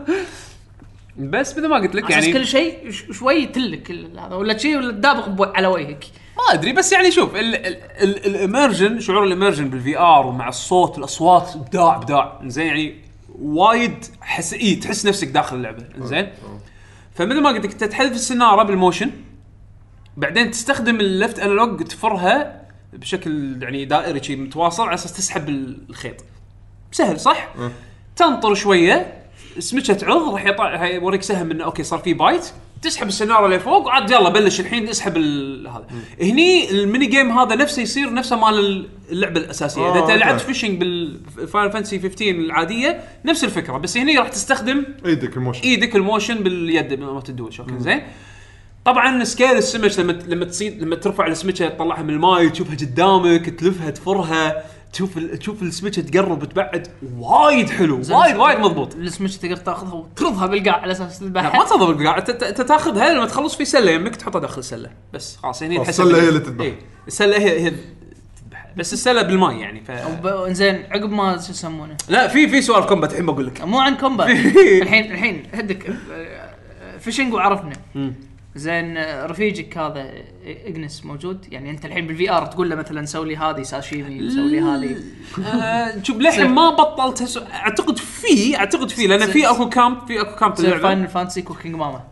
بس مثل ما قلت لك يعني كل شيء شوي يتلك ال- هذا ولا شيء ولا تدابق بو- على وجهك. ما أدري بس يعني شوف ال immersion شعور ال immersion بال VR ومع الصوت الأصوات ابداع ابداع زين يعني وايد حس إي تحس نفسك داخل اللعبة زين فمثل ما قلت لك انت تحذف السنارة بال motion بعدين تستخدم ال left analog تفرها بشكل يعني دائري شي متواصل على أساس تسحب الخيط. سهل صح؟ تنطر شوية سمكه تعض راح يطلع راح يوريك سهم إنه okay صار في bite. تسحب السنارة لفوق وعاد يلا بلش الحين اسحب ال- هذا. هني ال mini game هذا نفسه يصير نفسه مال اللعبة الأساسية. آه، اذا انت okay. لعبت fishing بالفاينل فانتسي 15 العادية نفس الفكرة بس هني راح تستخدم إيدك ال motion. إيدك ال motion باليد مالت الدول شوك زين. طبعا scale السمك لما لما تصيد لما ترفع السمكه تطلعها من الماي تشوفها قدامك تلفها تفرها. تشوف ال- تشوف السمكه تقرب تبعد وايد حلو وايد وايد مضبوط. السمك تقدر تاخذها وترضها بالقاع على أساس لا تذبحها ما تضرب قاعد انت تاخذها لما تخلص في سلة يمك تحطها داخل السلة بس خلاص هني السلة إن- هي اللي تذبح. إيه، السلة هي هي تذبح بس السلة بالماي يعني ف زين عقب ما شو يسمونه؟ لا في في سؤال combat الحين بقول لك. مو عن combat الحين الحين هدك آه، fishing وعرفنا. زين رفيجك هذا اجنس موجود؟ يعني أنت الحين بالفي ار تقول له مثلا سوي لي هذه ساشيمي سوي لي هذه. آه، شوف للحين ما بطلت هسو... أعتقد في أعتقد في لأن في أكو كامب في أكو كامب اللعبه فاينل فانتسي كوكينج ماما.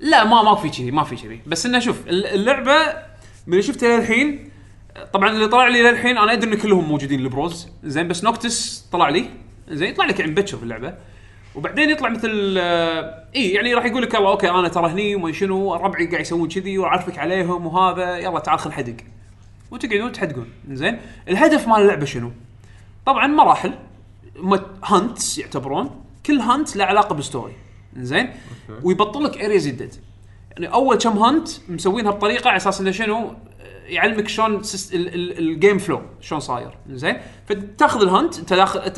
لا ما ما في كذي ما في كذي بس إنه شوف الل- اللعبة من اللي شفتها للحين طبعا اللي طلع لي للحين أنا أدري إن كلهم موجودين البروز زين بس نوكتس طلع لي. زين يطلع لك يعني مبكر في اللعبة. وبعدين يطلع مثل آه، اي يعني راح يقول لك يلا أوكي أنا ترى هني وما شنو ربعي قاعد يسوون كذي وأعرفك عليهم وهذا يلا تعال خل حدق. وتقعدون تحدقون زين؟ الهدف مال اللعبة شنو؟ طبعا مراحل hunts يعتبرون كل hunt له علاقة بال story زين؟ ويبطل لك areas جدد يعني أول كم hunt مسوينها بطريقة على أساس إنه شنو؟ يعلمك شلون ال game flow شلون صاير. زين؟ فتاخذ ال hunt انت داخل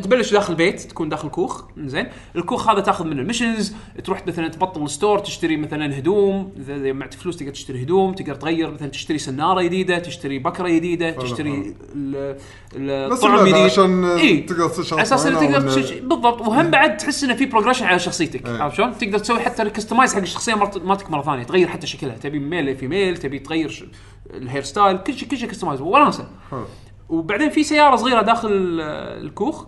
تبلش داخل بيت تكون داخل كوخ. زين؟ الكوخ هذا تاخذ منه ال missions تروح مثلا تبطل ال store تشتري مثلا هدوم. اذا جمعت فلوس تقدر تشتري هدوم تقدر تغير مثلا تشتري سنارة جديدة تشتري بكرة جديدة تشتري الطعم جديد. عشان إيه. تقدر على أساس تقدر بالضبط. وهم بعد تحس إنه في progression على شخصيتك. عرفت شلون؟ تقدر تسوي حتى ال customize حق الشخصية مالتك مرة ثانية تغير حتى شكلها. تبي male female تبي تغير ال hair style كل شيء كل شيء customize وناسه. وبعدين في سيارة صغيرة داخل ال- الكوخ.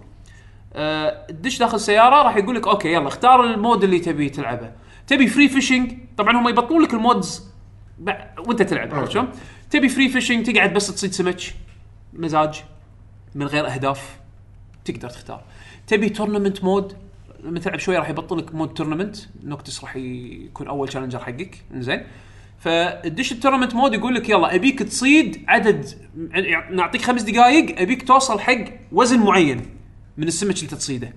آه، تدش داخل السيارة راح يقول لك okay يلا اختار ال mode اللي تبي تلعبه. تبي free fishing طبعا هم يبطلون لك ال modes وأنت تلعب عرفت شلون؟ تبي free fishing تقعد بس تصيد سمك مزاج من غير أهداف تقدر تختار. تبي tournament mode لما تلعب شوي راح يبطل لك mode tournament نوكتس راح يكون أول challenger حقك. زين فتدش ال tournament mode يقول لك يلا أبيك تصيد عدد نعطيك خمس دقائق أبيك توصل حق وزن معين من السمك اللي تصيده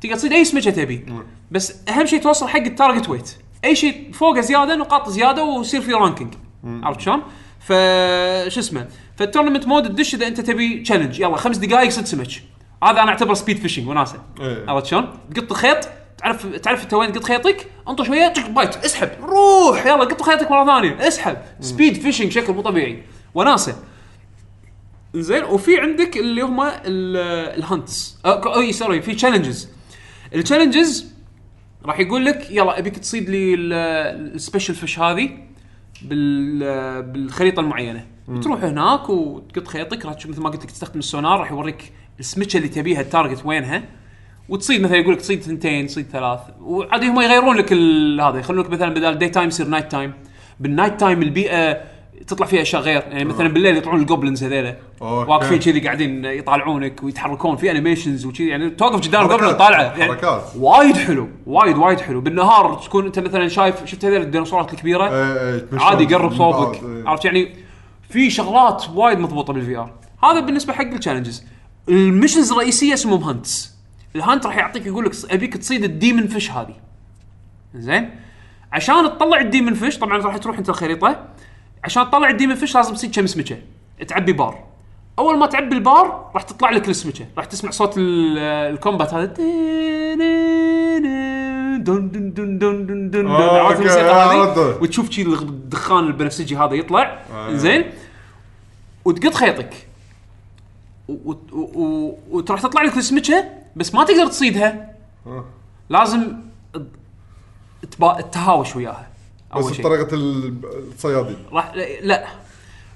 تقدر تصيد أي سمكة تبي. بس أهم شيء توصل حق ال target weight أي شيء فوقه زيادة نقاط زيادة ويصير في ranking عرفت شلون؟ ف شو اسمه؟ فال tournament mode تدش إذا أنت تبي challenge يلا خمس دقائق صد سمك. هذا أنا أعتبره speed fishing وناسة. إيه. عرفت شلون؟ تقط الخيط تعرف تعرف انت وين تقط خيطك؟ انطر شوية take bite اسحب. روح. يلا قط خيطك مرة ثانية اسحب. speed fishing شكل مو طبيعي. وناسة. زين وفي عندك اللي هم ال- ال hunts. أي sorry في challenges ال challenges راح يقول لك يلا أبيك تصيد لي ال- ال special fish هذه بال بالخريطة المعينة. تروح هناك وتقط خيطك راح تشوف مثل ما قلت لك تستخدم السونار راح يوريك السمكة اللي تبيها ال target وينها. وتصيد مثلا يقول لك تصيد ثنتين تصيد ثلاث. وعادي هم يغيرون لك ال- هذا يخلون لك مثلا بدل day time يصير night time بال night time البيئة تطلع فيها أشياء غير. يعني مثلا بالليل يطلعون ال goblins هذيلا. واقفين كذي قاعدين يطالعونك ويتحركون في animations وكذي. يعني توقف قدام حركات، ال goblin طالعه يعني حركات. وايد حلو وايد وايد حلو. بالنهار تكون أنت مثلا شايف شفت هذول الديناصورات الكبيرة؟ إيه، إيه، عادي قرب من صوبك. إيه. عرفت؟ يعني في شغلات وايد مضبوطة بال VR هذا بالنسبة حق ال challenges ال missions الرئيسية اسمهم hunts ال hunt راح يعطيك يقول لك أبيك تصيد ال demon fish هذه. زين؟ عشان تطلع ال demon fish طبعا راح تروح أنت الخريطة. عشان تطلع ال demon fish لازم تصيد كم سمكه تعبي بار. أول ما تعبي البار راح تطلع لك السمكه راح تسمع صوت ال- ال combat هذا. دون دون دون دون دون دون عرفت okay، الموسيقى هذه؟ عرفته. وتشوف شي الدخان البنفسجي هذا يطلع. آه. زين؟ وتقط خيطك. وتروح تطلع لك السمكه بس ما تقدر تصيدها. لازم تبا- تهاوش وياها بس اول شيء بطريقة ال- الصيادين. راح لا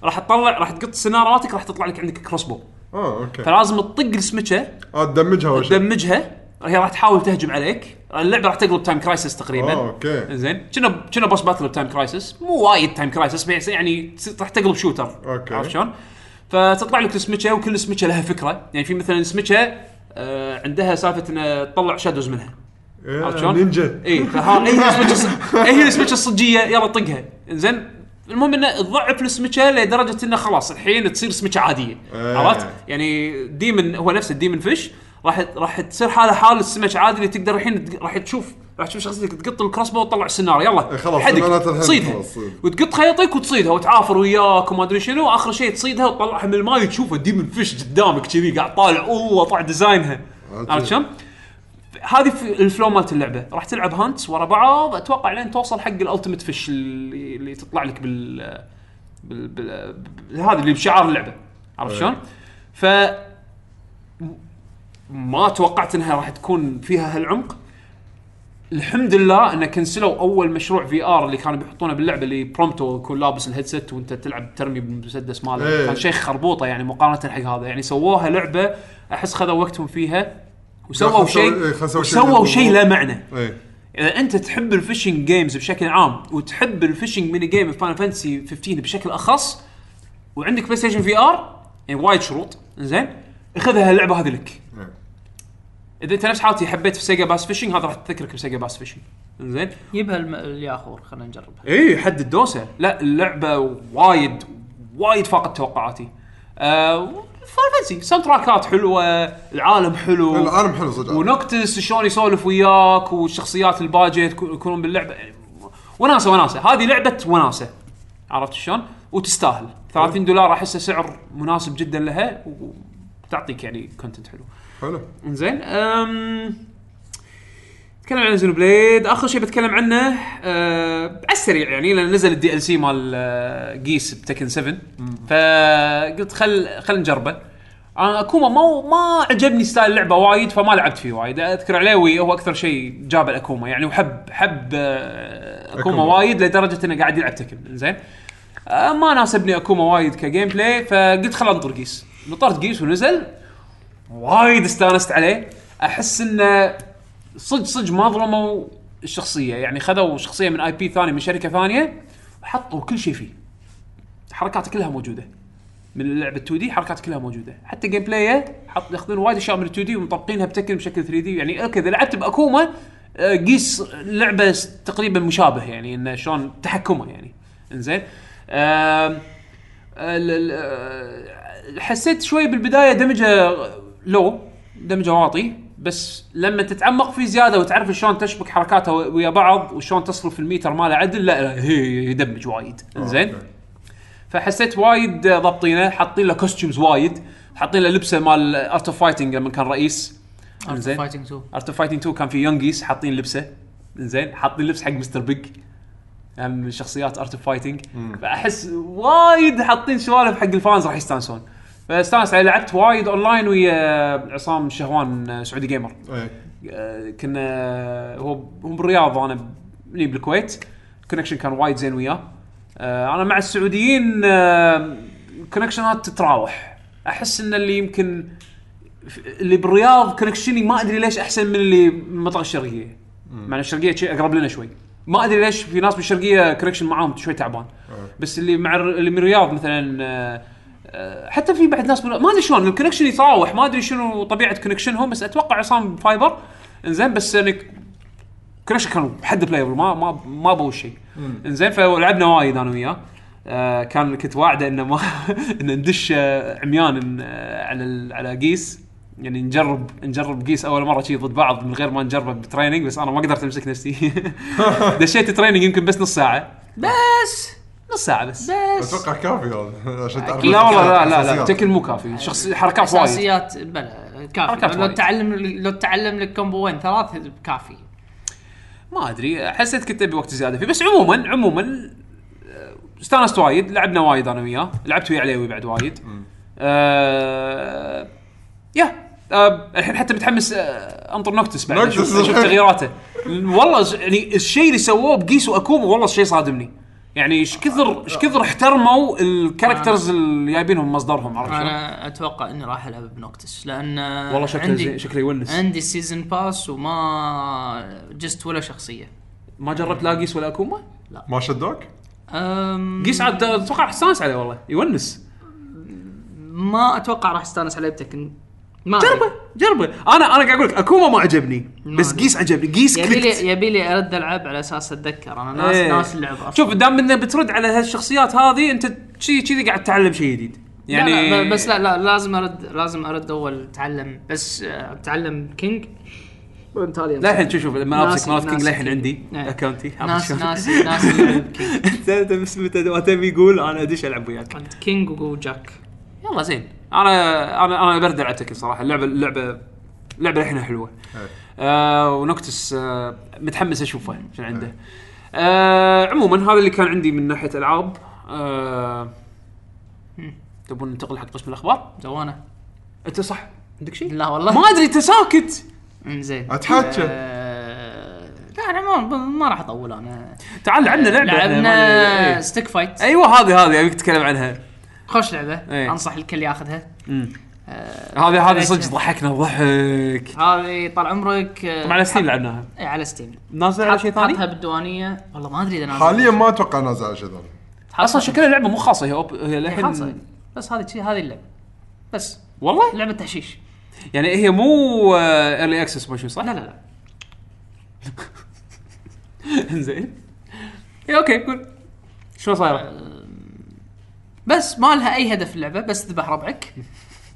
راح تطلع راح تقط سناراتك راح تطلع لك عندك crossbow آه okay. فلازم تطق السمكة آه تدمجها أول شيء تدمجها. هي راح تحاول تهجم عليك. اللعبة راح تقلب Time Crisis تقريبا. آه okay. زين. كنا كنا boss battle ب Time Crisis مو وايد Time Crisis بس يعني راح تقلب shooter okay. عرفت شلون؟ فتطلع لك السمكة وكل سمكة لها فكرة. يعني في مثلا سمكة آه عندها سالفة انها تطلع shadows منها عرفت شلون؟ نينجا إي هي السمكه الص- هي السمكه الصجية يلا طقها زين المهم إنه تضعف السمكه لدرجة إنه خلاص الحين تصير سمكه عادية إيه. عرفت؟ يعني demon هو نفس ال demon fish راح راح تصير حاله حال السمك عادي اللي تقدر الحين راح تشوف راح تشوف شخصيتك تقط ال crossbow وتطلع السنارة يلا إيه خلاص، الحين تصيدها. وتقط خيطك وتصيدها وتعافر وياك وما أدري شنو واخر شيء تصيدها وتطلعها من الماي تشوفها demon fish قدامك كذي قاعد طالع والله طالع design ها. عرفت شلون؟ هذه ال flow مالت اللعبة راح تلعب hunts ورا بعض أتوقع لين توصل حق ال ultimate fish اللي, اللي تطلع لك بال بال, بال... بال... هذا اللي بشعار اللعبة عرفت إيه. شلون؟ ف ما توقعت إنها راح تكون فيها هالعمق. الحمد لله انه كنسلوا أول مشروع VR اللي كانوا بيحطونه باللعبة اللي Prompto يكون لابس ال headset وأنت تلعب ترمي بالمسدس ماله. إيه. كان شيء خربوطة يعني مقارنة حق هذا. يعني سووها لعبة أحس خذوا وقتهم فيها وسووا شيء إيه، شيء بالضبط. شيء له معنى. إيه. إذا أنت تحب ال fishing games بشكل عام وتحب ال fishing mini game في Final Fantasy 15 بشكل أخص وعندك PlayStation VR يعني وايد شروط. زين خذها اللعبة هذه لك. إذا أنت نفس حالتي حبيت في Sega Bass Fishing هذا راح تذكرك ب Sega Bass Fishing زين؟ يبها الم- الياخور خلينا نجربها. إي حد الدوسة. لا اللعبة وايد وايد فاقت توقعاتي. آه فانتسي soundtrack ات حلوة العالم حلو. العالم حلو صدق. ونكتس شلون يسولف وياك والشخصيات الباجت يكون- يكونون باللعبة. يعني وناسة وناسة. هذه لعبة وناسة. عرفت شلون؟ وتستاهل. 30 دولار احسه سعر مناسب جدا لها وتعطيك يعني content حلو. حلو. إنزين أم... نتكلم عن Xenoblade آخر شيء بتكلم عنه أه... على السريع يعني لأن نزل ال DLC مال Geese ب Tekken 7 فقلت خل خل نجربه. أنا Akuma ما ما عجبني style اللعبة وايد فما لعبت فيه وايد. أذكر عليوي هو أكثر شيء جاب ال Akuma. يعني وحب حب آه، Akuma Akuma. وايد لدرجة إنه قاعد يلعب Tekken زين آه، ما ناسبني Akuma وايد ك gameplay فقلت خل انطر Geese نطرت Geese ونزل. وايد استانست عليه. أحس إنه صدق صدق ما ظلموا الشخصية. يعني خذوا شخصية من IP ثاني من شركة ثانية وحطوا كل شيء فيه. حركاته كلها موجودة. من لعبه 2D حركات كلها موجودة. حتى gameplay حط ياخذون وايد أشياء من 2D ومطبقينها ب Tekken بشكل 3D. يعني okay إذا لعبت ب Akuma آه، Geese لعبة تقريبا مشابه. يعني إنه شلون تحكمه يعني. إنزين. آه، حسيت شوي بالبداية damage ه low damage ه واطي بس لما تتعمق فيه زيادة وتعرف شلون تشبك حركاته ويا بعض وشلون تصرف الميتر ماله عدل لا, لا هي يدمج وايد. انزين أوكي. فحسيت وايد ضابطينه حاطين له costumes وايد حاطين له لبسه مال Art of Fighting لما كان رئيس. 2 Art of Fighting 2 كان في young Geese حاطين لبسه. انزين حاطين لبس حق Mr. Big يعني من شخصيات Art of Fighting فأحس وايد حاطين سوالف حق ال fans راح يستانسون. فاستانس عليه لعبت وايد أونلاين ويا عصام شهوان آه، Saudi Gamer آه، كنا هو هو بالرياض أنا بني بالكويت. ال connection كان وايد زين وياه. آه، أنا مع السعوديين آه، ال connection ات تتراوح. أحس إن اللي يمكن اللي بالرياض connection ي ما أدري ليش أحسن من اللي من الشرقية. مع الشرقية أقرب لنا شوي. ما أدري ليش في ناس بالشرقية connection معاهم شوي تعبان. بس اللي مع اللي من الرياض مثلا آه، آه، حتى في بعد ناس ما أدري شلون ال connection يتراوح. ما أدري شنو طبيعة connection هم بس أتوقع عصام fiber إنزين بس يعني connection كان حده playable ما ما ما بو شيء. إنزين فلعبنا وايد أنا وياه. آه كان كنت واعده إنه ما ان ندش آه، عميان آه، على على Geese يعني نجرب نجرب Geese أول مرة شي ضد بعض من غير ما نجربه ب training بس أنا ما قدرت أمسك نفسي. دشيت training يمكن بس نص ساعة. بس! نص ساعة بس. بس. أتوقع كافي هذا عشان تعرف لا والله لا لا لا. Tekken مو كافي. شخص حركات وايد. أساسيات بلا كافي. لو. تعلم لو تعلم لك combo ين ثلاث كافي. ما أدري. حسيت كنت أبي وقت زيادة فيه. بس عموما عموما آه، استانست وايد. لعبنا وايد أنا وياه. لعبت ويا عليوي بعد وايد. آه يا آه الحين حتى متحمس آه أنطر Noctis بعد. أشوف الحين. تغييراته. والله يعني الشيء اللي سووه ب Geese واكوما والله الشيء صادمني. يعني إيش كثر إيش كثر احترموا ال characters اللي جايبينهم مصدرهم عرفت شلون؟ أنا أتوقع إني راح ألعب ب Noctis لأن والله شكله عندي شكله يونس عندي سيزون باس وما جست ولا شخصية ما جربت لا قيس ولا أكوما؟ ما شدوك؟ أم قيس عاد أتوقع راح استانس عليه والله يونس ما أتوقع راح استانس عليه بتكن ما. جربه جربه. أنا أنا قاعد أقول لك أكوما ما عجبني. بس. قيس عجبني. قيس يبي لي يبي لي أرد العب على أساس أتذكر. أنا ناس إيه. ناس اللعب أصلا. شوف دام انك بترد على هالشخصيات هذه أنت شي كذي قاعد تتعلم شيء جديد. يعني لا لا بس لا لا لازم ارد لازم أرد أول اتعلم بس آه، اتعلم كينج. وبالتالي لا الحين شوف شوف مالت كينج للحين كينج. عندي إيه. اكونتي ناس ناس ناس كينج. انت بس متى ما تبي يقول أنا أدش ألعب وياك. كينج وجاك. يلا زين. أنا أنا أنا برد على تكن صراحة. اللعبه اللعبه اللعبة الحين حلوة. آه ونوكتس آه متحمس أشوفه شو عنده. آه عموما هذا اللي كان عندي من ناحية ألعاب. آه تبون ننتقل حق قسم الأخبار؟ زوانه أنت صح. عندك شيء؟ لا والله. ما أدري أنت ساكت. إنزين. أتحكى. آه، لا أنا ما ما راح أطول أنا. تعال لعبنا لعبة. لعبنا. Stick Fight أيوه هذه هذه ابيك تتكلم عنها. خوش لعبة. إيه. أنصح الكل ياخذها. مم. هذه هذه صدق ضحكنا ضحك. هذه طال عمرك آه، طبعا على Steam لعبناها. إيه، على Steam نازل على شيء حطها ثاني؟ بالديوانية. والله ما أدري إذا نازل. حاليا ما أتوقع نازل على شيء ثاني. أصلا شكلها لعبة مو خاصة هي أوب... هي للحين خالصه بس هذه هذه اللعبة. بس. والله؟ لعبة تحشيش. يعني هي مو early access ما شو صح؟ لا لا لا. زين. إيه، أوكي قول. شو صايرة؟ بس ما لها أي هدف اللعبة بس تذبح ربعك.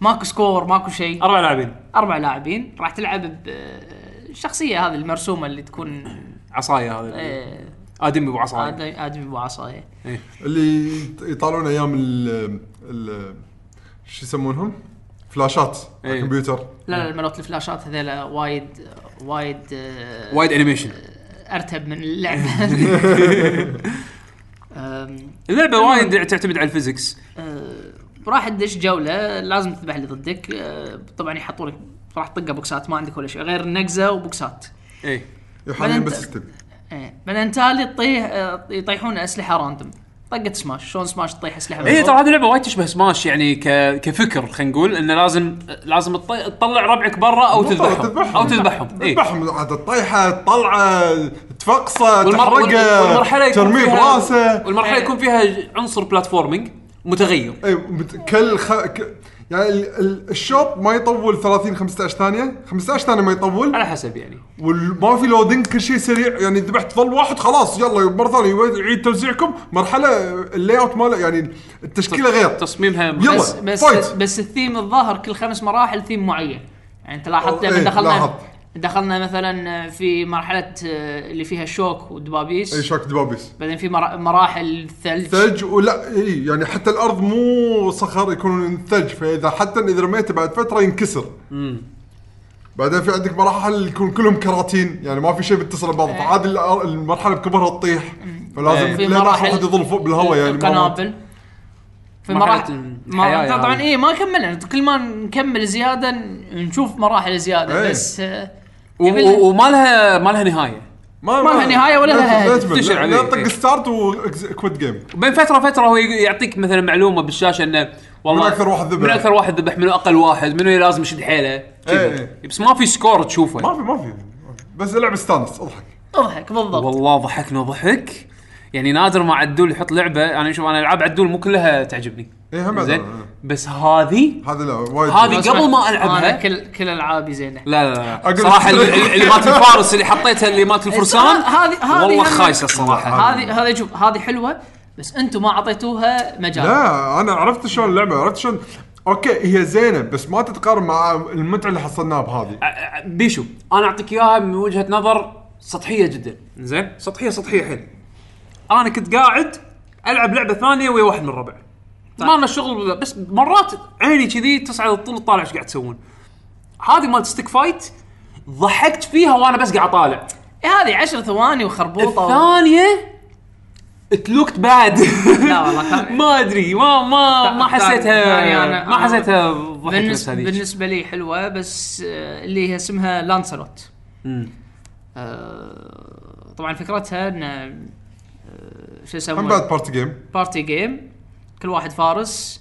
ماكو score ماكو شيء. أربع لاعبين. أربع لاعبين. راح تلعب بالشخصيه هذه المرسومة اللي تكون عصاية هذا آه، آدمي ابو عصاية. آدمي ادمي بعصايه اللي يطالعون أيام ال ال شو يسمونهم؟ فلاشات إيه. الكمبيوتر. لا لا مالت الفلاشات هذيلا وايد وايد آه، وايد animation أرتب من اللعبة. اللعبه وايد تعتمد على ال physics أه، راح تدش جولة لازم تذبح اللي ضدك. أه، طبعا يحطوا لك راح تطقه بوكسات ما عندك ولا شيء غير نقزة وبوكسات. اي بعدين بس تبي إيه. بعدين تالي تطيح أه، يطيحون أسلحة random طقه Smash. شلون Smash تطيح أسلحة اي ترى. هذه اللعبه وايد تشبه سماش يعني ك... كفكر خلينا نقول إنه لازم لازم تطي... تطلع ربعك برا أو تذبحهم. تذبحهم. أو تذبحهم. اي تذبحهم. عاد الطيحه طلعه تفقصه تحرقه والمرحلة يكون ترميه فيها براسه. والمرحلة يكون فيها عنصر platforming متغير. اي كل خ... ك... يعني ال... ال... الشوط ما يطول 30 15 ثانية. 15 ثانية ما يطول. على حسب يعني. وما في loading كل شيء سريع. يعني ذبحت ظل واحد خلاص يلا مره ثانية يعيد- يعيد توزيعكم. مرحلة ال layout ماله يعني التشكيلة غير. تصميمها يلا. بس بس fight. بس الثيم الظاهر كل خمس مراحل ثيم معين. يعني انت لاحظت لما إيه، دخلنا لاحظت. دخلنا مثلا في مرحلة أه، اللي فيها شوك ودبابيس. أي شوك دبابيس بعدين في مرا- مراحل ثلج. ثلج ولا إي يعني حتى الأرض مو صخر يكون ثلج فإذا حتى إذا رميته بعد فترة ينكسر. بعدين في عندك مراحل يكون كلهم كراتين يعني ما في شيء متصل ببعض. فعادي الأر- المرحلة بكبرها تطيح. فلازم إيه. في لين مراحل واحد يظل فوق بالهواء يعني؟ ما- القنابل. في مرحلة مراحل الحياة ما طبعا يعني. اي ما كملنا. كل ما نكمل زيادة نشوف مراحل زيادة. إيه. بس آه، وما لها ما لها نهاية ما ما لها نهاية ولا لها. تشر عليه. لا طق. start و quit game بين فترة فتره هو يعطيك مثلا معلومة بالشاشة إنه والله من أكثر واحد ذبح. من أكثر واحد ذبح منو أقل واحد منو لازم يشد حيله كذي. إيه. بس ما في score تشوفه ما في ما في بس اللعبة استانس أضحك أضحك بالضبط والله ضحكنا ضحك يعني نادر ما عدول يحط لعبة أنا شوف أنا ألعاب عدول مو كلها تعجبني. إيه، هم زين؟ أنا. بس هذه هذا لا وايد هذه قبل ما أنا ألعبها. كل كل ألعابي زينة. لا لا لا. صراحة اللي, مالت الفارس اللي حطيتها اللي مالت الفرسان هذه هذه والله خايسة الصراحه هذه هذه شوف هذه حلوة بس أنتم ما أعطيتوها مجال. لا أنا عرفت شلون اللعبه عرفت شلون أوكي هي زينة بس ما تتقارن مع المتعة اللي حصلناها بهذه. بيشو أنا أعطيك إياها من وجهة نظر سطحية جدا. زين؟ سطحية سطحية حيل أنا كنت قاعد العب لعبة ثانية ويا واحد من الربع. ما لنا شغل بس مرات عيني كذي تصعد الطول تطالع إيش قاعد تسوون. هذه مالت Stick Fight ضحكت فيها وأنا بس قاعد اطالع. إيه هذه 10 ثواني وخربوطة. و... الثانية it looked bad لا والله كان ما أدري ما ما ما ثاني- حسيتها ثاني أنا- ما حسيتها ضحك نفس بالنسبة هذيك. بالنسبة لي حلوة بس آه، اللي هي اسمها Lancelot مم. آه، طبعا فكرتها ان شو هم بعد يسمونه party game party game كل واحد فارس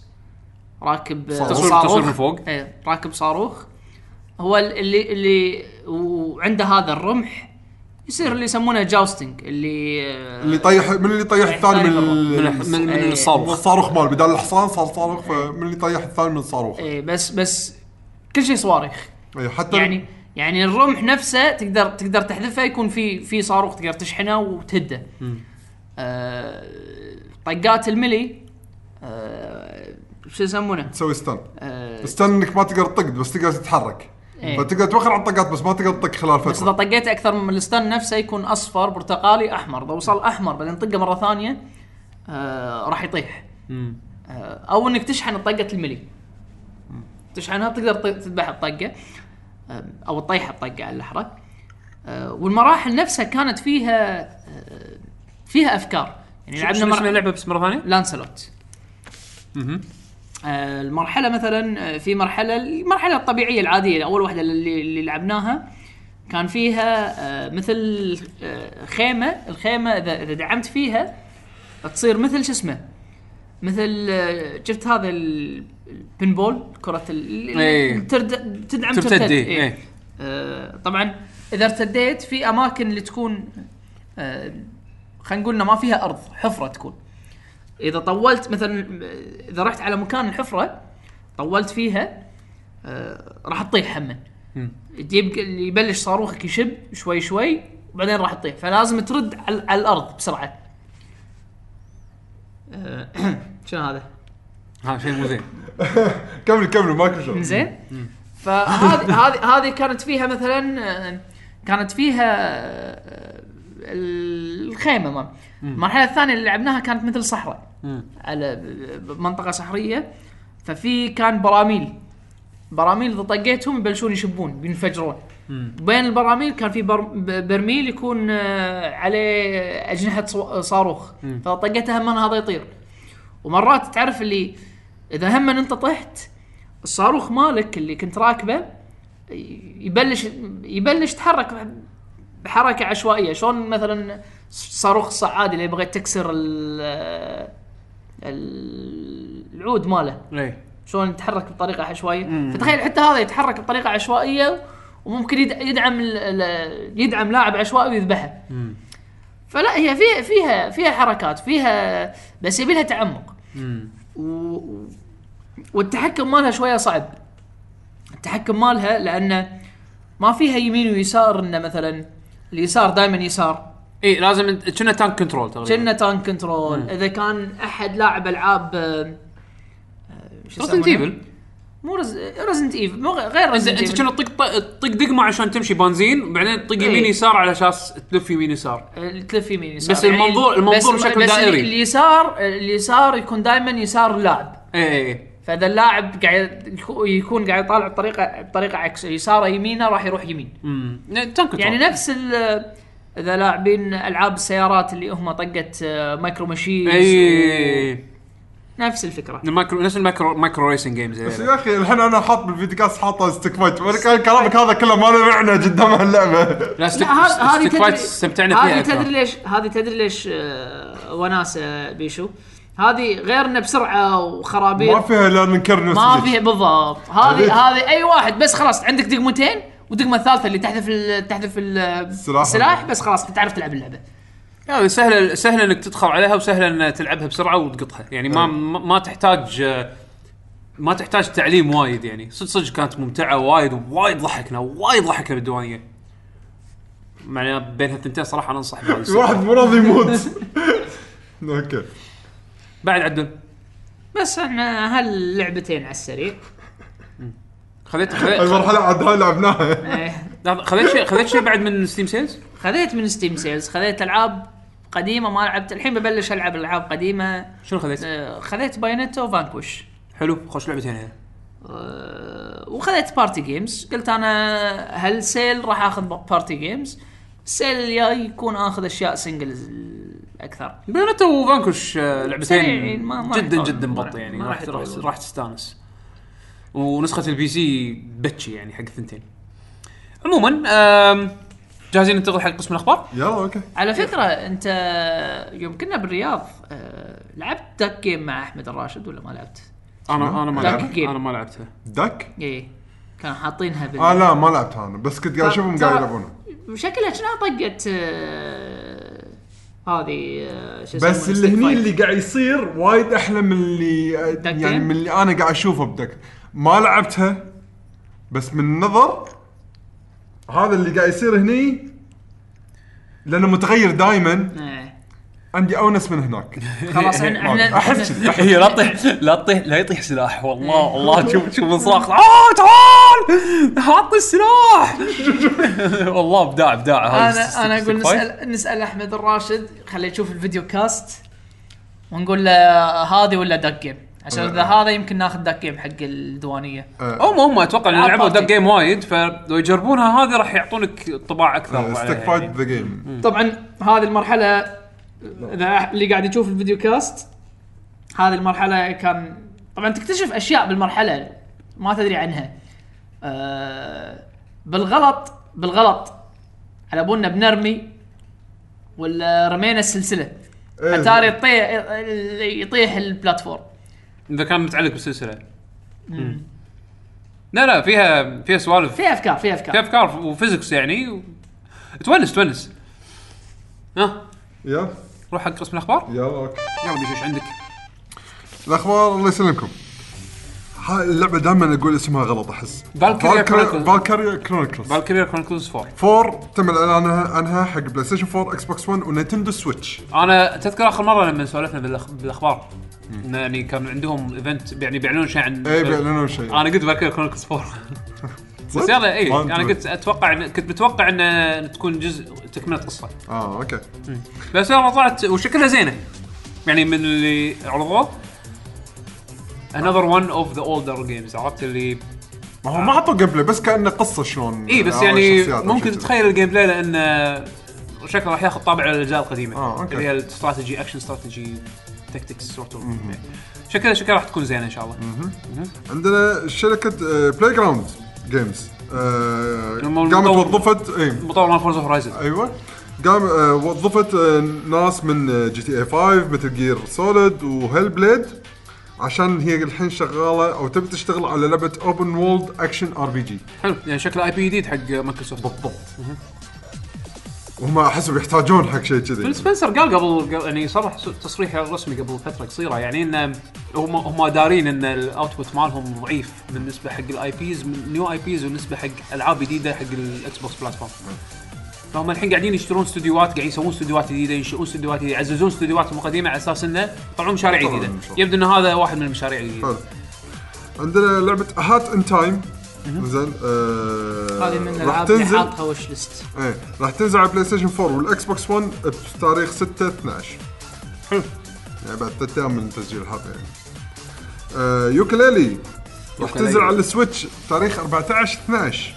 راكب آه، تصوير- تصوير من فوق. إيه راكب صاروخ. هو اللي اللي وعنده هذا الرمح يصير اللي يسمونه jousting اللي آه، اللي طيح من اللي طيح الثاني من من من, من إيه. الصاروخ. الصاروخ مال بدال الحصان صار صاروخ فمن اللي طيح الثاني من الصاروخ. إيه بس بس كل شيء صواريخ. إيه، حتى يعني يعني الرمح نفسه تقدر تقدر تحذفه يكون في في صاروخ تقدر تشحنه وتهده. آه طقات الملي آه شو يسمونه؟ تسوي ستان آه ستان إنك ما تقدر تطق بس تقدر تتحرك. إيه. فتقدر توخر على الطقات بس ما تقدر تطق خلال بس إذا فتره طقيت أكثر من الستان نفسه يكون أصفر برتقالي أحمر. إذا وصل أحمر بعدين طقه مرة ثانية آه راح يطيح. مم. آه أو إنك تشحن طقة الملي. تشحنها بتقدر ت- تذبح الطقة آه أو تطيح الطقة على الاحرى آه والمراحل نفسها كانت فيها آه فيها أفكار يعني لعبنا لعبنا اسم مر... اللعبة بس مرة ثانية؟ لانسلوت. آه المرحلة مثلا آه، في مرحلة المرحلة الطبيعية العادية أول واحدة اللي, اللي لعبناها كان فيها آه مثل آه خيمة الخيمة إذا إذا دعمت فيها تصير مثل شو اسمه مثل شفت هذا ال- البنبول كرة ال- إيه. اللي ترد تدعم ترتد، ترتد إيه. إيه. إيه. آه، طبعا إذا ارتديت في أماكن اللي تكون خلينا نقول ما فيها أرض حفرة تكون. إذا طولت مثلا إذا رحت على مكان الحفرة طولت فيها آه، راح تطيح هم تجيب يبلش صاروخك يشب شوي شوي وبعدين راح تطيح. فلازم ترد على, على الأرض بسرعة. آه، شنو هذا؟ ها شيء مو زين. كمل كمل ماكو شغل زين فهذه هذه هذه كانت فيها مثلا آه، كانت فيها آه، الخيمة ما. المرحلة الثانية اللي لعبناها كانت مثل صحراء. على منطقة صحرية. ففي كان براميل. براميل إذا طقيتهم يبلشون يشبون بينفجرون بين البراميل كان في بر... برميل يكون آه، عليه أجنحة صاروخ. فإذا طقيته هم هذا يطير. ومرات تعرف اللي إذا هم أنت طحت الصاروخ مالك اللي كنت راكبه يبلش يبلش يتحرك. بحركة عشوائية. شلون مثلا صاروخ الصعادي اللي بغيت تكسر ال- ال- العود ماله؟ إيه شلون يتحرك بطريقة عشوائية؟ فتخيل حتى هذا يتحرك بطريقة عشوائية وممكن يد- يدعم يدعم لاعب عشوائي ويذبحه. فلا هي فيها فيها فيها حركات فيها بس يبي لها تعمق. و- والتحكم مالها شوية صعب. التحكم مالها لأنه ما فيها يمين ويسار إنه مثلا اليسار دائما يسار. إي لازم انت كنا tank control تقريبا. كنا tank control إذا كان أحد لاعب ألعاب آه، آه، شو Resident? Evil مو Resident Evil مو غير Resident أنت كنا تطق طق دقمة عشان تمشي بنزين وبعدين تطق يمين. يسار على أساس تلف يمين يسار. تلف يمين يسار. بس المنظور- المنظور بس بشكل بس دائري. اليسار اليسار يكون دائما يسار اللاعب إي. فإذا اللاعب قاعد يكو- يكون قاعد يطالع بطريقه بطريقة عكس يساره يمينه راح يروح يمين. امم يعني نفس ال- إذا لاعبين ألعاب السيارات اللي هم طقت آه، Micro Machines أي. نفس الفكرة. المايكرو نفس ال Micro Micro racing games بس يا أخي الحين أنا حاط بال video cast حاطه Stick Fight كلامك هذا كله ما له معنى قدام اللعبة. لا Stick Fight استمتعنا فيها هذه. تدري ليش هذه تدري ليش آه، وناسة بيشو؟ هذه غير انه بسرعة وخرابيط. ما فيها الا ننكر ما. فيها بالضبط؟ هذه هذه أي واحد بس خلاص عندك دقمتين والدقمة الثالثة اللي تحذف ال- تحذف ال- السلاح. السلاح بس خلاص تعرف تلعب اللعبة. يعني سهله سهلة إنك تدخل عليها وسهلة إن تلعبها بسرعة وتقطها. يعني ما ما ما تحتاج ما تحتاج تعليم وايد يعني. صدق صدق كانت ممتعة وايد وايد ضحكنا وايد ضحكنا بالديوانية. معناها بين هالثنتين صراحة أنا أنصح. واحد مو راضي يموت. أوكي. بعد عدل. بس إحنا هاللعبتين على السريع. خذيت خذيت المرحله عاد هاي لعبناها. إيه. لحظة، خذيت شيء خذيت شيء بعد من Steam sales خذيت من Steam sales خذيت ألعاب قديمة ما لعبت. الحين ببلش ألعب ألعاب قديمة. شنو خذيت؟ آه، خذيت Bayonetta و Vanquish حلو خوش لعبتين هنا آه، وخذيت party games قلت أنا هال sale راح آخذ party games ال sale الجاي يكون آخذ أشياء singles أكثر. Bayonetta و Vanquish آه، لعبتين ما- ما جدا جدا. بط يعني راح راح تستانس. ونسخة ال PC بتشي يعني حق الثنتين. عموما جاهزين ننتقل حق قسم الأخبار؟ يلا أوكي. على فكرة أنت يوم كنا بالرياض آه، لعبت دك جيم مع أحمد الراشد ولا ما لعبت؟ أنا أنا ما لعبت. أنا ما لعبتها. دك اي كانوا حاطينها بال آه لا ما لعبتها أنا بس كنت قاعد أشوفهم قاعد يلعبونها شكلها شنو طقت آه، هذه آه، بس؟ اللي هني. اللي قاعد يصير وايد أحلى من اللي دك يعني؟ من اللي أنا قاعد أشوفه بدك ما لعبتها بس من النظر هذا اللي قاعد يصير هني لأنه متغير دائما إيه. عندي أونس من هناك. خلاص إحنا إحنا أحس كذي. هي لا تطيح لا تطيح لا يطيح سلاح والله والله شوف شوف الصراخ آه تعال! حط السلاح! والله ابداع ابداع هذا أنا أنا أقول. نسال نسأل أحمد الراشد خليه يشوف الفيديو كاست ونقول له هذه ولا دك جيم عشان إذا هذا يمكن ناخذ دك جيم حق الديوانية. هم هم أتوقع ان ألعاب لعبوا. دك جيم وايد فلو يجربونها هذه راح يعطونك طباع أكثر عليها ستيك فايت يعني. ذا game طبعا هذه المرحلة إذا اللي قاعد يشوف ال video cast هذه المرحلة كان طبعا تكتشف أشياء بالمرحلة ما تدري عنها. آه بالغلط بالغلط. على بالنا بنرمي ولا رمينا السلسلة. إيه. أتاري يطيح يطيح ال platform. إذا كان متعلق بالسلسلة. لا لا فيها فيها سوالف. في أفكار في أفكار. فيها أفكار و physics يعني. و... تونس تونس. ها؟ يلا روح حق قسم الأخبار. يلا أوكي. يلا بيش إيش عندك؟ الأخبار الله يسلمكم. هاي اللعبة دائما أقول اسمها غلط أحس. Valkyria Chronicles. Valkyria Chronicles Valkyria Chronicles 4 4 تم الإعلان عنها- حق PlayStation 4 Xbox 1 و Nintendo Switch أنا تذكر آخر مرة لما سولفنا بالأخ... بالأخبار. إنه يعني كان عندهم event يعني بيعلنون شيء عن اي بيعلنون شيء. أنا قلت Valkyria Chronicles 4 بس؟ يلا اي أنا. قلت أتوقع إن- كنت متوقع إن تكون جزء تكملة قصة. آه okay. بس يلا طلعت وشكلها زينة. يعني من اللي عرضوه another one of the older games عرفت اللي؟ ما هو ما حطوا gameplay بس كانه قصه شلون اي بس آه، يعني ممكن. تتخيل ال gameplay لأن شكله راح ياخذ طابع الأجزاء القديمة. آه، okay. اللي هي ال strategy action strategy tactics sort of شكلها شكلها راح تكون زينة إن شاء الله. عندنا شركة Playground Games هم قامت المطور- وظفت اي مطور مال Forza Horizon أيوه. قام آه، وظفت آه، ناس من GTA 5 مثل Gear Solid و Hellblade عشان هي الحين شغالة أو تبي تشتغل على لعبة open world action RPG حلو. يعني شكله IP جديد حق مايكروسوفت. بالضبط. وهم أحسهم يحتاجون حق شيء Phil كذي سبنسر قال قبل قبل- يعني صرح س- تصريح رسمي قبل فترة قصيرة يعني إن هم هم دارين إن ال output مالهم ضعيف بالنسبة حق ال IPs new IPs وبالنسبه حق ألعاب جديدة حق ال Xbox platform فهم الحين قاعدين يشترون استديوهات قاعدين يسوون استديوهات جديدة ينشئون استديوهات جديدة يعززون استديوهاتهم القديمه على أساس إنه يطلعون مشاريع يطلعون جديدة. يبدو إن هذا واحد من المشاريع الجديدة. حلو. عندنا لعبة A Hat in Time زين آه هذه من راح الالعاب اللي تنزل حاطها وش ليست إيه راح تنزل على PlayStation 4 وال Xbox 1 بتاريخ 6 12 حلو يعني بعد ثلاث أيام من تسجيل الحلقة يعني آه Yooka-Laylee راح. تنزل على ال Switch تاريخ 14 12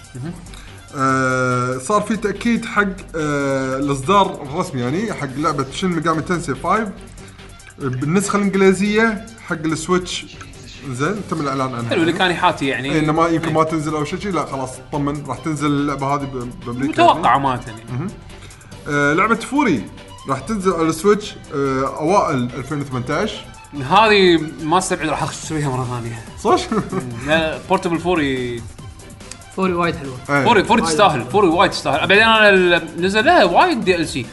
آه صار في تاكيد حق آه الاصدار الرسمي يعني حق لعبه Shin Megami Tensei 5 بالنسخه الانجليزيه حق ال Switch زين تم الإعلان عنها. حلو اللي كان يحاتي يعني. إيه، إنه ما يمكن ما تنزل أو شيء لا خلاص طمن راح تنزل اللعبة هذه بأمريكا متوقع امانه يعني. آه لعبة Furi راح تنزل على ال Switch آه أوائل 2018 هذه ما استبعد راح اشتريها مرة ثانية. صح؟ portable Furi Furi وايد حلوة. إيه، Furi Furi تستاهل Furi وايد تستاهل. بعدين أنا نزل لها وايد DLC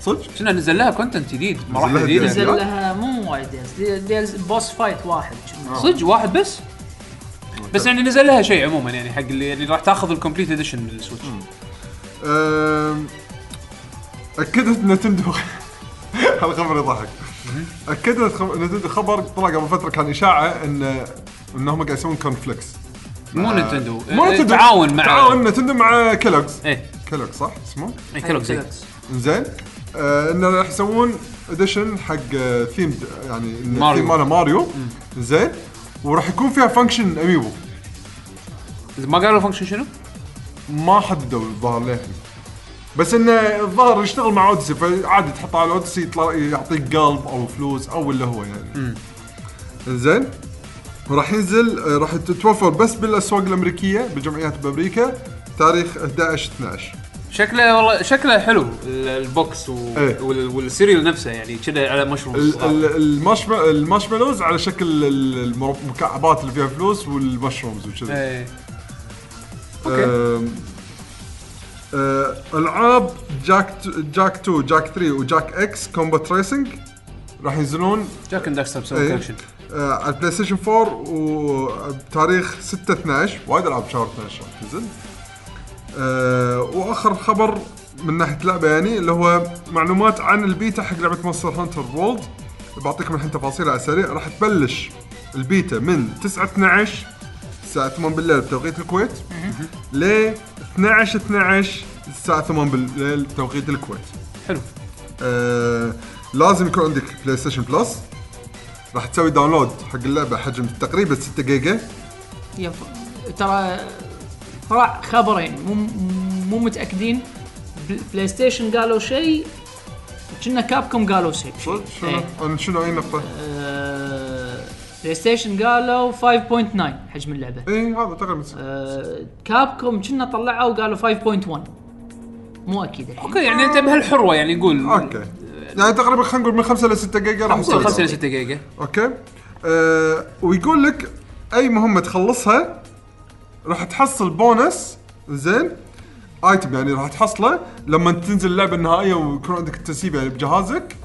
صدق؟ كنا نزل لها؟ content جديد مراحل جديدة. نزل لها مو وايد deals. deals boss fight واحد كنا. صدق واحد بس؟ بس يعني نزل لها شيء عموما يعني حق اللي يعني راح تاخذ ال complete edition من ال Switch. آم، أكدت Nintendo هذا خبر يضحك. أكدت Nintendo خبر طلع قبل فترة كان إشاعة ان إنهم قاعد يسوون corn flakes مو Nintendo مو آه، Nintendo. تعاون مع تعاون Nintendo مع Kellogg's إيه. Kellogg's صح؟ اسمه؟ إيه، Kellogg's إيه. زين. آه إنه راح يسوون edition حق ثيم يعني إن Mario. ال theme ماله ماريو. زين. وراح يكون فيها function amiibo ما قالوا function شنو؟ ما حددوا الظاهر للحين بس انه الظاهر يشتغل مع Odyssey فعادي تحطه على Odyssey يطلع يعطيك قلب أو فلوس أو اللي هو يعني. زين. وراح ينزل آه، راح تتوفر بس بالأسواق الأمريكية بالجمعيات بأمريكا تاريخ 11 12 شكله والله شكله حلو ال- ال box و... وال- وال cereal نفسه يعني كذا على مشروم ال- ال- المشم- المارشميلوز على شكل المكعبات اللي فيها فلوس وال mushrooms وكذا. إيه. okay. آم، آه، ألعاب Jak Jak 2 Jak 3 و Jak X Combat Racing راح ينزلون. Jak and إيه. collection. آه، على ال PlayStation 4 وبتاريخ 6 12 وايد ألعاب شهر 12 راح تنزل آه، وآخر خبر من ناحية لعبة يعني اللي هو معلومات عن البيتا حق لعبة Monster Hunter World بعطيكم الحين تفاصيل على السريع. راح تبلش البيتا من 9 12 الساعة 8 بالليل بتوقيت الكويت ل 12 12 الساعة 8 بالليل بتوقيت الكويت. حلو. آه لازم يكون عندك PlayStation Plus راح تسوي download حق اللعبة حجم تقريبا 6 جيجا. ترى طلع خبرين. مو مو متأكدين. بل- PlayStation قالوا شيء كنا Capcom قالوا شيء. صدق شنو إيه. أنا شنو اي نقطه؟ آه، PlayStation قالوا 5.9 حجم اللعبة. اي هذا تقريبا آه، Capcom كنا طلعوا قالوا 5.1 مو أكيد الحين. okay يعني أنت بهالحروة يعني نقول okay. يعني تقريبا خلينا نقول من 5 ل 6 جيجا راح يسوي 5 ل down. 6 giga. okay. أه ويقول لك أي مهمة تخلصها راح تحصل بونس زين؟ item يعني راح تحصله لما تنزل اللعبة النهائية ويكون عندك التسييف يعني بجهازك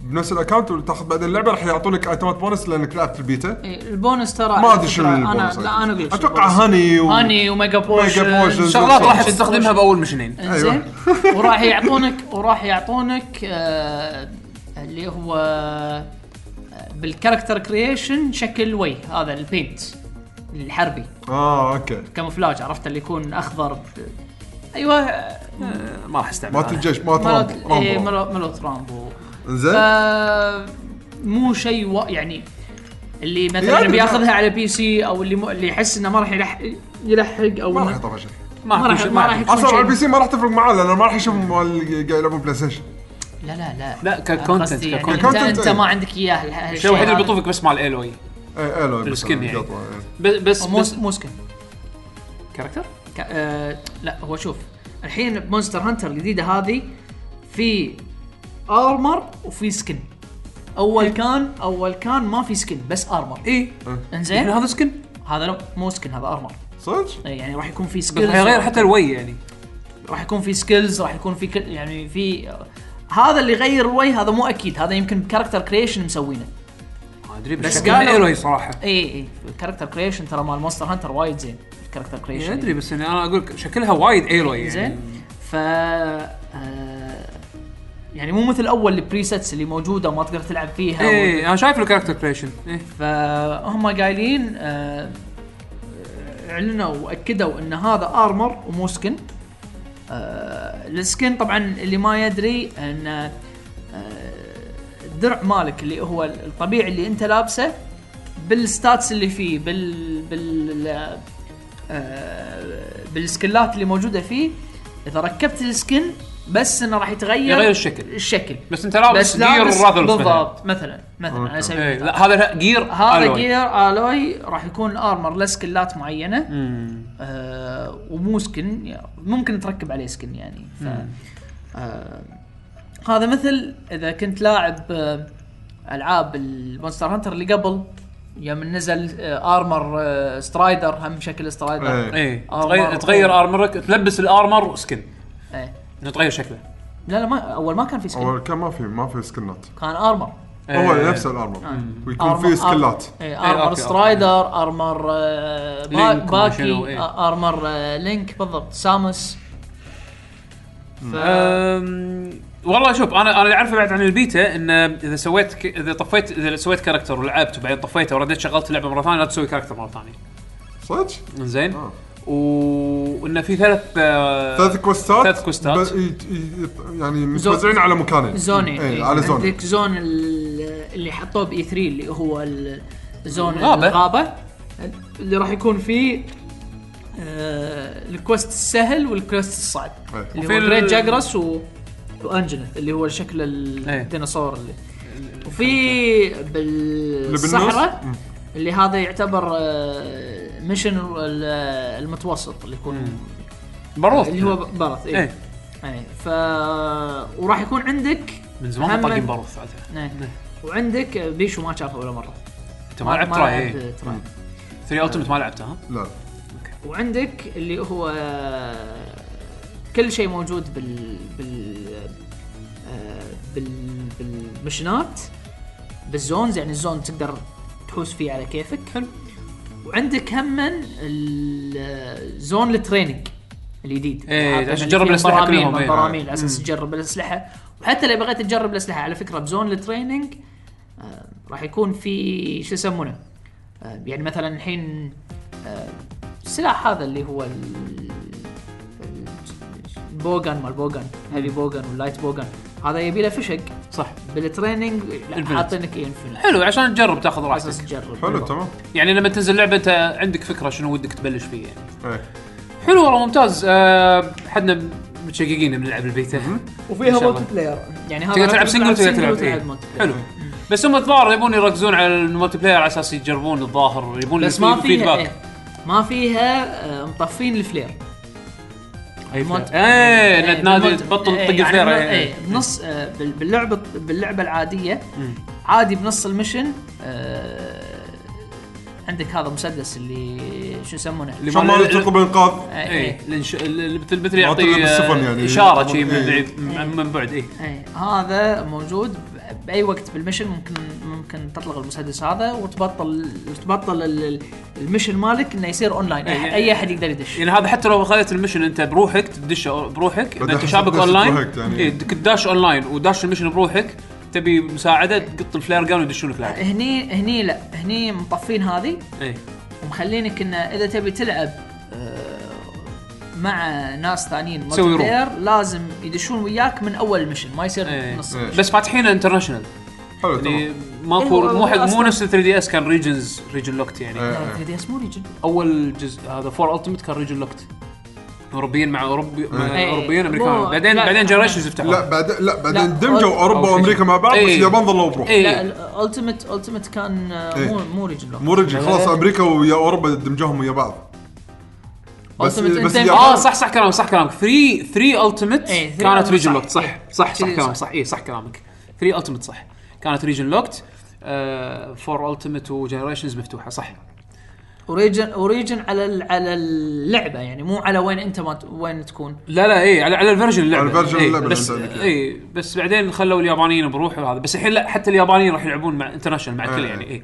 بنفس ال account وتاخذ بعدين اللعبة راح يعطونك item ات bonus لأنك لعبت البيتا. إيه، البونس ترى ما أدري شنو البونس أنا لا أنا أقول لك شنو أتوقع ال bonus. honey و... honey و mega potion potion. شغلات راح. تستخدمها بأول mission ين انزين وراح يعطونك وراح يعطونك آه اللي هو آه، بال character creation شكل وي هذا ال paint الحربي. آه okay. camouflage عرفت؟ اللي يكون أخضر ب- أيوه ما راح استعمل مالت هذا. الجيش مالت Rambo إيه، Rambo. ملو- ملوت Rambo زين. ف مو شيء و... يعني اللي مثلا يعني بياخذها على PC أو اللي م... اللي يحس إنه ما راح يلحق يلحق أو ما راح إنه- يطفى شيء. ما ما راح ما ما راح يكون أصلا على ال PC ما راح تفرق معاه لأنه ما راح يشوف اللي قاعد يلعبون PlayStation. لا لا لا. لا ك content قصدي يعني ك content انت أنت إيه. ما عندك إياه الشيء الوحيد اللي هذا. بيطوفك بس مع ال Aloy اي Aloy ال skin يعني. إيه. بس مو بس مو skin. character؟ ك- آه لا هو شوف الحين ب Monster Hunter الجديدة هذه في armor وفي skin. أول كان أول كان ما في skin بس armor. اي إنزين؟ يعني هذا skin؟ هذا لا مو skin هذا armor. صدق؟ يعني راح يكون في بس skills غير حتى Aloy يعني. راح يكون في skills راح يكون في يعني في هذا اللي يغير Aloy هذا مو أكيد هذا يمكن character creation مسوينه. ما أدري بس قالوا- Aloy صراحة. اي اي ال character creation ترى مال Monster Hunter وايد زين. ال character creation أدري بس أنا أقول شكلها وايد Aloy يعني. زين. ف آه، يعني مو مثل أول ال presets اللي موجودة وما تقدر تلعب فيها إيه أنا شايف ال character creation إيه. فهم قايلين آه، أعلنوا وأكدوا إن هذا armor ومو skin آه، ال skin طبعا اللي ما يدري إن آه، الدرع مالك اللي هو الطبيعي اللي انت لابسه بال stats اللي فيه بال بال آه، بالسكلات اللي موجودة فيه إذا ركبت ال skin بس إنه راح يتغير يغير الشكل. الشكل بس أنت لابس gear مثلا بالضبط مثلا مثلا على سبيل إيه. لا هذا جير هذا ألوي. gear Aloy راح يكون armor له سكلات معينة مم. آه ومو skin يعني ممكن تركب عليه skin يعني ف آه هذا مثل إذا كنت لاعب آه ألعاب ال Monster Hunter اللي قبل يوم نزل آه armor آه Strider هم شكل Strider. إيه. armor. تغير تغير ارمرك تلبس ال armor skin إيه. إنه تغير شكله. لا لا ما أول ما كان في skin أول كان ما في ما في سكنات كان armor هو إيه. نفس ال armor ويكون في سكلات إيه، ارمر سترايدر ارمر آه، باكي. آه، armor آه، Link بالضبط. Samus ف... والله شوف أنا أنا اللي أعرفه بعد عن البيتا إن إذا سويت ك... إذا طفيت إذا سويت character ولعبت وبعدين طفيته ورديت شغلت اللعبه مرة ثانية لا تسوي character مرة ثانية صدق؟ زين آه. و- وانه في ثلاث آه، ثلاث كوستات ثلاث كوستات. ب- ي- ي- يعني متوزعين على مكانين زونين اي إيه. على zone عندك zone ال- اللي حطوه ب E3 اللي هو ال- zone الغابة. الغابة اللي راح يكون فيه آه ال quest السهل وال quest الصعب إيه. اللي وفي هو Great Jagras و Anjanath اللي هو شكل إيه. الديناصور اللي. وفي بالصحراء. اللي هذا يعتبر آه، mission ال- المتوسط اللي يكون. Barroth اللي هو Barroth اي اي ف وراح يكون عندك من زمان طاقين Barroth عاد. إيه. وعندك بيشو ما شافه ولا مرة. أنت ما لعبت Tri إيه. لعبت Tri 3 Ultimate ما لعبته ها؟ لا. وعندك اللي هو كل شيء موجود بال بال آه، بال بالمشنات بال zones يعني ال zone تقدر تحوس فيه على كيفك. حلو. وعندك همن ال zone ال training الجديد. اللي عشان تجرب براميل كلهم، من إيه. براميل على أساس تجرب الأسلحة. وحتى لو بغيت تجرب الأسلحة على فكرة ب zone ال training آه، راح يكون في شو يسمونه؟ آه، يعني مثلا الحين آه، السلاح هذا اللي هو ال bowgun مال bowgun heavy bowgun وال light bowgun. هذا يبي له فشق صح. بال training. حاطينك إيه infinite حلو عشان تجرب تاخذ راحتك. تجرب. حلو تمام. يعني لما تنزل لعبة انت عندك فكرة شنو ودك تبلش فيه يعني. إيه. حلو والله ممتاز. أه حدنا متشققين بنلعب البيتا. وفيها. multiplayer يعني هذا تقدر تلعب single وتقدر تلعب player. حلو. بس هم الظاهر يبون يركزون على ال multiplayer على أساس يجربون الظاهر يبون بس ما فيها feedback إيه. ما فيها آه، مطفين ال flare. اي مونت- إيه إيه، انك تنادي تبطل إيه، طق الفلير بن- إيه. إيه بنص آه، بال- باللعبه باللعبة العادية عادي بنص المشن آه، عندك هذا مسدس اللي شو يسمونه اللي ما تطلب انقاذ إيه، اي إيه. اللي مثل يعطي آه، يعني. إشارة شي من إيه. بعيد من بعد اي إيه هذا موجود ب- بأي وقت بالمشن ممكن ممكن تطلق المسدس هذا وتبطل تبطل ال- ال- ال mission مالك إنه يصير اونلاين إيه. أي اي أحد يقدر يدش. يعني هذا حتى لو خذيت ال mission أنت بروحك تدش بروحك. اذا أنت شابك اونلاين يعني. داش اونلاين وداش ال mission بروحك. تبي مساعدة تقط ال flare جان ويدشونك لعب. هني هني لا. هني مطفين هذه. اي ومخلينك إنه إذا تبي تلعب آه، مع ناس ثانيين multi. player لازم يدشون وياك من أول ال mission ما يصير إيه. نص إيه. بس فاتحين international حلو يعني ماكو إيه، هو- مو حق مو نفس 3DS كان regions region locked يعني إيه. لا 3DS مو region أول جزء هذا 4 Ultimate كان region locked أوروبيين مع اوروبي مع. أوروبيين أمريكان بعدين لا. بعدين Generations فتحوا لا بعد لا بعدين دمجوا أوروبا وأمريكا مع بعض بس. اليابان ظلوا بروح لا اي ال Ultimate Ultimate كان. مو مو region lock مو region خلاص أمريكا ويا أوروبا دمجوهم ويا بعض بس بس آه صح صح كلامك صح كلامك. 3 3 Ultimate إيه، 3 كانت region صح. locked صح. إيه. صح صح كلامك صح. اي صح كلامك. 3 Ultimate صح. كانت region locked 4 Ultimate و Generations مفتوحة صح. و region و region على ال- على اللعبة يعني مو على وين أنت ما ت- وين تكون. لا لا اي على على ال version اللعبة. على ال version إيه، اللعبة بس. اي بس بعدين خلوا اليابانيين بروح وهذا بس الحين لا حتى اليابانيين راح يلعبون مع international مع الكل آه. يعني اي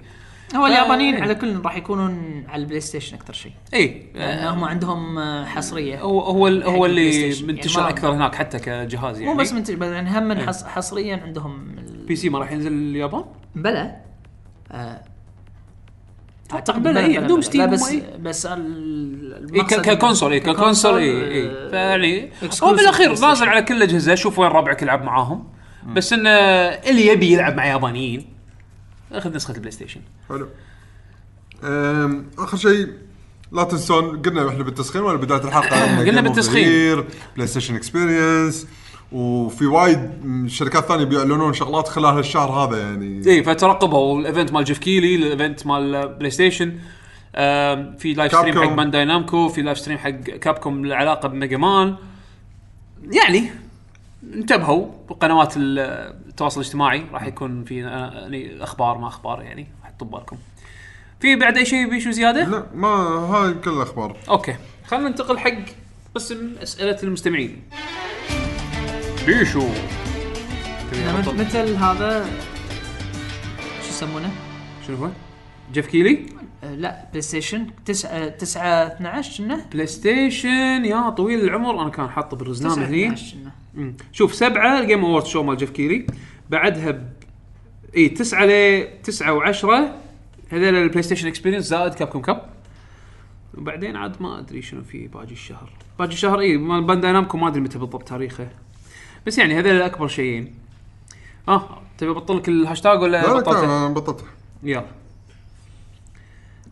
هو اليابانيين إيه. على كل راح يكونون على ال PlayStation أكثر شيء اي لأن هم عندهم آه، حصرية هو هو هو اللي. منتشر يعني أكثر هناك حتى كجهاز يعني مو بس منتج بل يعني هم من إيه. حص حصريا عندهم ال- PC ما راح ينزل اليابان بلا آه، أعتقد بلا، إيه، عندهم Steam بس إيه. بس اي ك- ك console اي ك console اي آه، اي فيعني هو بالأخير. نازل على كل الأجهزة شوف وين ربعك يلعب معاهم بس إنه اللي يبي يلعب مع يابانيين اخذ نسخه ال PlayStation. حلو. أم، آخر شيء لا تنسون قلنا إحنا بالتسخين ولا بداية الحلقة؟ قلنا بالتسخين. PlayStation Experience وفي وايد شركات ثانية بيعلنون شغلات خلال هالشهر هذا يعني. اي فترقبوا وال event مال Geoff Keighley ال event مال PlayStation. آم، في live stream Capcom. حق Bandai Namco في live stream حق Capcom له علاقه ب Mega Man يعني انتبهوا بقنوات ال- التواصل الاجتماعي راح يكون في آه، يعني أخبار ما أخبار يعني حطوا ببالكم في بعد أي شيء بيشو زيادة؟ لا ما هاي كل الأخبار. Okay. خلينا ننتقل حق قسم أسئلة المستمعين. بيشو. مثل هذا؟ شو يسمونه؟ شنو هو؟ Geoff Keighley؟ آه، لا PlayStation 9 9 12 كنا بلاي ستيشن يا طويل العمر. أنا كان حاطه بالرزنامة 9 هني. 12 كنا مم. شوف سبعة ال Game Awards شو مال Geoff Keighley. بعدها ب... إي تسعة ل 9 و10 هذول ال PlayStation Experience زائد Capcom Cup وبعدين عاد ما أدري شنو في باقي الشهر. باقي الشهر إي مال Bandai Namco ما أدري متى بالضبط تاريخه. بس يعني هذول الأكبر شيئين. آه تبي ابطل لك الهاشتاج ولا لا لا بطلته؟ بطلته. يلا.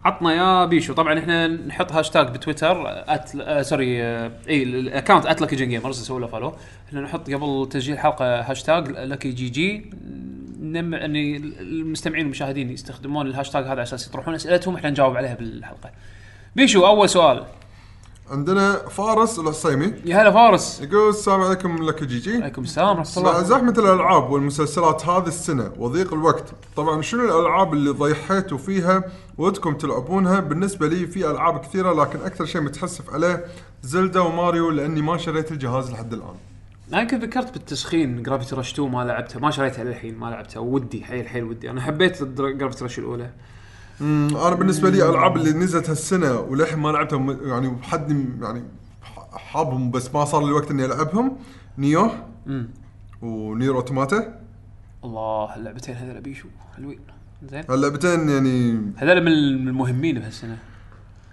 عطنا يا بيشو. طبعا إحنا نحط هاشتاج بتويتر at آه sorry آه إي ال account at لكي Gamers سووا له follow إحنا نحط قبل تسجيل الحلقة هاشتاج لكي GG. نم اني المستمعين والمشاهدين يستخدمون الهاشتاج هذا على أساس يطرحون أسئلتهم إحنا نجاوب عليها بالحلقة. بيشو أول سؤال. عندنا فارس العصيمي. يا هلا فارس. يقول السلام عليكم لكي GG عليكم السلام ورحمة مع الله زحمة الألعاب والمسلسلات هذه السنة وضيق الوقت. طبعا شنو الألعاب اللي ضحيتوا فيها ودكم تلعبونها؟ بالنسبة لي في ألعاب كثيرة لكن أكثر شيء متحسف عليه Zelda و Mario لأني ما شريت الجهاز لحد الآن. أنا كنت ذكرت بالتسخين جرافيتي رش 2 ما لعبتها ما شريتها للحين ما لعبتها ودي حيل حيل ودي. أنا حبيت Gravity Rush الأولى. أمم، أنا بالنسبة لي الألعاب اللي نزلت هالسنة وللحين ما لعبتها يعني حد يعني حابهم بس ما صار لي وقت إني ألعبهم. Nioh امم و Nier Automata. الله اللعبتين هذول بيشو حلوين. زين. هاللعبتين يعني هذول من المهمين بهالسنة.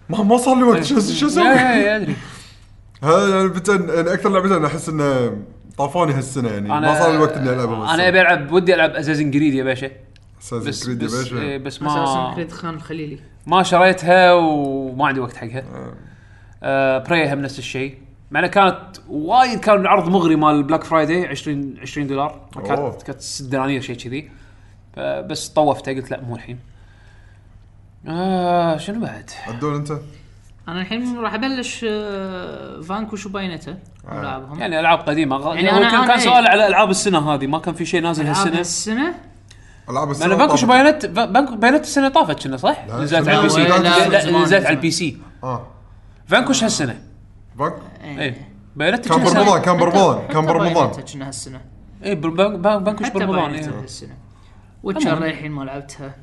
ما ما صار لي وقت. شو شو أسوي؟ أدري. هاي لعبتين يعني أكثر لعبتين أحس إنه طافوني هالسنة يعني. ما صار لي وقت إني ألعبهم أنا أبي ألعب ودي ألعب Assassin's Creed يا باشا. بس بس Creed يا بس, إيه، باشا بس ما Creed خان الخليلي ما شريتها وما عندي وقت حقها. آه. آه Prey هم نفس الشيء. مع انها كانت وايد كان العرض مغري مال Black Friday 20 20 دولار. كانت كانت 6 دنانير شيء كذي. بس طوفته قلت لا مو الحين. آه شنو بعد؟ عدول أنت؟ أنا الحين راح أبلش آه، فانكوش وباينتا ألعابهم. يعني ألعاب قديمة. يعني هو كان, أنا كان إيه. سؤال على ألعاب السنة هذه ما كان في شيء نازل ألعاب هالسنة؟ السنة؟ العاب لأن بانكوش بايونت بانكو بايونت السنة طافت كنا صح؟ لا، نزلت لا، على البي سي. لا، لا، لا، لا، زمان، نزلت على. البي سي. آه. فانكوش هالسنة. بانك؟ اي بايونت كان. برمضان كان برمضان كان برمضان. كنا هالسنة؟ اي Vanquish حتى برمضان إيه. هالسنة. Witcher للحين ما لعبتها.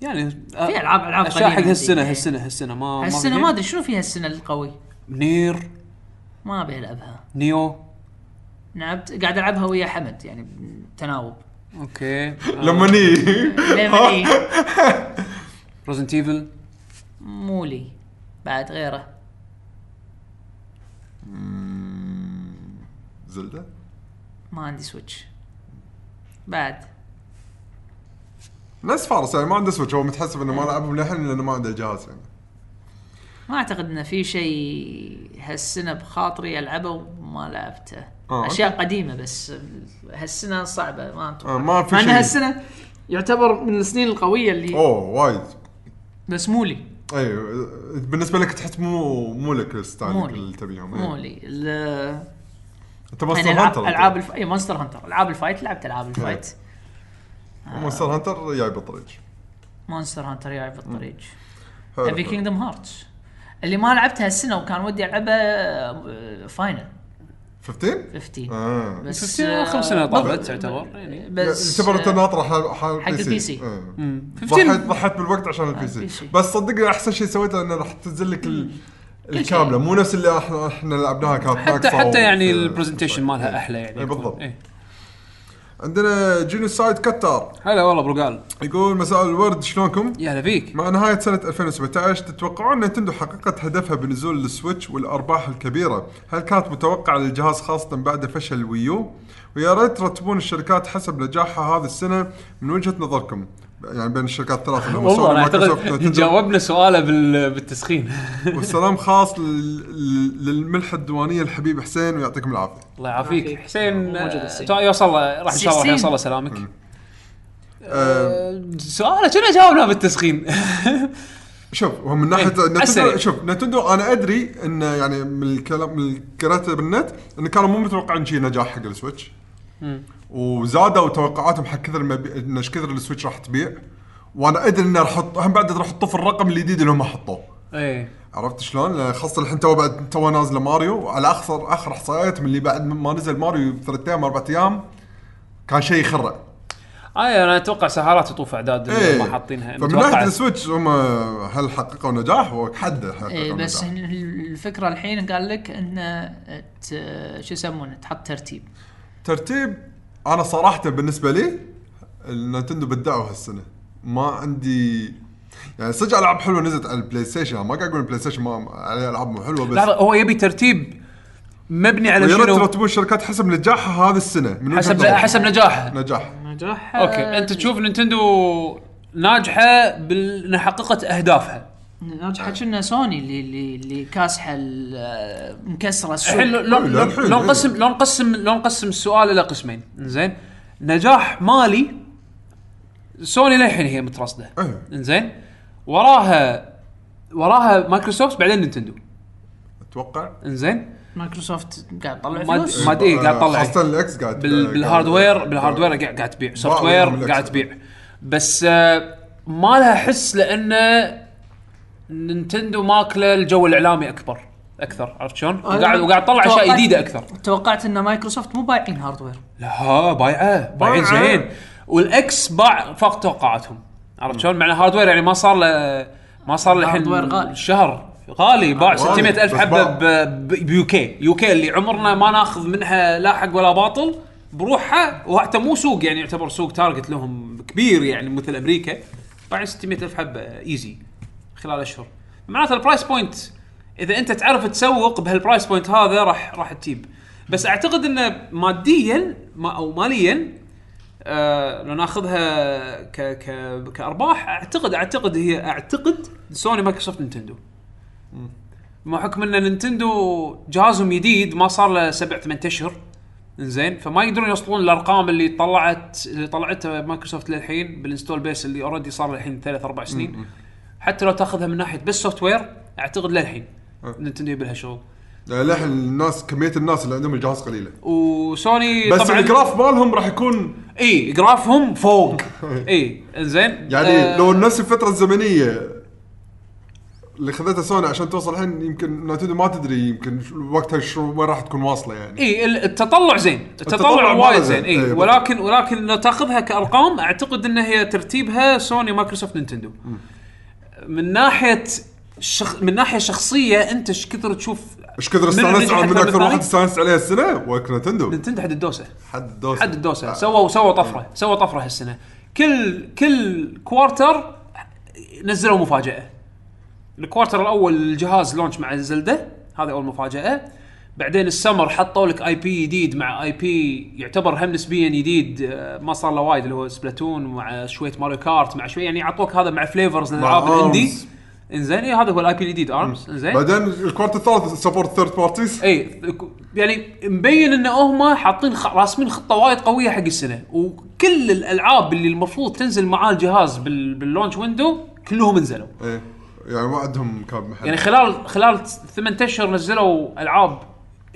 يعني في العاب ألعاب أشياء حق قديمة هالسنة عندي. هالسنه هالسنة ما هالسنة ما. أدري شنو في هالسنة القوي؟ Nier. ما أبي ألعبها. Nioh. لعبت قاعد ألعبها ويا حمد يعني تناوب. Okay. لما ني لما إيه؟ Resident Evil مو لي. بعد غيره. Zelda؟ ما عندي Switch. بعد. نفس فارس يعني ما عنده Switch. هو متحسف إنه ما لعبهم للحين لأنه ما عنده جهاز يعني. ما أعتقد ان في شيء هالسنة بخاطري ألعبه. وما لعبته آه، أشياء قديمة بس هالسنة صعبة ما أتوقع آه، ما في مع ان شيء. هالسنة يعتبر من السنين القوية اللي أوه وايد. بس مو لي. أيوه بالنسبة لك تحس مو مو لك ال style لي. اللي تبيهم مو إيه. لي. ال- أنت يعني Monster العاب Hunter ألعاب الف... اي Monster Hunter ألعاب ال fight؟ لعبت ألعاب إيه. ال fight. Monster Hunter جاي بالطريق Monster Hunter جاي في الطريق حلو، ابي. كينجدم هارتس اللي ما لعبتها هالسنة وكان ودي ألعبها Final 15 15 آه بس 15 آخر سنة آه، طافت. تعتبر، يعني. بس يعتبر انت آه، ناطره حق ال PC. إيه. ضحيت 15 ضحيت بالوقت عشان ال PC سي. بس صدقني أحسن شيء سويته إنه راح تنزل لك ال- الكاملة مو نفس اللي إحنا إحنا لعبناها كانت حتى حتى يعني ال presentation مالها أحلى يعني اي بالضبط إيه. عندنا Genocide كتار. هلا والله برقال يقول مساء الورد شلونكم؟ يا هلا فيك. مع نهاية سنة 2017 تتوقعون Nintendo حققت هدفها بنزول ال Switch والأرباح الكبيرة؟ هل كانت متوقعة للجهاز خاصة بعد فشل ال Wii U؟ ويا ريت ترتبون الشركات حسب نجاحها هذه السنة من وجهة نظركم. يعني بين الشركات الثلاث اللي هم والله سوني، أنا مايكروسوفت، اعتقد. جاوبنا سؤاله بال- بالتسخين. والسلام خاص لل- للملحة الديوانية الحبيب حسين ويعطيكم العافية. الله يعافيك. حسين آه، يوصل له راح ان شاء الله. يوصل له سلامك. آه، سؤاله كنا جاوبنا بالتسخين؟ شوف هو من ناحيه إيه، نتندو. شوف نتندو أنا أدري انه يعني من الكلام من القراءة بالنت انه كانوا مو متوقعين شيء نجاح حق ال Switch. وزادوا توقعاتهم حق كثر المبي... ان إيش كثر ال Switch راح تبيع وأنا أدري انه راح أحط هم بعد راح يحطوا في الرقم الجديد اللي هم حطوه إيه عرفت شلون؟ خاصة الحين تو بعد تو نازلة ماريو على اخر آخر احصائيات من اللي بعد ما نزل ماريو بثلاث أيام أربع أيام كان شيء يخرع اي أنا أتوقع سهالات يطوف أعداد اللي إيه ما حاطينها فمن. ناحية ال Switch هم هل حققوا نجاح؟ حد حققوا إيه بس نجاح. الفكرة الحين قال لك إنه شو يسمونه تحط ترتيب ترتيب أنا صراحة بالنسبة لي النينتندو بدعوا هالسنة. ما عندي يعني صدق ألعاب حلوة نزلت على البلاي ستيشن ما قاعد أقول البلاي ستيشن ما عليه ألعاب مو حلوة بس لحظه هو يبي ترتيب مبني على شنو؟ ترتبون الشركات حسب نجاحها هذه السنة. من حسب. حسب نجاحها. نجاح. نجاح. okay أنت تشوف نينتندو ناجحة بال- إنها حققت أهدافها. ناجحه كنا سوني اللي اللي اللي كاسحة مكسرة السوق. الحين لو لو- لو الحين، لو إيه. نقسم لو نقسم لو نقسم السؤال إلى قسمين. زين نجاح مالي سوني للحين هي مترصدة. إيه. زين وراها وراها مايكروسوفت بعدين نينتندو. أتوقع. زين مايكروسوفت قاعد تطلع ما فلوس؟ ما ادري قاعد تطلع خاصة ال X قاعد بال قاعد- بال hardware بال hardware قاعد قاعد تبيع. software. قاعد تبيع. بس آه، ما لها حس لأن نينتندو ماكله الجو الإعلامي أكبر أكثر عرفت شلون؟ وقاعد وقاعد تطلع اشياء جديده أكثر توقعت إن مايكروسوفت مو بايعين hardware لا بايعة بايعين. زين والإكس باع فوق توقعاتهم عرفت شلون؟ مع ال hardware يعني ما صار له ما صار له الحين. شهر غالي باع غالي، 600 ألف حبة. ب UK UK اللي عمرنا ما ناخذ منها لا حق ولا باطل بروحها وحتى مو سوق يعني يعتبر سوق target لهم كبير يعني مثل أمريكا باع 600 ألف حبة easy خلال أشهر. معناته ال price point إذا أنت تعرف تسوق بهال price point هذا راح راح تجيب. بس أعتقد إنه ماديا ما أو ماليا آه لو ناخذها ك ك كأرباح اعتقد أعتقد هي أعتقد سوني مايكروسوفت نينتندو. بما حكم إن نينتندو جهازهم جديد ما صار له سبع ثمان أشهر. زين فما يقدرون يوصلون الأرقام اللي طلعت اللي طلعتها مايكروسوفت للحين بال install base اللي already صار له الحين ثلاث أربع سنين. حتى لو تاخذها من ناحية بس software أعتقد للحين نينتندو يبي لها شغل. للحين الناس كمية الناس اللي عندهم الجهاز قليلة. وسوني بس طبعا ال graph مالهم راح يكون إي graph هم فوق. إي إنزين. يعني آه، لو نفس الفترة الزمنية اللي خذتها سوني عشان توصل الحين يمكن نتندو ما تدري يمكن وقتها شو وين راح تكون واصلة يعني. إي ال- التطلع زين. التطلع التطلع وايد زين. إي إيه، ولكن ولكن لو تاخذها كأرقام أعتقد إن هي ترتيبها سوني مايكروسوفت نينتندو من ناحية شخ... من ناحية شخصية أنت إيش كثر تشوف إيش كثر استانست على من من أكثر واحد؟ استانست عليها السنة وك نتندو نينتندو حد الدوسة. حد الدوسة. حد الدوسة. سووا سووا طفرة. سووا طفرة هالسنة. كل كل quarter نزلوا مفاجأة. ال quarter الأول الجهاز launch مع زلدة. هذا أول مفاجأة. بعدين السمر حطوا لك IP جديد مع IP يعتبر هم نسبيا جديد آه، ما صار له وايد اللي هو سبلاتون مع شوية ماريو كارت مع شوية يعني عطوك هذا مع flavors للالعاب ال indie. إنزين اي هذا هو ال IP الجديد Arms إنزين. بعدين ال quarter الثالث support third parties اي يعني مبين إن هم حاطين خ... راسمين خطة وايد قوية حق السنة. وكل الألعاب اللي المفروض تنزل معاه الجهاز بال... بال launch window كلهم نزلوا إيه يعني ما عندهم gap محل. يعني خلال خلال ثمان أشهر نزلوا ألعاب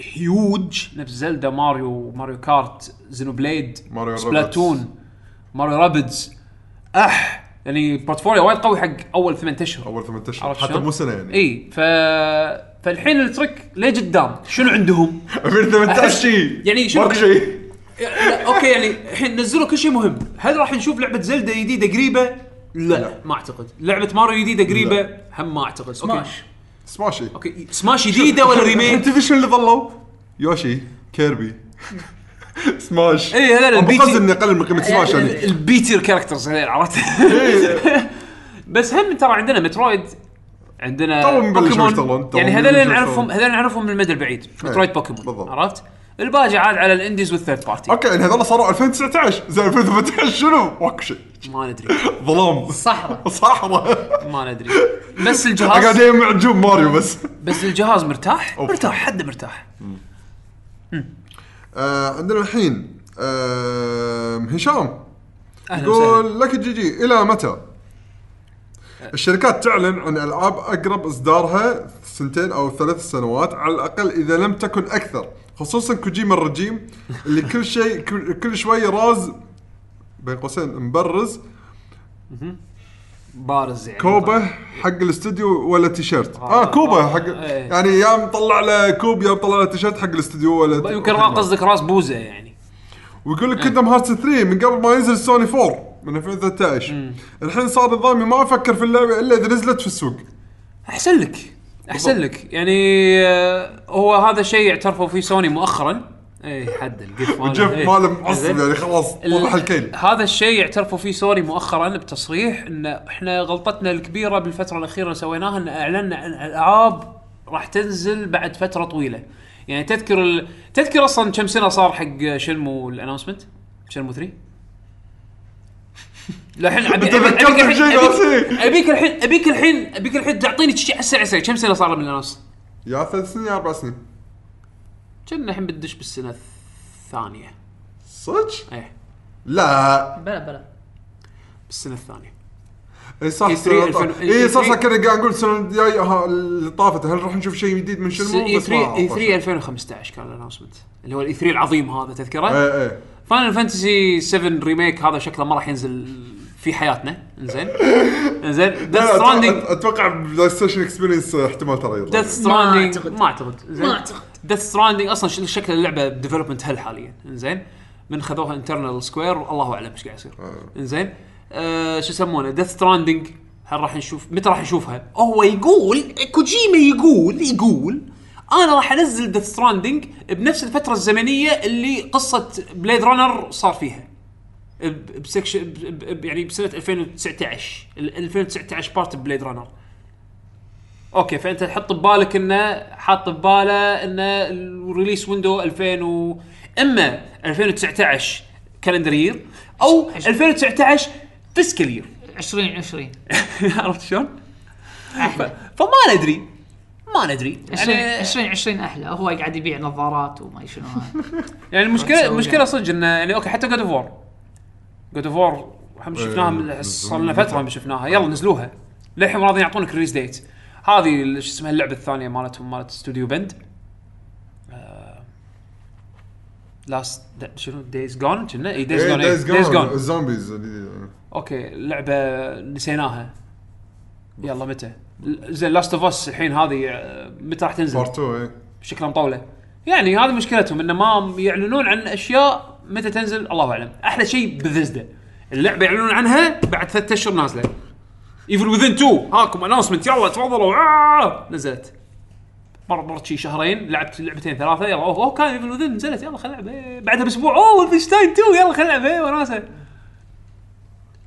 هيوج نفس زلدا ماريو ماريو كارت زينو بليد ماريو سبلاتون ماريو Rabbids أح! يعني portfolio وايد قوي حق أول ثمان أشهر. أول ثمان أشهر. حتى؟ مو سنة يعني. إي ف فالحين ال track ليه قدام؟ شنو عندهم؟ 2018 أحس- شيء يعني شنو- ماكو شيء. okay يعني الحين نزلوا كل شيء مهم. هل راح نشوف لعبة زلدة جديدة قريبة؟ لا, لا. ما أعتقد. لعبة ماريو جديدة قريبة؟ لا. هم ما أعتقد. سماش. سماشي okay. سماش جديدة ولا remake تدري شنو اللي ظلوا؟ يوشي كيربي سماش اي هذول ال B-tier- قصد إني أقلل من قيمة سماش يعني ال- ال B-tier characters هذول عرفت إيه. بس هم ترى عندنا مترويد عندنا بوكيمون. يعني هذول نعرفهم. هذول نعرفهم من المدى البعيد مترويد بوكيمون. عرفت الباقي عاد على ال indies وال third party. okay يعني هذول صاروا 2019 زين 2018 شنو؟ ماكو شيء. ما ندري. ظلام صحراء. صحراء. ما ندري. بس الجهاز قاعد يجمع نجوم ماريو بس. بس الجهاز مرتاح؟ أوف. مرتاح حد مرتاح. آه عندنا الحين آه هشام. يقول لك GG إلى متى؟ الشركات تعلن عن ألعاب أقرب إصدارها سنتين أو ثلاث سنوات على الأقل إذا لم تكن أكثر. خصوصا كوجيما الرجيم اللي كل شيء كل شوي راز بين قوسين مبرز. بارز يعني. كوبه حق الاستوديو ولا تيشيرت؟ آه كوبه حق إيه. يعني يا مطلع له كوب يا مطلع له تيشيرت حق الاستوديو ولا يمكن قصدك راس بوزة يعني. ويقول لك Kingdom Hearts 3 من قبل ما ينزل سوني 4 من 2013 الحين صار نظامي ما أفكر في اللعبة إلا إذا نزلت في السوق. أحسن لك. أحسن لك. يعني آه، هو هذا الشيء اعترفوا فيه سوني مؤخرا. اي حد القف ماله. جيف إيه. ماله معصب. يعني خلاص ال- طلع الكيل. هذا الشيء اعترفوا فيه سوني مؤخرا بتصريح إن إحنا غلطتنا الكبيرة بالفترة الأخيرة اللي سويناها إن اعلنا عن العاب راح تنزل بعد فترة طويلة. يعني تذكر ال... تذكر أصلا كم سنة صار حق Shenmue ال announcement Shenmue 3 لا الحين أبي- أبيك الحين- بشيء أبيك-. أبيك الحين أبيك الحين أبيك الحين تعطيني شيء على السريع كم سنة صار من ال announce؟ يا ثلاث سنين يا أربع سنين. كنا الحين بتدش بالسنة الثانية. صدق؟ إيه. لا. بلا بلا. بالسنة الثانية. اي صح E3 2000 اي صح صح E3 كنا قاعد نقول السنة الجاية ها، اللي طافت. هل راح نشوف شيء جديد من Shenmue اي بس ما 3 اي طاف 3 2015 كان ال announcement اللي هو ال E3 العظيم هذا تذكره؟ إيه إيه. Final Fantasy 7 Remake هذا شكله ما راح ينزل في حياتنا. إنزين. إنزين. Death لا، Stranding أتوقع- أتوقع PlayStation Experience احتمال ترى يطلع Death Stranding أعتقد. ما أعتقد. زين ما أعتقد. Death Stranding أصلا شكل اللعبة development hell حاليا. إنزين. من خذوها internal Square الله أعلم إيش قاعد يصير. إنزين. آه شو يسمونه؟ Death Stranding هل راح نشوف متى راح نشوفها؟ هو يقول كوجيما يقول يقول أنا راح أنزل Death Stranding بنفس الفترة الزمنية اللي قصة Blade Runner صار فيها. بسكشن يعني بسنة 2019 ال 2019 بارت Blade Runner okay فأنت تحط ببالك إنه حاط بباله إنه ال release window 2000 و إما 2019 calendar year أو 2019 fiscal year 2020 عرفت شلون؟ فما ندري. ما ندري. 20 يعني 2020 أحلى. هو قاعد يبيع نظارات وما شنو. يعني المشكلة المشكلة يعني. صدق انه يعني okay حتى God of War God of War شفناها من صار لنا فترة ما شفناها. يلا نزلوها. للحين راضيين يعطونك release date هذه شو اسمها اللعبة الثانية مالتهم مالت استوديو Bend Last شنو؟ Days Gone كنا اي Days Gone Days Gone ال zombies okay لعبة نسيناها. يلا متى؟ زين Last of Us الحين هذه آه، متى راح تنزل؟ part 2 اي شكلها مطوله يعني هذه مشكلتهم انه ما يعلنون عن أشياء متى تنزل؟ الله أعلم. أحلى شيء بذزدا اللعبة يعلنون عنها بعد ثلاث أشهر نازلة. Evil Within 2 هاكم announcement يلا تفضلوا. آه! نزلت. مر مر شي شهرين. لعبت لعبتين ثلاثة. يلا أوه, أوه كان Evil Within نزلت. يلا خلينا. بعدها بأسبوع. أوه Wolfenstein 2 يلا خلينا نلعب. إيه، وناسه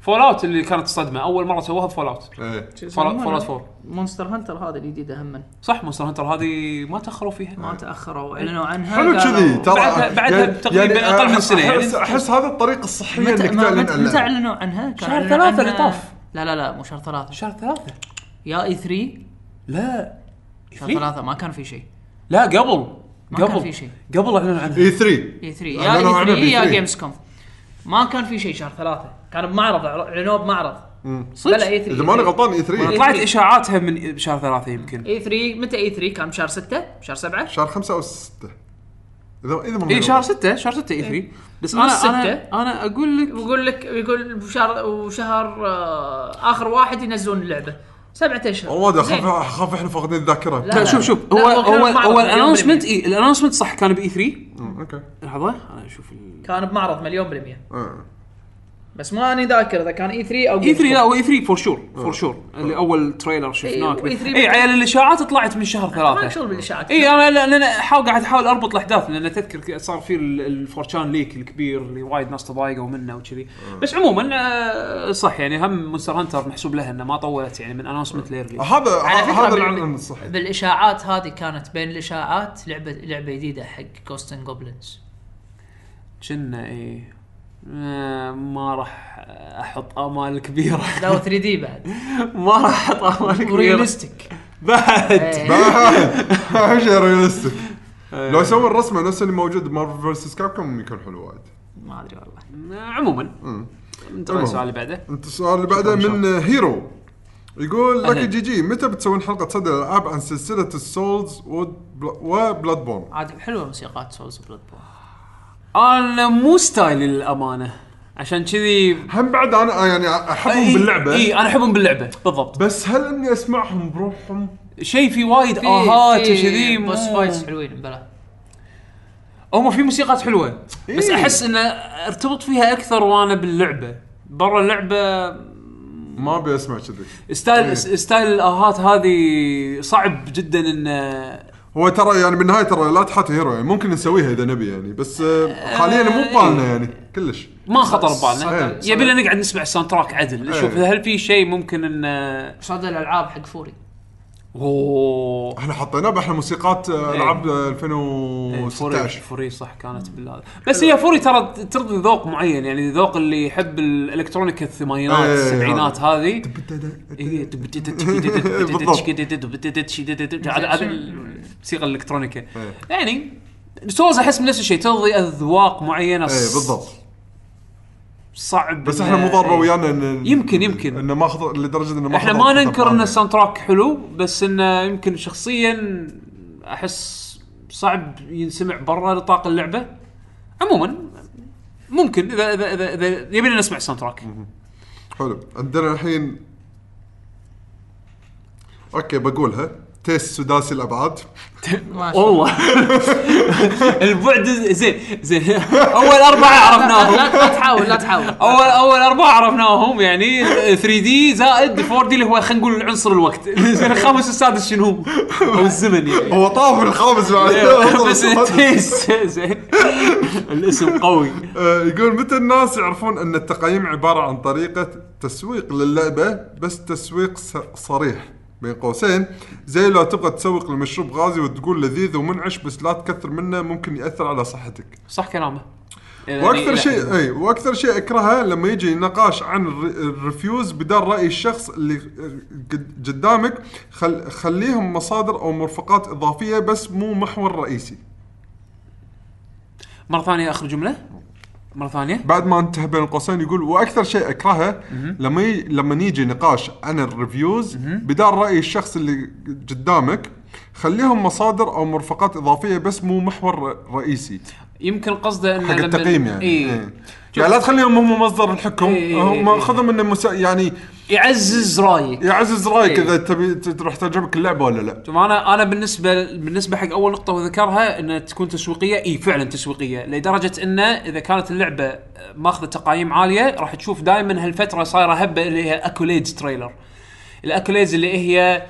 Fallout اللي كانت الصدمه أول مرة سووها Fallout إيه Fall out 4 Monster Hunter هذه الجديده هم. صح Monster Hunter هذه ما تأخروا فيها. ما تأخروا. إعلنوا عنها. حلو كذي ترى بعدها- بعدها يعني- بتقريباً يعني أقل من يعني. احس هذا الطريقة الصحيه متى إنك تعلن متى. إعلنوا عنها؟ شهر ثلاثة اللي طاف. لا لا لا مو شهر ثلاثة. شهر ثلاثة. يا إي 3 لا. شهر إيه؟ ثلاثة. ما كان في شيء. لا قبل. ما كان قبل. في شيء. قبل إعلنوا عنها. إي 3 إي 3 يا إي عنها 3 يا ب E3. جيمز كوم ما كان في شيء شهر ثلاثة. كان بمعرض اعلنوه بمعرض صدق؟ بلا اي 3 إذا ماني غلطان اي 3 طلعت اشاعاتها من شهر ثلاثة يمكن. اي 3 متى اي 3 كان بشهر 6 بشهر 7 شهر 5 أو 6 اذا إذا ما اي شهر 6 شهر 6 اي 3 بس أنا نص أنا ستة. أنا أقول لك يقول لك يقول بشهر وشهر آه، آخر واحد ينزلون اللعبة. سبعة أشهر. والله ده زين. اخاف أخاف إحنا فاقدين الذاكرة. لا. شوف شوف. لا، هو هو هو معرض ال announcement. اي ال announcement صح كان ب E3 مم، okay. لحظة أنا أشوف ال- كان بمعرض مليون بالمية آه. بس ماني ذاكر إذا كان E3 أو E3 لا. هو E 3 for sure for sure اللي أول trailer شفناه إي، E3 اي عيال الاشاعات طلعت من شهر ما ثلاثة. شغل بالاشاعات اي أنا لا- لأن احاول قاعد أحاول أربط الأحداث لأن تذكر صار في ال- ال 4chan leak الكبير اللي وايد ناس تضايقوا منه وكذي. بس عموما آه، صح يعني هم Monster Hunter محسوب لها إنه ما طولت يعني من announcement ل release. هذا على فكرة هذا العنوان بالإشاعات هذه كانت بين الإشاعات لعبه لعبة جديدة حق Ghosts and Goblins كنا اي آه، ما راح أحط آمال كبيرة. لا 3D بعد. ما راح أحط آمال كبيرة. و realistic بعد. إيه. اهم شيء realistic لو يسوون الرسمه نفس اللي موجود ب Marvel versus Capcom يكون حلو وايد. ما أدري والله. آه، عموما. المهم. السؤال اللي بعده. انت السؤال اللي بعده من هيرو يقول لك. GG متى بتسوون حلقة صدى الألعاب عن سلسلة ال Souls و Bloodborne عاد حلوة موسيقات Souls Bloodborne أنا مو style ي للامانه عشان كذي هم بعد أنا يعني أحبهم باللعبة. اي أنا أحبهم باللعبة. بالضبط. بس هل إني أسمعهم بروحهم؟ شيء في وايد آهات وكذي مو- fights حلوين بلا. هم في موسيقات حلوة. بس إيه. أحس إنه ارتبط فيها أكثر وأنا باللعبة. برا اللعبة ما أبي أسمع كذي. style إيه. style الآهات هذه صعب جدا إنه هو ترى يعني بالنهايه ترى لا تحط هيرو يعني ممكن نسويها إذا نبي يعني بس آه، حاليا مو ببالنا يعني كلش. ما خطر ببالنا. إيه. يبي لنا نقعد نسمع ال soundtrack عدل. نشوف إيه. هل في شيء ممكن انه صدى الألعاب حق فوري. اوه إحنا حطيناه باحنا موسيقات آه، إيه. العاب آه، إيه، Furi 2016 Furi صح كانت بالهذا بس هي Furi ترى ترضي ذوق معين يعني ذوق اللي يحب ال electronic الثمانينات إيه، السبعينات هذه إيه. الموسيقى الالكترونيكيه إيه. يعني Souls احس نفس الشيء ترضي اذواق معينه إيه بالضبط صعب بس إحنا مو ضاربة إيه. ويانا ان يمكن- يمكن. انه ما خطر لدرجة إنه ما إحنا ما ننكر إن. ال soundtrack حلو بس إنه يمكن شخصيا أحس صعب ينسمع برا نطاق اللعبة عموما ممكن اذا اذا اذا, إذا تبينا نسمع ال soundtrack حلو عندنا الحين okay بقولها test سداسي الأبعاد. والله. البعد زين زين. أول أربعة عرفناهم. لا لا تحاول لا تحاول. أول أول أربعة عرفناهم يعني 3 دي زائد 4 دي اللي هو خلينا نقول عنصر الوقت. زين الخامس والسادس شنو؟ هو؟ أو الزمن يعني هو طاف الخامس بعد. بس التيست زين. الاسم قوي. آه، يقول متى الناس يعرفون أن التقييم عبارة عن طريقة تسويق للعبة بس تسويق ص- صريح؟ بين قوسين زي لو تبغى تسوق لمشروب غازي وتقول لذيذ ومنعش بس لا تكثر منه ممكن يأثر على صحتك. صح كلامه. يعني وأكثر شيء إي وأكثر شيء أكرهه لما يجي نقاش عن ال re- ال reviews بدال رأي الشخص اللي قد- قدامك خل خليهم مصادر أو مرفقات إضافية بس مو محور رئيسي. مرة ثانية آخر جملة. مرة ثانية. بعد ما انتهى بين القوسين يقول وأكثر شيء أكرهه لما ي... لما يجي نقاش عن ال reviews بدال رأي الشخص اللي قدامك خليهم مصادر أو مرفقات إضافية بس مو محور رئيسي. يمكن قصده إنه حق لما- التقييم يعني. اي إيه. يعني لا تخليهم هم مصدر الحكم. إيه، إيه، هم إيه. خذهم إنه مسا... يعني يعزز رايك يعزز رأيك إيه. إذا تبي ت- تروح تعجبك اللعبة ولا لا. شوف أنا أنا بالنسبة بالنسبة حق أول نقطة وذكرها انها تكون تسويقية. إي فعلا تسويقية. لدرجة إنه إذا كانت اللعبة ماخذة تقايم عالية راح تشوف دائما هالفترة صايرة هبة اللي هي accolades trailer ال accolades اللي هي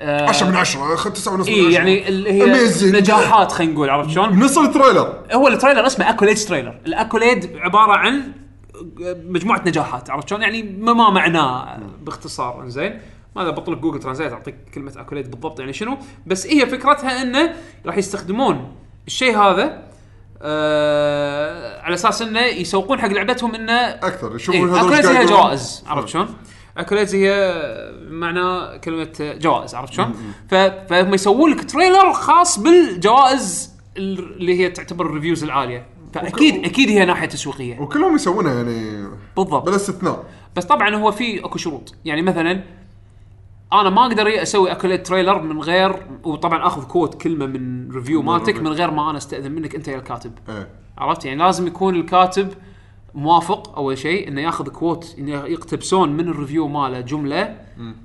آه 10 من 10 اخذ 9 ونص من 10 اي يعني اللي هي Amazing. نجاحات خلينا نقول عرفت شلون؟ نص ال trailer هو ال trailer اسمه accolades trailer ال accolade عبارة عن مجموعة نجاحات عرفت شلون يعني ما ما معناه باختصار إنزين ماذا بطلب Google Translate أعطيك كلمة accolade بالضبط يعني شنو بس هي فكرتها إنه راح يستخدمون الشيء هذا آه على أساس إنه يسوقون حق لعبتهم إنه أكثر يشوفون إيه هذول قاعد يقولون. جوائز عرفت شلون؟ accolades هي معنى كلمة جوائز عرفت شلون؟ فهم يسوون لك trailer خاص بالجوائز اللي هي تعتبر ال reviews العالية. فاكيد أكيد هي ناحية تسويقية. وكلهم يسوونها يعني بالضبط. بلا استثناء. بس طبعا هو في أكو شروط. يعني مثلا أنا ما أقدر أسوي accolade trailer من غير وطبعا آخذ quote كلمة من review مالتك من غير ما أنا أستأذن منك أنت يا الكاتب. إيه. عرفت؟ يعني لازم يكون الكاتب موافق أول شيء إنه ياخذ quote إنه يقتبسون من ال review ماله جملة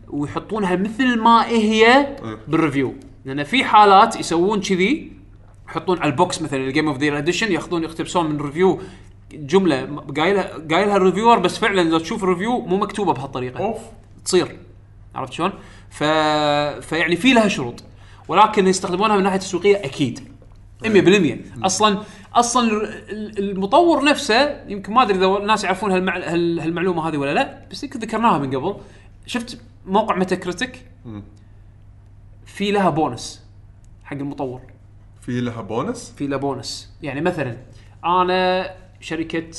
ويحطونها مثل ما هي بال review. لأن في حالات يسوون كذي يحطون على ال box مثلا ال game of the edition ياخذون يقتبسون من review جملة. قايلها قايلها ال reviewer بس فعلا لو تشوف ال review مو مكتوبة بهالطريقة. أوف. تصير. عرفت شلون؟ ف... فيعني في لها شروط. ولكن يستخدمونها من ناحية تسويقيه أكيد. 100% أصلا أصلا ال- المطور نفسه يمكن ما أدري إذا الناس يعرفون هالمع... هال- هالمعلومة هذه ولا لا بس يمكن ذكرناها من قبل. شفت موقع Metacritic في لها بونس حق المطور. في لها بونس؟ في له بونس. يعني مثلا أنا شركة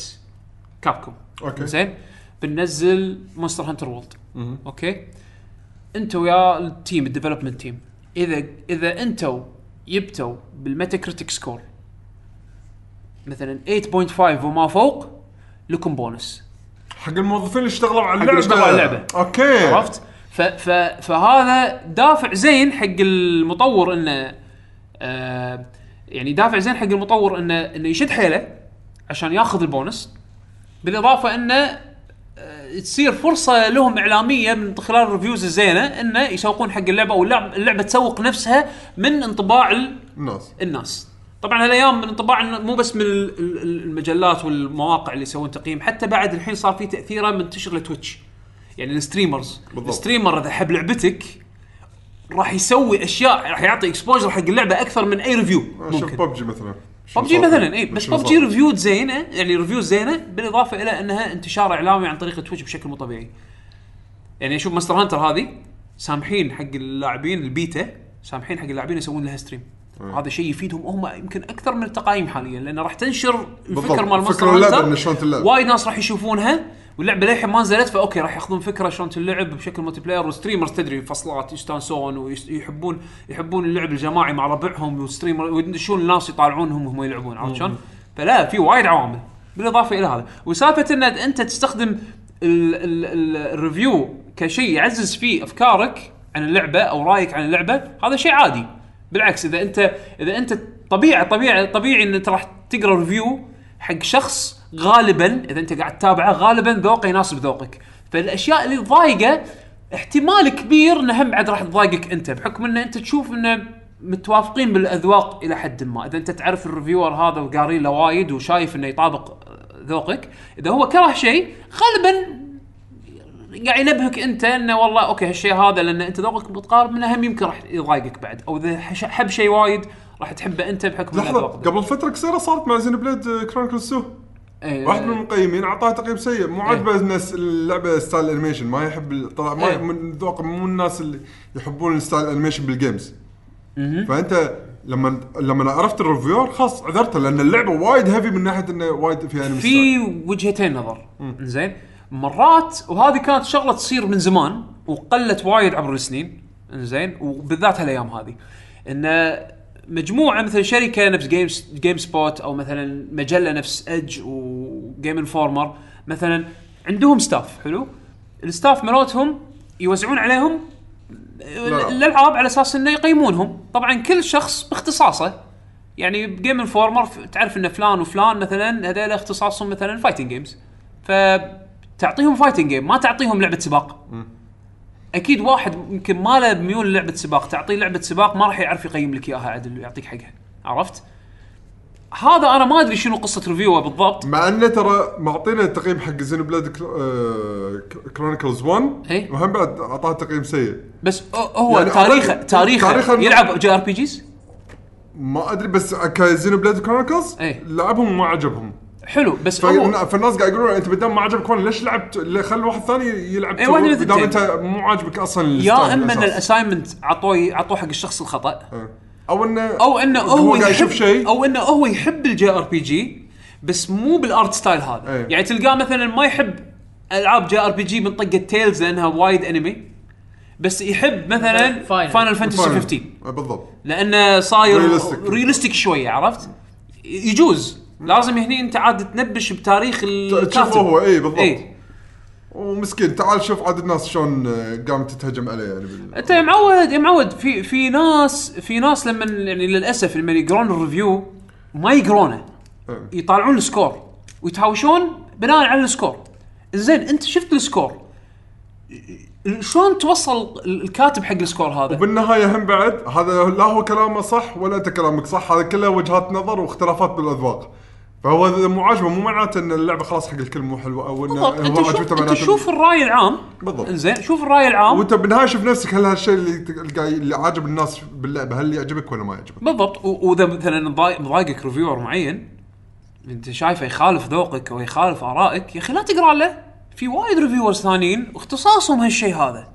Capcom okay. زين؟ بننزل Monster Hunter World okay؟ أنت ويا ال team ال development team إذا إذا أنتوا جبتوا بال Metacritic score مثلا 8.5 وما فوق لكم بونس. حق الموظفين اللي اشتغلوا على اللعبة. اشتغلوا على اللعبة. okay. عرفت؟ ف ف فهذا دافع زين حق المطور إنه آه يعني دافع زين حق المطور إنه إنه يشد حيله عشان ياخذ البونس. بالإضافة إنه آه، تصير فرصة لهم إعلامية من خلال ال reviews الزينة إنه يسوقون حق اللعبة أو اللعبه, اللعبة تسوق نفسها من انطباع ال- الناس. الناس. طبعا هالايام من انطباع مو بس من ال- ال- المجلات والمواقع اللي يسوون تقييم حتى بعد الحين صار في تأثيره منتشر ل Twitch يعني ال streamers بالضبط. ال streamer اذا حب لعبتك راح يسوي أشياء راح يعطي exposure حق اللعبة أكثر من أي review شوف ممكن ببجي مثلا ببجي مثلا؟ اي بس PUBG؟ review زينة يعني review زينة بالإضافة إلى أنها انتشار إعلامي عن طريق Twitch بشكل مو طبيعي يعني أشوف Monster Hunter هذه سامحين حق اللاعبين البيتا سامحين حق اللاعبين يسوون لها stream هذا شيء يفيدهم هم يمكن أكثر من التقايم حاليا لأنه راح تنشر الفكر. Monster Hunter تلعب. وايد ناس راح يشوفونها واللعبة للحين ما نزلت ف okay راح ياخذون فكرة شلون تلعب بشكل multiplayer و streamers تدري فصلات يستانسون ويحبون يحبون اللعب الجماعي مع ربعهم وال streamer ويدشون الناس يطالعونهم وهم يلعبون عرفت شلون؟ فلا في وايد عوامل بالإضافة إلى هذا وسالفة إن أنت تستخدم ال- ال- ال- ال review كشيء يعزز فيه أفكارك عن اللعبة أو رأيك عن اللعبة هذا شيء عادي بالعكس إذا انت إذا أنت طبيعي طبيعي طبيعي إن أنت راح تقرأ review حق شخص غالبا إذا أنت قاعد تتابعه غالبا ذوقه يناسب ذوقك. فالأشياء اللي تضايقه احتمال كبير إنه هم بعد راح تضايقك أنت بحكم إن أنت تشوف انه متوافقين بالأذواق إلى حد ما. إذا أنت تعرف ال reviewer هذا وقاري له وايد وشايف إنه يطابق ذوقك إذا هو كره شيء غالبا قاعد ينبهك أنت إنه والله okay هالشيء هذا لأن أنت ذوقك متقارب منه هم يمكن راح يضايقك بعد. أو إذا حب شيء وايد راح تحبه أنت بحكم لحظة. قبل فترة قصيره صارت مع Xenoblade Chronicles 2 إيه. واحد من المقيمين أعطاه تقييم سيء. مو عاجبه الناس اللعبة style animation ما يحب طلع ما إيه. من ذوق مو الناس اللي يحبون ال style animation بال games فأنت لما لما عرفت ال reviewer خلاص عذرته لأن اللعبة وايد heavy من ناحية إنه وايد فيها anime style. في وجهتين نظر. زين مرات وهذه كانت شغلة تصير من زمان وقلت وايد عبر السنين. زين وبالذات هالأيام هذه. انه مجموعة مثلا شركة نفس Game GameSpot أو مثلا مجلة نفس Edge و Game Informer مثلا عندهم staff حلو؟ ال staff مالتهم يوزعون عليهم لا. الألعاب على أساس إنه يقيمونهم. طبعا كل شخص باختصاصه. يعني ب Game Informer ف- تعرف إن فلان وفلان مثلا هذول اختصاصهم مثلا fighting games فتعطيهم fighting game ما تعطيهم لعبة سباق. أكيد واحد يمكن ما له ميول لعبة سباق تعطيه لعبة سباق ما راح يعرف يقيم لك إياها عدل ويعطيك حقها. عرفت؟ هذا أنا ما أدري شنو قصة review ه بالضبط. مع أنه ترى معطينا التقييم حق Xenoblade Chronicles 1 إيه. وهم بعد أعطاه تقييم سيء. بس هو- يعني تاريخه تاريخه. الم- يلعب JRPGs؟ ما أدري بس ك Xenoblade Chronicles. لعبهم وما عجبهم. حلو بس هو فالن- فالناس قاعد يقولون أنت بدام ما عجبك وأنا ليش لعبت خل واحد ثاني يلعب تو؟ واحد من بدام. أنت مو عاجبك أصلا يا إما إن. ال assignment عطوه عطوه حق الشخص الخطأ إيه. أو انه أو إنه هو, قاعد يشوف يحب شيء أو إنه هو يحب ال JRPG بس مو بال art style هذا إيه. يعني تلقاه مثلا ما يحب ألعاب JRPG من طقة Tales لأنها وايد انمي بس يحب مثلا. Final Fantasy Final. 15 إيه، بالضبط لأنه صاير. realistic شوية عرفت يجوز لازم هني انت عاد تنبش بتاريخ الكاتب. تشوفه هو اي بالضبط. اي ومسكين. تعال شوف عاد الناس شلون آه، قامت تتهجم عليه يعني بال... أنت يا معود يا معود في في ناس في ناس لما يعني للأسف لما يقرون ال review ما يقرونه إيه. يطالعون ال score ويتهاوشون بناء على ال score. زين أنت شفت ال score؟ شلون توصل الكاتب حق ال score هذا؟ وبالنهاية هم بعد هذا لا هو كلامه صح ولا أنت كلامك صح هذا كله وجهات نظر واختلافات بالأذواق. فهو إذا مو عاجبه مو معناته إن اللعبة خلاص حق الكل مو حلوة أو إنه بالضبط. أنت هو شوف عجبته أنت معناته شوف الرأي العام. بالضبط. زين شوف الرأي العام. وأنت بالنهاية شوف نفسك هل هالشيء اللي اللي عاجب الناس باللعبة هل يعجبك ولا ما يعجبك؟ بالضبط. و- وإذا مثلا مضايق- مضايقك reviewer معين أنت شايفه يخالف ذوقك أو يخالف آرائك يا أخي لا تقرأ له. في وايد reviewers ثانيين اختصاصهم هالشيء هذا.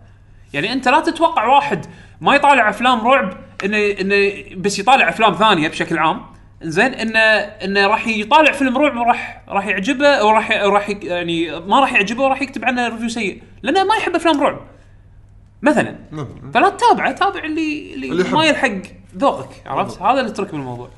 يعني أنت لا تتوقع واحد ما يطالع أفلام رعب انه إنه بس يطالع أفلام ثانية بشكل عام. زين إنه إنه راح يطالع فيلم رعب وراح راح يعجبه وراح راح يعني ما راح يعجبه وراح يكتب عنه review سيء لأنه ما يحب أفلام رعب. مثلا مثلاً. فلا تتابعه تابع اللي اللي, اللي. ما يلحق ذوقك عرفت؟ هذا ال trick بالموضوع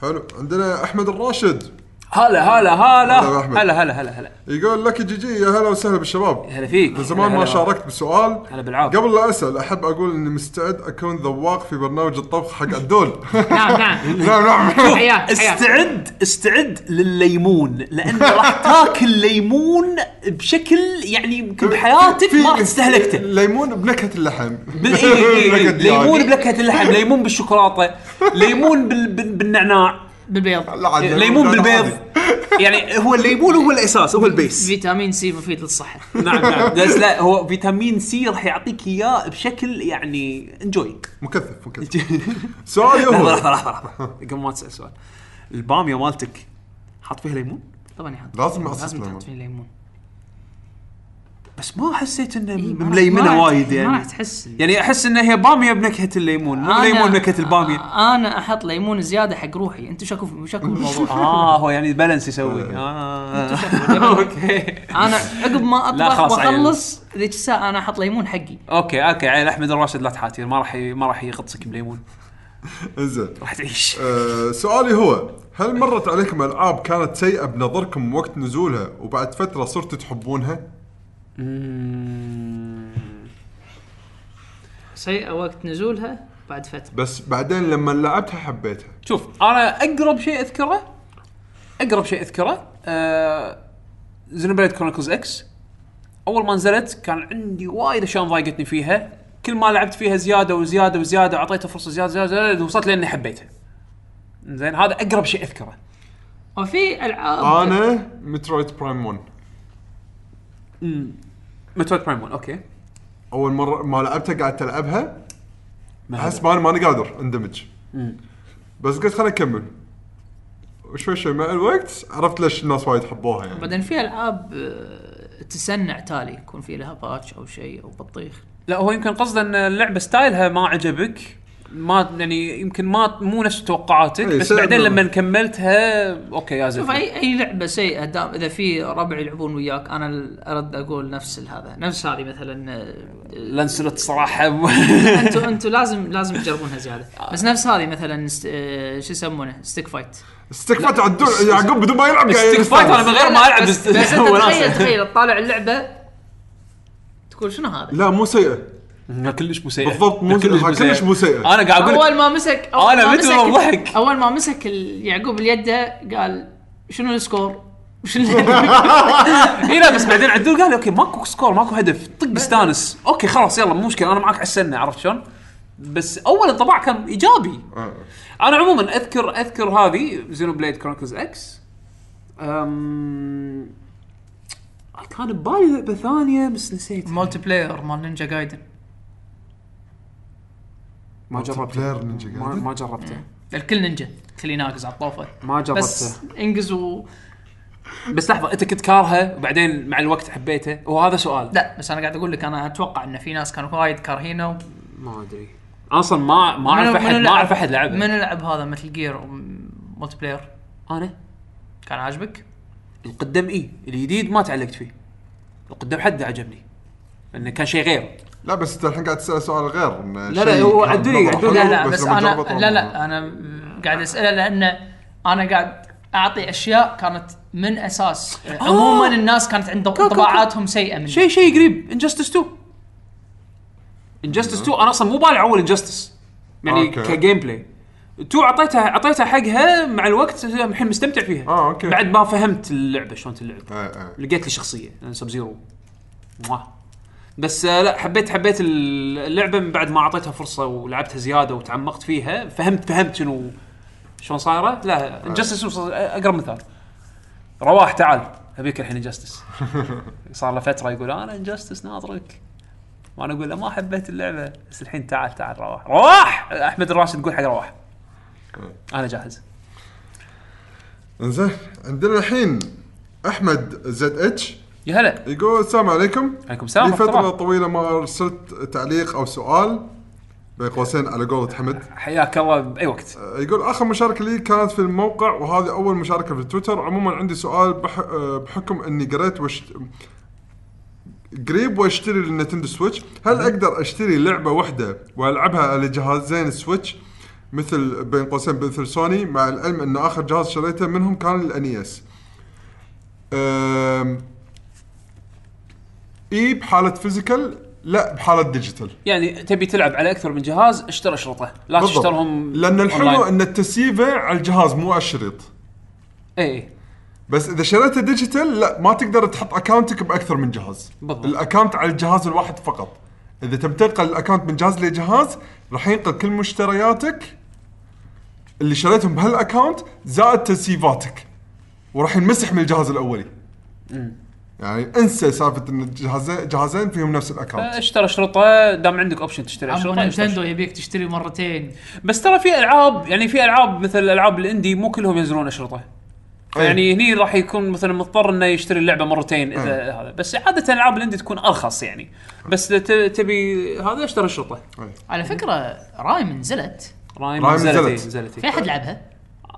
حلو. عندنا أحمد الراشد. هلا هلا هلا. هلا بأحمد. هلا هلا هلا هلا. يقول لك GG يا هلا وسهلا بالشباب. هلا فيك. من زمان هلا ما هلا. شاركت بسؤال. هلا بالعافية. قبل لا أسأل أحب أقول إني مستعد أكون ذواق في برنامج الطبخ حق عدول نعم نعم. نعم نعم. حياك حياك استعد استعد لليمون لأن راح تاكل ليمون بشكل يعني يمكن بحياتك ما استهلكته. ليمون بنكهة اللحم. بال- إيه، إيه، إيه. نكهة دياج. ليمون بنكهة اللحم ليمون بالشوكولاتة ليمون بال... بال... بالنعناع. بالبيض. لا عاد ليمون. بالبيض. يعني هو الليمون هو الأساس هو ال base. فيتامين سي مفيد للصحة. نعم نعم. بس لا هو فيتامين سي راح يعطيك إياه بشكل يعني enjoy مكثف مكثف. سؤالي لحظه هو. لحظه لحظه لحظه قبل ما تسأل سؤال. الباميه مالتك حاط فيها ليمون؟ طبعا يحط. لازم لازم. تحط فيه ليمون. بس ما حسيت إنه إيه، مليمنة وايد ما راح يعني تحس. يعني أحس انها هي بامية بنكهة الليمون مو ليمون بنكهة البامية. أنا أحط ليمون زيادة حق روحي. أنتم شكو شكو بالموضوع آه هو يعني balance يسوي. آه. okay. أنا عقب ما أطبخ. وأخلص ذيك الساعة أنا أحط ليمون حقي. أوكي أوكي عيل أحمد الراشد لا تحاتي ما راح ما راح يغطسك بليمون. زين راح تعيش. آه، سؤالي هو هل مرت عليكم ألعاب كانت سيئة بنظركم وقت نزولها وبعد فترة صرتوا تحبونها؟ سيئة وقت نزولها بعد فترة. بس بعدين لما لعبتها حبيتها. شوف أنا أقرب شيء أذكره أقرب شيء أذكره آه Xenoblade Chronicles X أول ما نزلت كان عندي وايد أشياء ضايقتني فيها. كل ما لعبت فيها زيادة وزيادة وزيادة واعطيتها فرصة زيادة زيادة, زيادة وصلت لاني حبيتها. زين هذا أقرب شيء أذكره. وفي ألعاب أنا Metroid Prime 1 Metroid Prime 1 okay أول مرة ما لعبتها قعدت ألعبها. ما أحس. ماني ماني قادر اندمج. بس قلت خليني أكمل. وشوي شوي مع الوقت عرفت ليش الناس وايد حبوها يعني. بعدين في ألعاب آه، تسنع تالي يكون في لها patch أو شيء أو بطيخ. لا هو يمكن قصده إن اللعبة ستايلها ما عجبك. ما يعني يمكن ما مو نفس توقعاتك إيه، بس بعدين لما كملتها أوكي يا شوف زلمه اي أي لعبة سيئة دام إذا في ربع يلعبون وياك أنا ال- أرد أقول نفس هذا نفس هذه مثلا آه، لانسلت صراحة. أنتم أنتم لازم لازم تجربونها زيادة. بس نفس هذه مثلا آه، شو يسمونه؟ stick fight استكفت عدول يعقوب بدون ما يلعب stick fight أنا من. غير ما ألعب بس. تخيل تخيل تطالع اللعبة تقول شنو هذا؟ لا مو سيئة. كلش مو سيء بالضبط مو كلش كلش مو سيئه أنا قاعد أقول أول ما مسك أول أنا ما مثل مسك ما ضحك. أول ما مسك يعقوب اليده قال شنو ال score؟ شنو اي لا بس بعدين عدول قال أوكي ماكو score ماكو هدف طق استانس أوكي خلاص يلا مو مشكلة أنا معك على السنة عرفت شلون؟ بس أول انطباع كان إيجابي آه. أنا عموما أذكر أذكر هذه زينوبليد كرونيكلز إكس. كان ببالي لعبه ثانية بس نسيت مالتي بلاير مال نينجا جايدن ما جربته. player نينجا ما؟ ما جربته. الكل نينجا. كل يناقز على الطوفة. ما بس جربته انقز و بس لحظة انت كنت كارهه وبعدين مع الوقت حبيته وهذا سؤال. لا بس أنا قاعد أقول لك أنا أتوقع إن في ناس كانوا وايد كارهينه و... ما أدري. أصلا ما ما أعرف احد ما لعب- أعرف أحد لعبه. من لعب هذا مثل جير multiplayer أنا؟ كان عاجبك؟ القدم إي. الجديد ما تعلقت فيه. القدم حد عجبني. لأنه كان شيء غير لا بس انت الحين قاعد تسأل سؤال غير لا، شيء هو عدولي- عدولي- لا لا بس لما أنا لا لا أنا قاعد أسأله لأن أنا قاعد أعطي أشياء كانت من أساس عموما الناس كانت عندهم انطباعاتهم سيئة من شيء شيء قريب. انجستس 2 انجستس 2 أنا أصلا مو بالع اول انجستس يعني أوكي. ك gameplay 2 أعطيتها أعطيتها حقها مع الوقت الحين مستمتع فيها. آه، أوكي. بعد ما فهمت اللعبة شلون تلعب. إيه، إيه. لقيت لي شخصية سب زيرو مواه. بس آه، لا حبيت حبيت اللعبة من بعد ما أعطيتها فرصة ولعبتها زيادة وتعمقت فيها فهمت فهمت شنو شلون صايرة؟ لا انجستس أقرب مثال. رواح تعال أبيك الحين انجستس صار له فترة يقول أنا انجستس ناظرك. وأنا أقول له ما حبيت اللعبة. بس الحين تعال تعال رواح. رواح! أحمد الراشد تقول حق رواح. أنا جاهز. إنزين عندنا الحين أحمد زد إتش. يا هلا. يقول السلام عليكم. عليكم السلام لي ورحمة فترة الله. طويلة ما أرسلت تعليق أو سؤال بين قوسين على قولة حمد. حياك الله بأي وقت. آه، يقول آخر مشاركة لي كانت في الموقع وهذه أول مشاركة في تويتر. عموما عندي سؤال بح... آه، بحكم إني قريت وش قريب واشتري النينتندو سويتش هل أقدر أشتري لعبة واحدة وألعبها على جهازين سويتش مثل بين قوسين مثل سوني مع العلم إن آخر جهاز شريته منهم كان ال NES أم... إي بحالة physical لا بحالة digital. يعني تبي تلعب على أكثر من جهاز اشتري اشرطه لا بالضبط. تشترهم لأن الحلو. إن التسييفة على الجهاز مو على الشريط. إي. بس إذا شريته digital لا ما تقدر تحط اكونتك بأكثر من جهاز. بالضبط. ال account على الجهاز الواحد فقط. إذا تبي تنقل ال account من جهاز لجهاز راح ينقل كل مشترياتك اللي شريتهم بهال account زائد تسييفاتك. وراح ينمسح من الجهاز الأولي. يعني انسى سالفة إن جهازين جهازين فيهم نفس ال account اشتري اشرطه دام عندك option تشتري اشتري نينتندو يبيك تشتري مرتين. بس ترى في ألعاب يعني في ألعاب مثل الالعاب ال indie مو كلهم ينزلون اشرطه أي. يعني هني راح يكون مثلا مضطر إنه يشتري اللعبة مرتين إذا هذا. بس عادة ألعاب ال indie تكون أرخص يعني. بس تبي هذا اشتري اشرطه على فكرة رايم نزلت رايم رايم نزلت نزلت. نزلت في أحد لعبها؟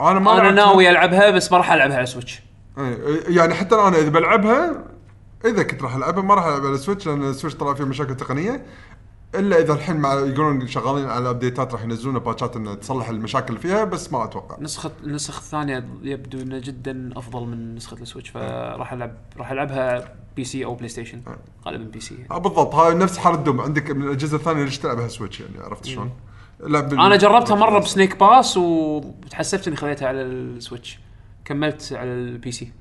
أنا ما أنا. ناوي ألعبها بس ما راح ألعبها على سويتش يعني حتى أنا إذا بلعبها إذا كنت راح ألعبها ما راح العبها على السويتش لأن السويتش طلع فيه مشاكل تقنية. إلا إذا الحين مع يقولون شغالين على update ات راح ينزلون باتشات انها تصلح المشاكل اللي فيها بس ما أتوقع. نسخة النسخ الثانية يبدو انها جدا أفضل من نسخة السويتش فراح ألعب راح ألعبها PC أو بلاي ستيشن غالبا PC آه بالضبط. هاي نفس حاله دوم عندك من الأجهزة الثانية ليش تلعبها سويتش يعني؟ عرفت شلون؟ بال- أنا جربتها مرة ب sneak pass وتحسبت إني خذيتها على السويتش كملت على ال PC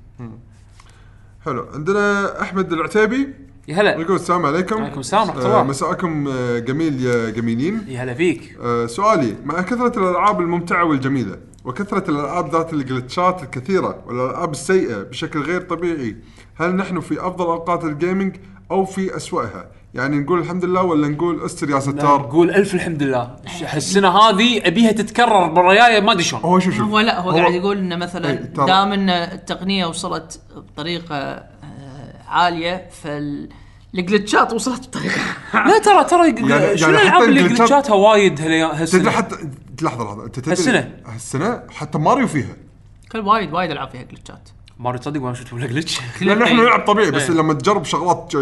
حلو. عندنا أحمد العتيبي. يا هلا. يقول السلام عليكم. وعليكم السلام ورحمة آه، الله. مساءكم آه، جميل يا جميلين. يا هلا فيك. آه، سؤالي مع كثرة الألعاب الممتعة والجميلة وكثرة الألعاب ذات ال glitch ات الكثيرة والألعاب السيئة بشكل غير طبيعي هل نحن في أفضل أوقات ال gaming أو في أسوأها؟ يعني نقول الحمد لله ولا نقول استر يا ستار؟ قول ألف الحمد لله. السنة هذه أبيها تتكرر بالرياية ما أدري شلون. هو شوف شوف. هو لا هو, قاعد يقول إنه مثلا إيه، دام إن التقنية وصلت بطريقة آه، عالية فال ال glitch ات وصلت بطريقة. لا ترى ترى يعني شنو حتى الالعاب اللي ال glitch ات- glitch اتها وايد هالأيام- تدري هالسنه حتى لحظة لحظة. انت تدري هالسنة. هالسنة حتى ماريو فيها. كل وايد وايد العاب فيها glitch ات ماريو تصدق ما شفت ولا glitch لأن إحنا نلعب طبيعي بس إيه. لما تجرب شغلات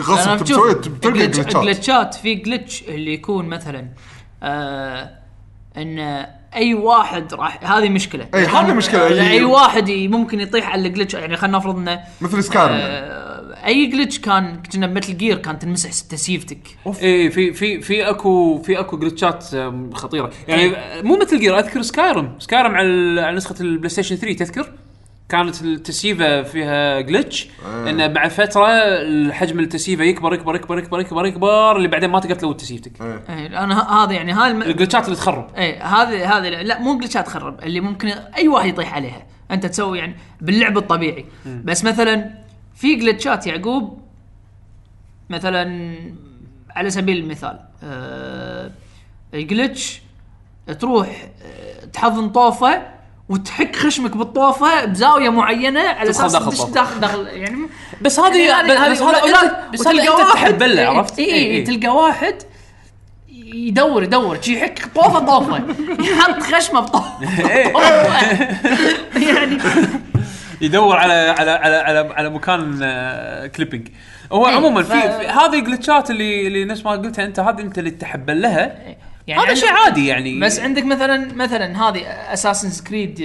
غصب تسويها تلقى glitch ات ال glitch ات في glitch اللي يكون مثلا آه إن أي واحد راح هذه مشكلة. أي، هذه مشكلة. آه، أي- اي واحد ممكن يطيح على ال glitch يعني خلينا نفرض إنه مثل سكايرم آه أي glitch كان كنا بمثل جير كان تنمسح تسيفتك اي إيه، في في في اكو في أكو glitch ات خطيرة. يعني مو مثل جير أذكر سكايرم سكايرم على نسخة البلاي ستيشن 3 تذكر؟ كانت التسييفة فيها glitch آه. انه بعد فترة حجم التسييفة يكبر يكبر يكبر يكبر يكبر يكبر اللي بعدين ما تقدر ت load تسييفتك. إيه. إيه، أنا هذا يعني هاي الم... ال glitch ات اللي تخرب. إيه هذه هذه لا مو glitch ات تخرب اللي ممكن أي واحد يطيح عليها. أنت تسوي يعني باللعب الطبيعي. بس مثلا في جلتشات يعقوب مثلا على سبيل المثال آه الجلتش تروح آه، تحضن طوفة وتحك خشمك بالطوفة بزاوية معينة على أساس داخل تدش. داخل داخل يعني بس هذه يعني بس هذا بس أنت واحد- تحب له إيه، عرفت؟ اي إيه، إيه. تلقى واحد يدور يدور شي يحك طوفة طوفه يحط خشمه بطوفة إيه. يعني يدور على على على على, على مكان آه، clipping هو إيه، عموما في, هذه الجلتشات اللي اللي نفس ما قلتها أنت هذه أنت اللي تحب لها يعني هذا شيء عادي يعني. بس عندك مثلا مثلا هذه Assassin's Creed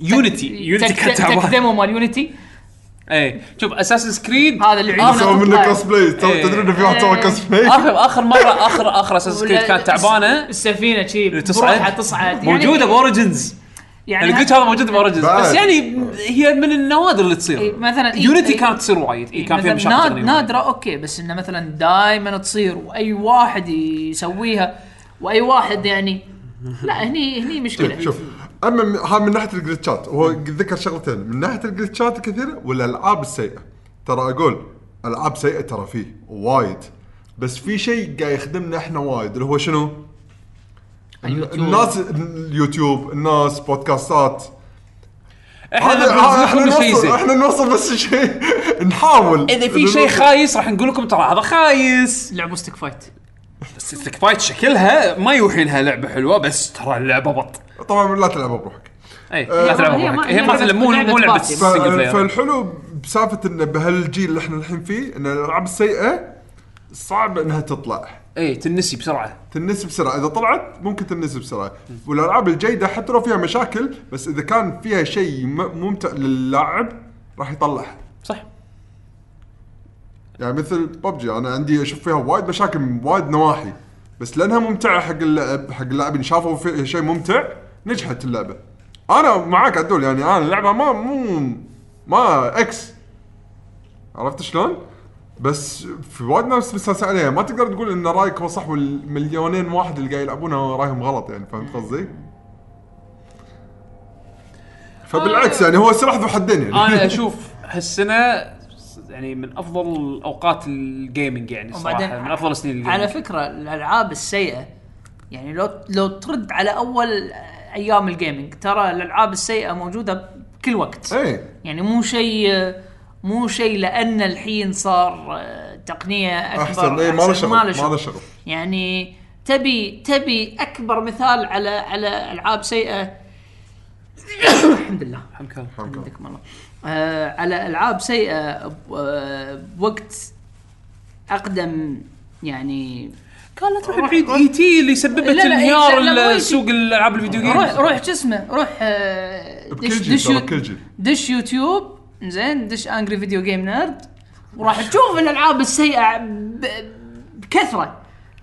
Unity Unity كانت تعبانه مال Unity إيه. شوف Assassin's Creed هذا اللي عيونه سوى منه. كوست بلاي إيه. تدري إنه في واحد سوى إيه. كوست بلاي اخر آخر مره اخر آخر Assassin's Creed كانت تعبانة. السفينة شي بروحها تصعد. تصعد. موجودة يعني ب Origins يعني يعني قلت هذا موجود ب Origins بعد. بس يعني هي من النوادر اللي إيه، تصير مثلا إيه، Unity إيه. كانت تصير وايد. إيه كان فيها مثلاً مشاكل نادرة okay بس إنه مثلا دائما تصير وأي واحد يسويها وأي واحد يعني لا هني هني مشكلة. شوف أما ها من ناحية الجلتشات هو ذكر شغلتين. من ناحية الجلتشات الكثيره والالعاب السيئة؟ ترى أقول العاب سيئة ترى فيه وايد. بس في شيء قاعد يخدمنا إحنا وايد اللي هو شنو؟ اليوتيوب. الناس اليوتيوب الناس بودكاستات إحنا إحنا نوصل إحنا نوصل بس شيء. نحاول. إذا في شيء خايس راح نقول لكم ترى هذا خايس. لعبوا Stick Fight بس Stick Fight شكلها ما يوحي لها لعبة حلوة بس ترى اللعبة بط. طبعا لا تلعبها بروحك. اي لا تلعبها هي ما- بروحك هي مثلا مو مو لعبة فالحلو بسالفة انه بهالجيل اللي إحنا الحين فيه إن الالعاب السيئه صعب إنها تطلع. اي إيه، تنسي بسرعة. تنسي بسرعة. إذا طلعت ممكن تنسي بسرعة. والألعاب الجيده حتى لو فيها مشاكل بس إذا كان فيها شيء م- ممتع للاعب راح يطلعها صح. يعني مثل ببجي أنا عندي أشوف فيها وايد مشاكل من وايد نواحي. بس لأنها ممتعة حق اللعب حق اللاعبين شافوا فيها شيء ممتع نجحت اللعبة. أنا معاك عدول يعني أنا اللعبة ما مو ما X عرفت شلون؟ بس في وايد ناس مستانسين عليها ما تقدر تقول إن رأيك هو صح والمليونين واحد اللي قاعد يلعبونها رأيهم غلط يعني فهمت قصدي؟ فبالعكس يعني هو سلاح ذو حدين يعني. أنا أشوف هالسنة يعني من أفضل أوقات ال gaming يعني صراحة من أفضل سنين على ال gaming فكرة الألعاب السيئة يعني لو لو ترد على أول أيام الجيمنج ترى الألعاب السيئة موجودة بكل وقت. إيه. يعني مو شيء مو شيء لأن الحين صار آه، تقنية أكبر. أحسن. إيه ما له شغل ما له شغل. يعني تبي تبي أكبر مثال على على ألعاب سيئة. الحمد لله. الحمد لله. الله. آه على ألعاب سيئة آه، بوقت أقدم يعني كان لا تروح بعيد E.T. اللي سببت انهيار ال- E.T. سوق الالعاب ال video games روح روح شو اسمه؟ روح آه، دش دش دش يوتيوب. زين دش Angry Video Game Nerd وراح تشوف الألعاب السيئة ب- بكثرة.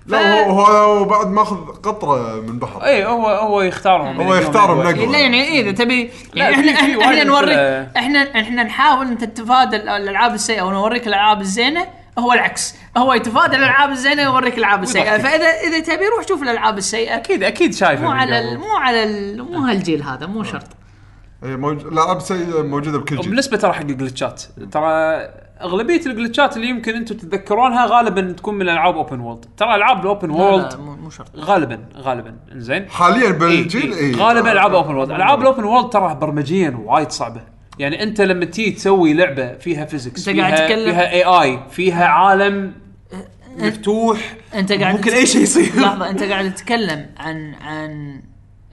لا هو هو بعد ماخذ قطرة من بحر. اي هو هو يختارهم. هو يختارهم نقوة. لا يعني إيه، إذا تبي لا، يعني في- إحنا في إحنا, وايد إحنا نوريك إحنا إحنا نحاول إن تتفادى ال- الألعاب السيئة. ونوريك الألعاب الزينة هو العكس. هو يتفادى الألعاب الزينة ويوريك الألعاب السيئة. فاذا إذا تبي روح شوف الألعاب السيئة. أكيد أكيد شايف مو على مو على ال- مو هالجيل هذا مو شرط. اي موج... الالعاب سيئه موجودة بكل جيل وبالنسبه ترى حق الجلتشات ترى أغلبية الجلتشات اللي يمكن أنتم تتذكرونها غالبا تكون من العاب open world ترى ألعاب ال open لا، world لا، مو مو شرط. غالبا غالبا إنزين. حاليا إيه، بالجيل إيه. اي غالبا ألعاب open world ألعاب ال open world ترى برمجيا وايد صعبة. يعني أنت لما تيجي تسوي لعبة فيها physics فيها فيها اي اي فيها عالم مفتوح أنت قاعد ممكن أي شيء يصير. لحظة أنت قاعد تتكلم عن عن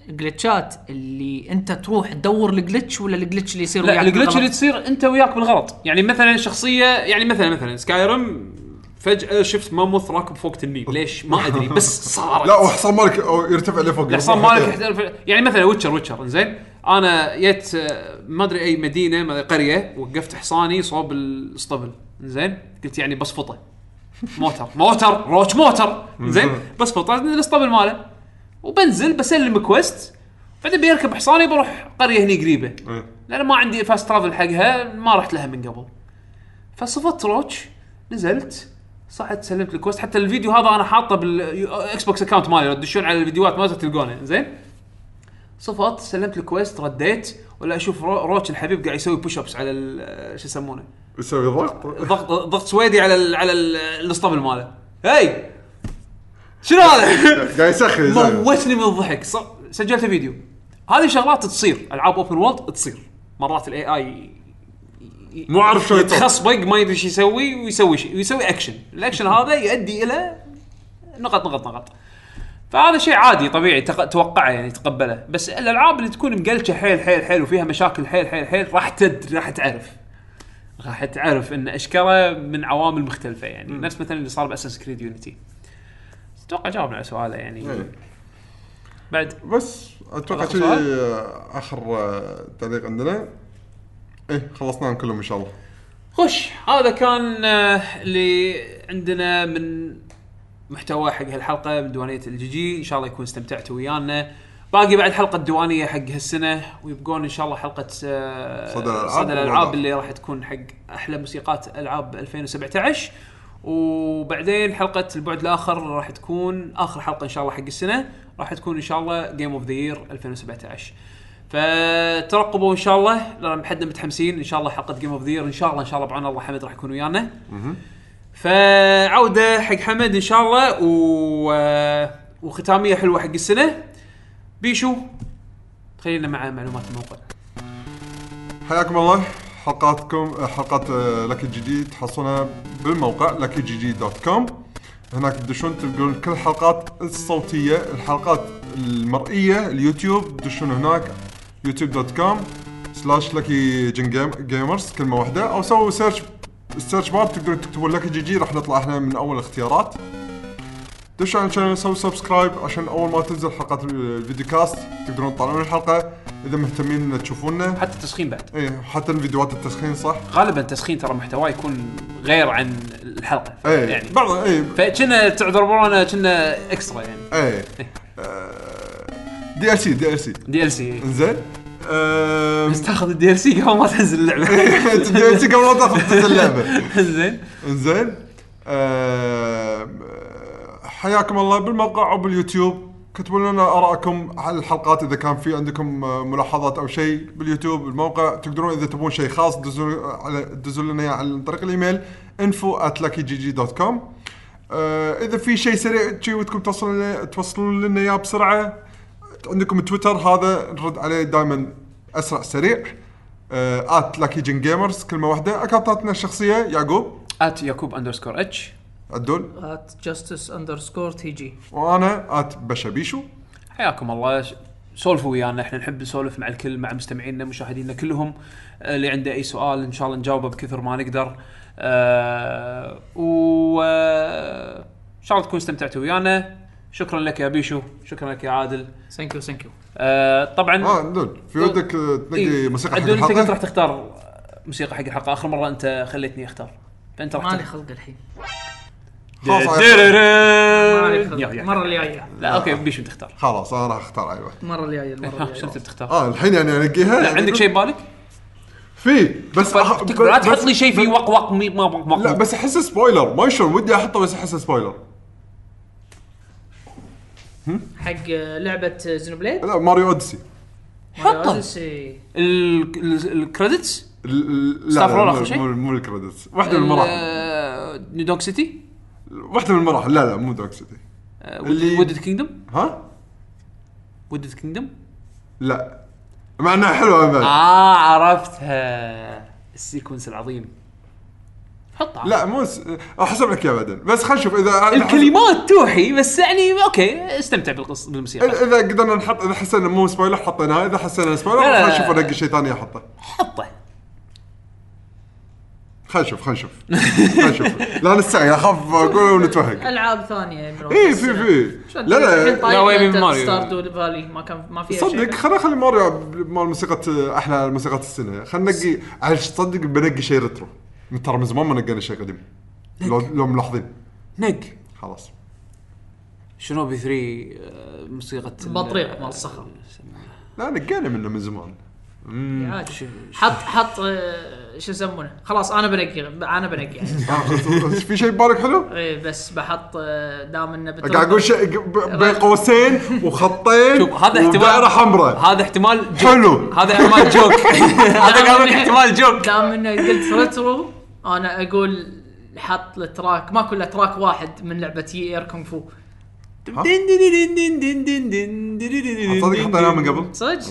جلتشات اللي انت تروح تدور ال glitch ولا ال glitch اللي يصير لا وياك ال glitch؟ اللي تصير انت وياك بالغلط. يعني مثلا شخصية يعني مثلا مثلا Skyrim فجأة شفت mammoth راكب فوق تنين ليش؟ ما أدري بس صارت. لا وحصان مالك يرتفع لفوق. الحصان مالك يعني مثلا Witcher Witcher زين أنا جيت آه، ما أدري أي مدينة ما أدري قرية وقفت حصاني صوب الاسطبل. زين قلت يعني بصفطه موتر. موتر. Roach موتر. زين بصفطه الاسطبل ماله. وبنزل بسلم quest بعدين بيركب حصاني بروح قرية هني قريبة. إيه. لأن ما عندي fast travel حقها ما رحت لها من قبل. فصفت Roach نزلت صعدت سلمت ال quest حتى الفيديو هذا أنا حاطه بال Xbox account مالي لو تدشون على الفيديوهات مالته تلقونه. زين؟ صفت سلمت ال quest رديت ولا أشوف Roa- Roach الحبيب قاعد يسوي push ups على ال- شو يسمونه؟ يسوي ضغط؟ ضغط ضغط سويدي على ال على ال- الاسطبل ماله. هي شنو هذا؟ قاعد يسخن. موتني من الضحك. ص- سجلت فيديو. هذه شغلات تصير. العاب open world تصير. مرات ال AI مو عارف شو يطلع. يتخصبق ما يدري إيش يسوي ويسوي شيء ويسوي action ال action هذا يؤدي إلى نقط نقط نقط. فهذا شيء عادي طبيعي تق- توقعه يعني تقبله. بس الألعاب اللي تكون مقلشة حيل حيل حيل وفيها مشاكل حيل حيل حيل راح تد راح تعرف. راح تعرف إن أشكره من عوامل مختلفة يعني. نفس مثلا اللي صار بأساس كريد يونيتي أتوقع جاوبنا على سؤاله يعني. إيه. بعد. بس أتوقع آخر شيء آخر تعليق عندنا. إيه خلصناهم كلهم إن شاء الله. خش هذا كان آه، اللي عندنا من محتوى حق هالحلقة من ديوانيه ال GG إن شاء الله يكون استمتعتوا ويانا. باقي بعد حلقة ديوانيه حق هالسنة. ويبقون إن شاء الله حلقة آه، صدى الألعاب صدى الألعاب. اللي راح تكون حق أحلى موسيقات ألعاب 2017 وبعدين حلقة البعد الآخر راح تكون آخر حلقة إن شاء الله حق السنة راح تكون إن شاء الله game of the year 2017 فترقبوا إن شاء الله لأن حدنا متحمسين إن شاء الله حلقة game of the year إن شاء الله إن شاء الله بعون الله حمد راح يكون ويانا. فعودة حق حمد إن شاء الله و... وختامية حلوة حق السنة. بيشو خلينا مع معلومات الموقع. حياكم الله. حلقاتكم حلقات Lucky GG تحصلونها بالموقع Lucky G dot com. هناك تدشون تلقون كل الحلقات الصوتية الحلقات المرئية اليوتيوب. تدشون هناك YouTube dot com slash Lucky Gun Gamers كلمة واحدة. أو سووا search ال search bar تقدرون تكتبون Lucky GG راح نطلع إحنا من أول الاختيارات. دشوا على ال channel سووا subscribe عشان أول ما تنزل حلقات ال video cast تقدرون تطالعون الحلقة. إذا مهتمين تشوفونا. حتى التسخين بعد. إيه حتى الفيديوهات التسخين صح؟ غالبا التسخين ترى محتواه يكون غير عن الحلقة إيه يعني. بعض إيه. فكنا تعتبرونا كنا extra يعني. إيه. دي ال سي دي ال سي دي ال سي إنزين. أم، بس تاخذ ال DLC قبل ما تنزل اللعبة. انت DLC قبل ما تاخذ تنزل اللعبة. زين إنزين. أم، حياكم الله بالموقع أو باليوتيوب. كتبوا لنا ارائكم على الحلقات إذا كان في عندكم ملاحظات أو شيء باليوتيوب بالموقع تقدرون إذا تبون شيء خاص دزوا على دزوا لنا عن طريق الإيميل info at luckygg.com آه، إذا في شيء سريع شيء ودكم توصلون لنا توصلون لنا إياه بسرعة عندكم تويتر هذا نرد عليه دائما أسرع سريع. at Lucky Gen Gamers كلمة واحدة. أكاونتاتنا الشخصية يعقوب. at يعقوب underscore H عدول at Justice underscore TG وأنا at بشبيشو. حياكم الله. سولفوا ويانا. إحنا نحب نسولف مع الكل مع مستمعينا مشاهدينا كلهم. آه، اللي عنده أي سؤال إن شاء الله نجاوبه بكثر ما نقدر. آه و آه، إن شاء الله تكونوا استمتعتوا ويانا. شكرا لك يا بيشو. شكرا لك يا عادل. thank you thank you طبعا آه عدول في ودك تنقي إيه، موسيقى حق عدول أنت قلت راح الحلقة تختار موسيقى حق الحلقة. آخر مرة أنت خليتني أختار. فأنت راح مالي. خلق الحين. المره الجاية. لا okay بيشو تختار. خلاص أنا راح أختار اي واحد المره الجاية. المره شو الجايه أنت بتختار؟ آه الحين يعني أنقيها؟ لا عندك شيء ببالك؟ في بس لا تحط لي شيء فيه وق وق ما وق وق. لا بس أحسه spoiler ما شلون ودي أحطه بس أحسه spoiler حق لعبة Xenoblade لا Mario Odyssey حطه. Odyssey. ال- ال- ال credits لا roll مو- شيء؟ ال credits واحدة من المراحل. New Donk City واحدة من المراحل. لا لا مو Donk City اللي- Wooded Kingdom ها؟ Wooded Kingdom لا. مع إنها حلوة بعد. آه عرفتها. ال sequence العظيم. حطها. لا مو س... أحسب لك إياها بعدين. بس خلينا نشوف اذا الكلمات توحي بس يعني okay استمتع بالقصة بالموسيقى. اذا قدرنا نحط إذا حسينا مو spoiler حطيناها. إذا حسينا spoiler لا، لا، خلينا لا. نشوف انقي شيء ثاني احطه حطه. خلينا نشوف خلينا نشوف. خلينا نشوف. لا نستعي اخاف أقول ونتوهق. ألعاب ثانية من اي. في في. لا الحين لا لا، وين أنت ماريو؟ Stardew Valley ما كان ما فيها صدق شيء خلينا نخلي ماريو مال موسيقى أحلى موسيقى السنة. خلينا ننقي عاد تصدق بنقي شيء retro. من ترى من زمان ما نقينا شيء قديم. لو لو ملاحظين. نق. خلاص. شنوبي 3 آه، موسيقى بطريق مال الصخر لا نقينا منه من زمان. حط حط آه، شو يسمونه؟ خلاص أنا بنقي أنا بنقي يعني. آه، في شيء ببالك حلو؟ إيه بس بحط آه، دام إنه قاعد أقول شيء بين قوسين وخطين شوف هذا احتمال حمراء. هذا احتمال جوك حلو. هذا احتمال جوك هذا احتمال جوك دام إنه قلت ريترو أنا أقول حط التراك ما كله تراك واحد من لعبة يي اير كونغ فو دين دين دين دين دين دين دين دين تصدق حطيناها من قبل. صدق؟ ليش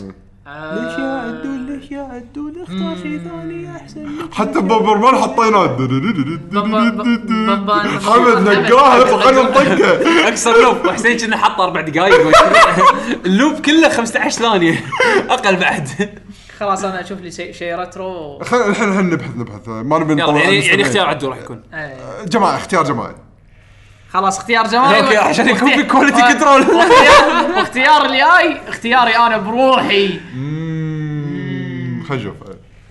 آه، يعدون ليش يعدون اختار شيء ثاني أحسن حتى بوبرمان حطيناه حمد نقاها خلينا نطقه اكسر لوب. وحسين كنا حط أربع دقائق ال loop كله 15 ثانية. أقل بعد. خلاص أنا أشوف لي شيء retro خلينا الحين الحين نبحث نبحث. ما نبي نطلع يعني. يعني اختيار عدول راح يكون. إيه. جماعة اختيار جماعي خلاص اختيار جماعي okay عشان يكون في quality control واختيار واختيار الجاي اختياري أنا بروحي. مم، خلينا نشوف.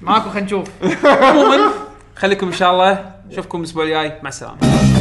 ماكو خلينا نشوف. عموما خليكم إن شاء الله. نشوفكم الأسبوع الجاي. مع السلامة.